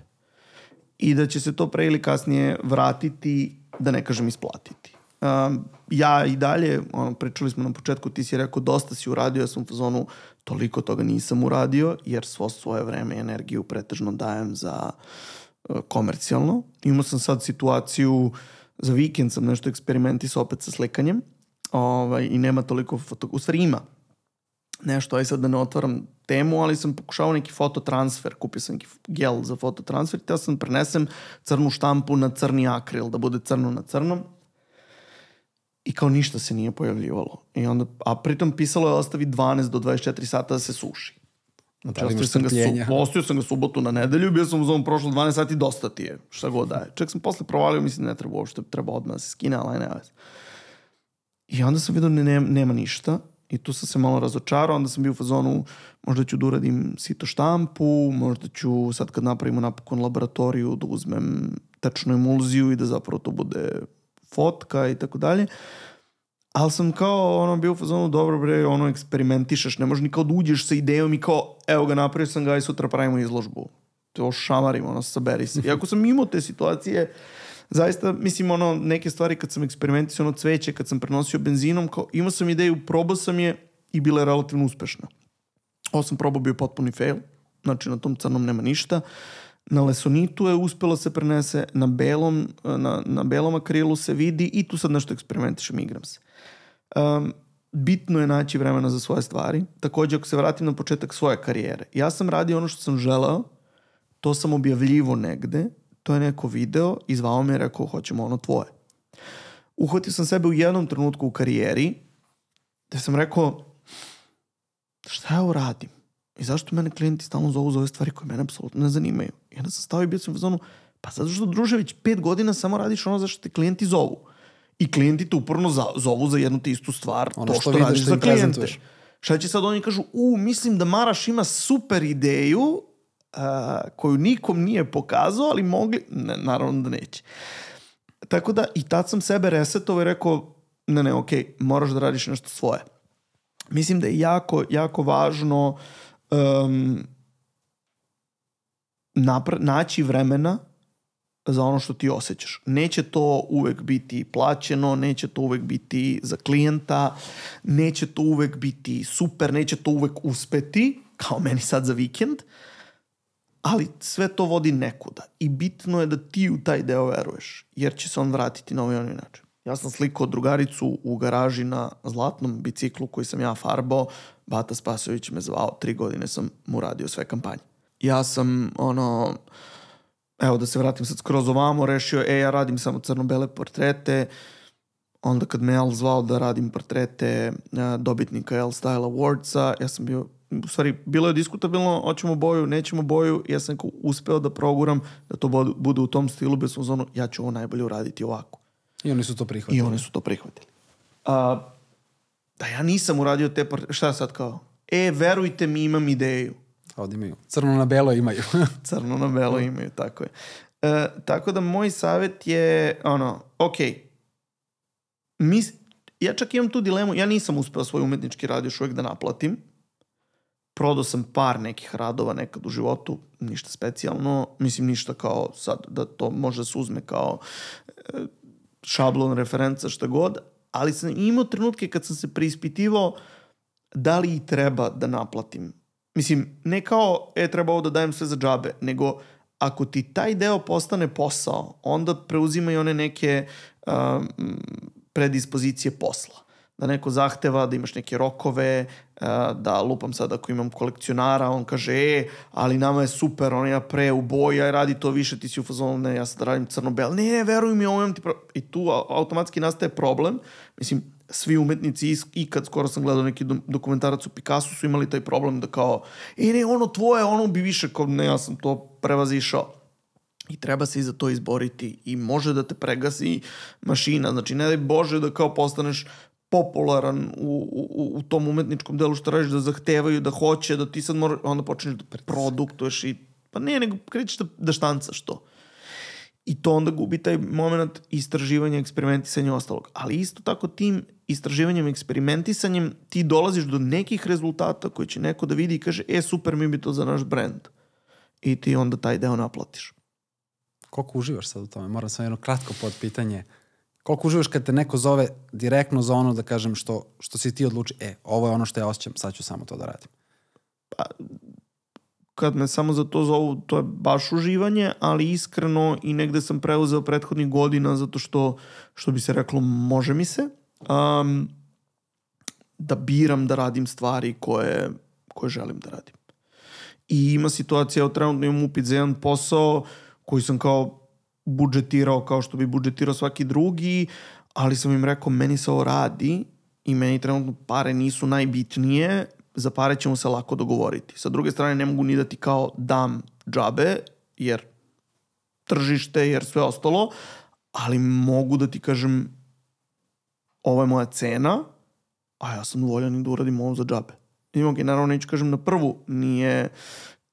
I da će se to pre ili kasnije vratiti, da ne kažem isplatiti. Um, ja i dalje, ono, pričali smo na početku, ti si rekao dosta si uradio, ja sam u zonu toliko toga nisam uradio, jer svo svoje vreme i energiju pretežno dajem za uh, komercijalno. Imao sam sad situaciju, za vikend sam nešto eksperimentisao opet sa slikanjem, ovaj, i nema toliko foto... U stvari ima nešto, aj sad da ne otvaram temu, ali sam pokušao neki fototransfer, kupio sam neki gel za fototransfer, te sam prenesem crnu štampu na crni akril, da bude crno na crnom. I kao ništa se nije pojavljivalo. I onda, a pritom pisalo je ostavi 12 do 24 sata da se suši. Znači, Da ostavio sam, ga su, ostavio sam ga subotu na nedelju, bio sam u zonu prošlo 12 sati, dosta ti je, šta god daje. Čak sam posle provalio, mislim, ne treba uopšte, treba odmah da se skine, ali ne veze. I onda sam vidio da ne, nema ništa i tu sam se malo razočarao, onda sam bio u fazonu možda ću da uradim sito štampu, možda ću sad kad napravimo napokon laboratoriju da uzmem tečnu emulziju i da zapravo to bude fotka i tako dalje. Ali sam kao ono bio u fazonu dobro bre, ono eksperimentišeš, ne možeš ni kao da uđeš sa idejom i kao evo ga napravio sam ga i sutra pravimo izložbu. To šamarimo, ono saberi se. Iako sam imao te situacije, zaista, mislim, ono, neke stvari kad sam eksperimentisao ono cveće, kad sam prenosio benzinom, kao, imao sam ideju, probao sam je i bila je relativno uspešna. Ovo sam probao bio potpuni fail, znači na tom crnom nema ništa. Na lesonitu je uspelo se prenese, na belom, na, na belom akrilu se vidi i tu sad nešto eksperimentišem, igram se. Um, bitno je naći vremena za svoje stvari. Takođe, ako se vratim na početak svoje karijere, ja sam radio ono što sam želeo, to sam objavljivo negde, to je neko video i zvao me i rekao hoćemo ono tvoje. Uhvatio sam sebe u jednom trenutku u karijeri gde sam rekao šta ja uradim? I zašto mene klijenti stalno zovu za ove stvari koje mene apsolutno ne zanimaju? I onda sam stao i bio sam u zonu, pa zato što Družević pet godina samo radiš ono za što te klijenti zovu. I klijenti te uporno za, zovu za jednu te istu stvar, Ono to što što, radiš da za klijente. Šta će sad oni kažu, u, mislim da Maraš ima super ideju koju nikom nije pokazao, ali mogli, ne, naravno da neće. Tako da i tad sam sebe resetovao i rekao, ne, ne, okej, moraš da radiš nešto svoje. Mislim da je jako, jako važno um, napra- naći vremena za ono što ti osjećaš. Neće to uvek biti plaćeno, neće to uvek biti za klijenta, neće to uvek biti super, neće to uvek uspeti, kao meni sad za vikend, ali sve to vodi nekuda i bitno je da ti u taj deo veruješ, jer će se on vratiti na ovaj onaj način. Ja sam slikao drugaricu u garaži na zlatnom biciklu koji sam ja farbao, Bata Spasović me zvao, tri godine sam mu radio sve kampanje. Ja sam, ono, evo da se vratim sad skroz ovamo, rešio, e, ja radim samo crno-bele portrete, onda kad me Al zvao da radim portrete uh, dobitnika L Style Awardsa, ja sam bio, u stvari, bilo je diskutabilno, hoćemo boju, nećemo boju, ja sam uspeo da proguram da to bude, u tom stilu, bez zonu, ja ću ovo najbolje uraditi ovako. I oni su to prihvatili. I oni su to prihvatili. A, da ja nisam uradio te portrete, šta sad kao? E, verujte mi, imam ideju. Ovdje imaju. Crno na belo imaju. Crno na belo imaju, tako je. E, tako da moj savjet je, ono, ok, mis, ja čak imam tu dilemu, ja nisam uspeo svoj umetnički rad još uvijek da naplatim. Prodao sam par nekih radova nekad u životu, ništa specijalno, mislim ništa kao sad da to može da se uzme kao e, šablon, referenca, šta god, ali sam imao trenutke kad sam se preispitivao da li i treba da naplatim. Mislim, ne kao, e, treba ovo da dajem sve za džabe, nego ako ti taj deo postane posao, onda preuzima i one neke um, predispozicije posla. Da neko zahteva da imaš neke rokove, uh, da lupam sad ako imam kolekcionara, on kaže, e, ali nama je super, on ja pre u boji, aj radi to više, ti si u fazonu, ne, ja sad radim crno-bel, ne, ne, veruj mi, ovo imam ti. I tu automatski nastaje problem, mislim, svi umetnici is- ikad skoro sam gledao neki do- dokumentarac u Picasso su imali taj problem da kao e ne ono tvoje ono bi više kao ne ja sam to prevazišao. I treba se i za to izboriti i može da te pregasi mašina. Znači ne daj Bože da kao postaneš popularan u, u, u tom umetničkom delu što radiš da zahtevaju da hoće da ti sad mora, onda počneš da produktuješ i pa ne nego krećeš da, da štancaš to I to onda gubi taj moment istraživanja, eksperimentisanja i ostalog. Ali isto tako tim istraživanjem, eksperimentisanjem ti dolaziš do nekih rezultata koji će neko da vidi i kaže, e super, mi bi to za naš brand. I ti onda taj deo naplatiš. Koliko uživaš sad u tome? Moram samo jedno kratko pod pitanje. Koliko uživaš kad te neko zove direktno za ono da kažem što, što si ti odluči, e, ovo je ono što ja osjećam, sad ću samo to da radim. kad me samo za to zovu, to je baš uživanje, ali iskreno i negde sam preuzeo prethodnih godina zato što, što bi se reklo, može mi se. Um, da biram da radim stvari koje, koje želim da radim. I ima situacija, evo trenutno imam upit za jedan posao koji sam kao budžetirao kao što bi budžetirao svaki drugi, ali sam im rekao, meni se ovo radi i meni trenutno pare nisu najbitnije, za pare ćemo se lako dogovoriti. Sa druge strane, ne mogu ni da ti kao dam džabe, jer tržište, jer sve ostalo, ali mogu da ti kažem ovo je moja cena, a ja sam voljan i da uradim ovo za džabe. I ok, naravno neću kažem na prvu, nije,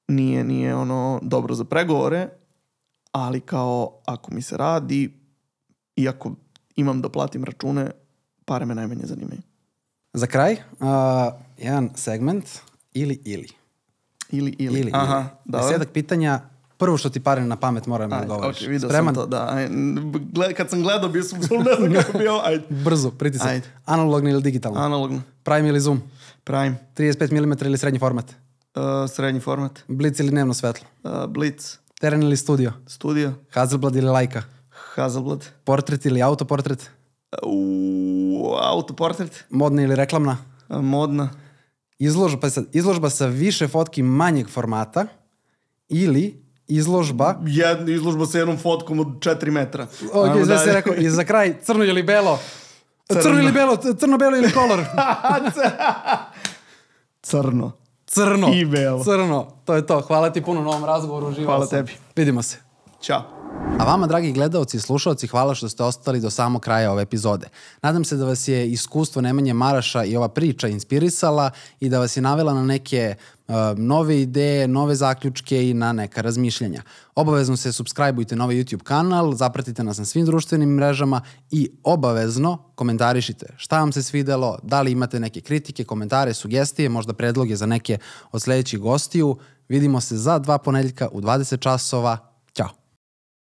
nije, nije ono dobro za pregovore, ali kao ako mi se radi i ako imam da platim račune, pare me najmanje zanimaju. Za kraj, uh, jedan segment ili ili. Ili, ili. Ili, Aha, ili. dobro. Desetak pitanja, prvo što ti padne na pamet mora mi Ajde, odgovoriš. ok, vidio Spreman? sam to, da. Aj, Gled, kad sam gledao, bio sam ne znam kako bio, ajde. Brzo, pritisak. Ajde. Analogni ili digitalno? Analogno. Prime ili zoom? Prime. 35 mm ili srednji format? Uh, srednji format. Blic ili dnevno svetlo? Uh, Blitz. Teren ili studio? Studio. Hasselblad ili Leica? Hazelblad. Portret ili autoportret? Autoportret. Modna ili reklamna? Modna. Izložba, pa sad, izložba sa više fotki manjeg formata ili izložba Jedna izložba sa jednom fotkom od 4 metra. Ok, sve se rekao, i za kraj, crno ili belo? Crno, Crno. ili belo, crno-belo ili kolor? Crno. Crno. I belo. Crno. To je to. Hvala ti puno na ovom razgovoru. Uživao Hvala sam. tebi. Vidimo se. Ćao. A vama, dragi gledalci i slušalci, hvala što ste ostali do samog kraja ove epizode. Nadam se da vas je iskustvo Nemanje Maraša i ova priča inspirisala i da vas je navela na neke uh, nove ideje, nove zaključke i na neka razmišljanja. Obavezno se subscribeujte na ovaj YouTube kanal, zapratite nas na svim društvenim mrežama i obavezno komentarišite šta vam se svidelo, da li imate neke kritike, komentare, sugestije, možda predloge za neke od sledećih gostiju. Vidimo se za dva ponedeljka u 20 časova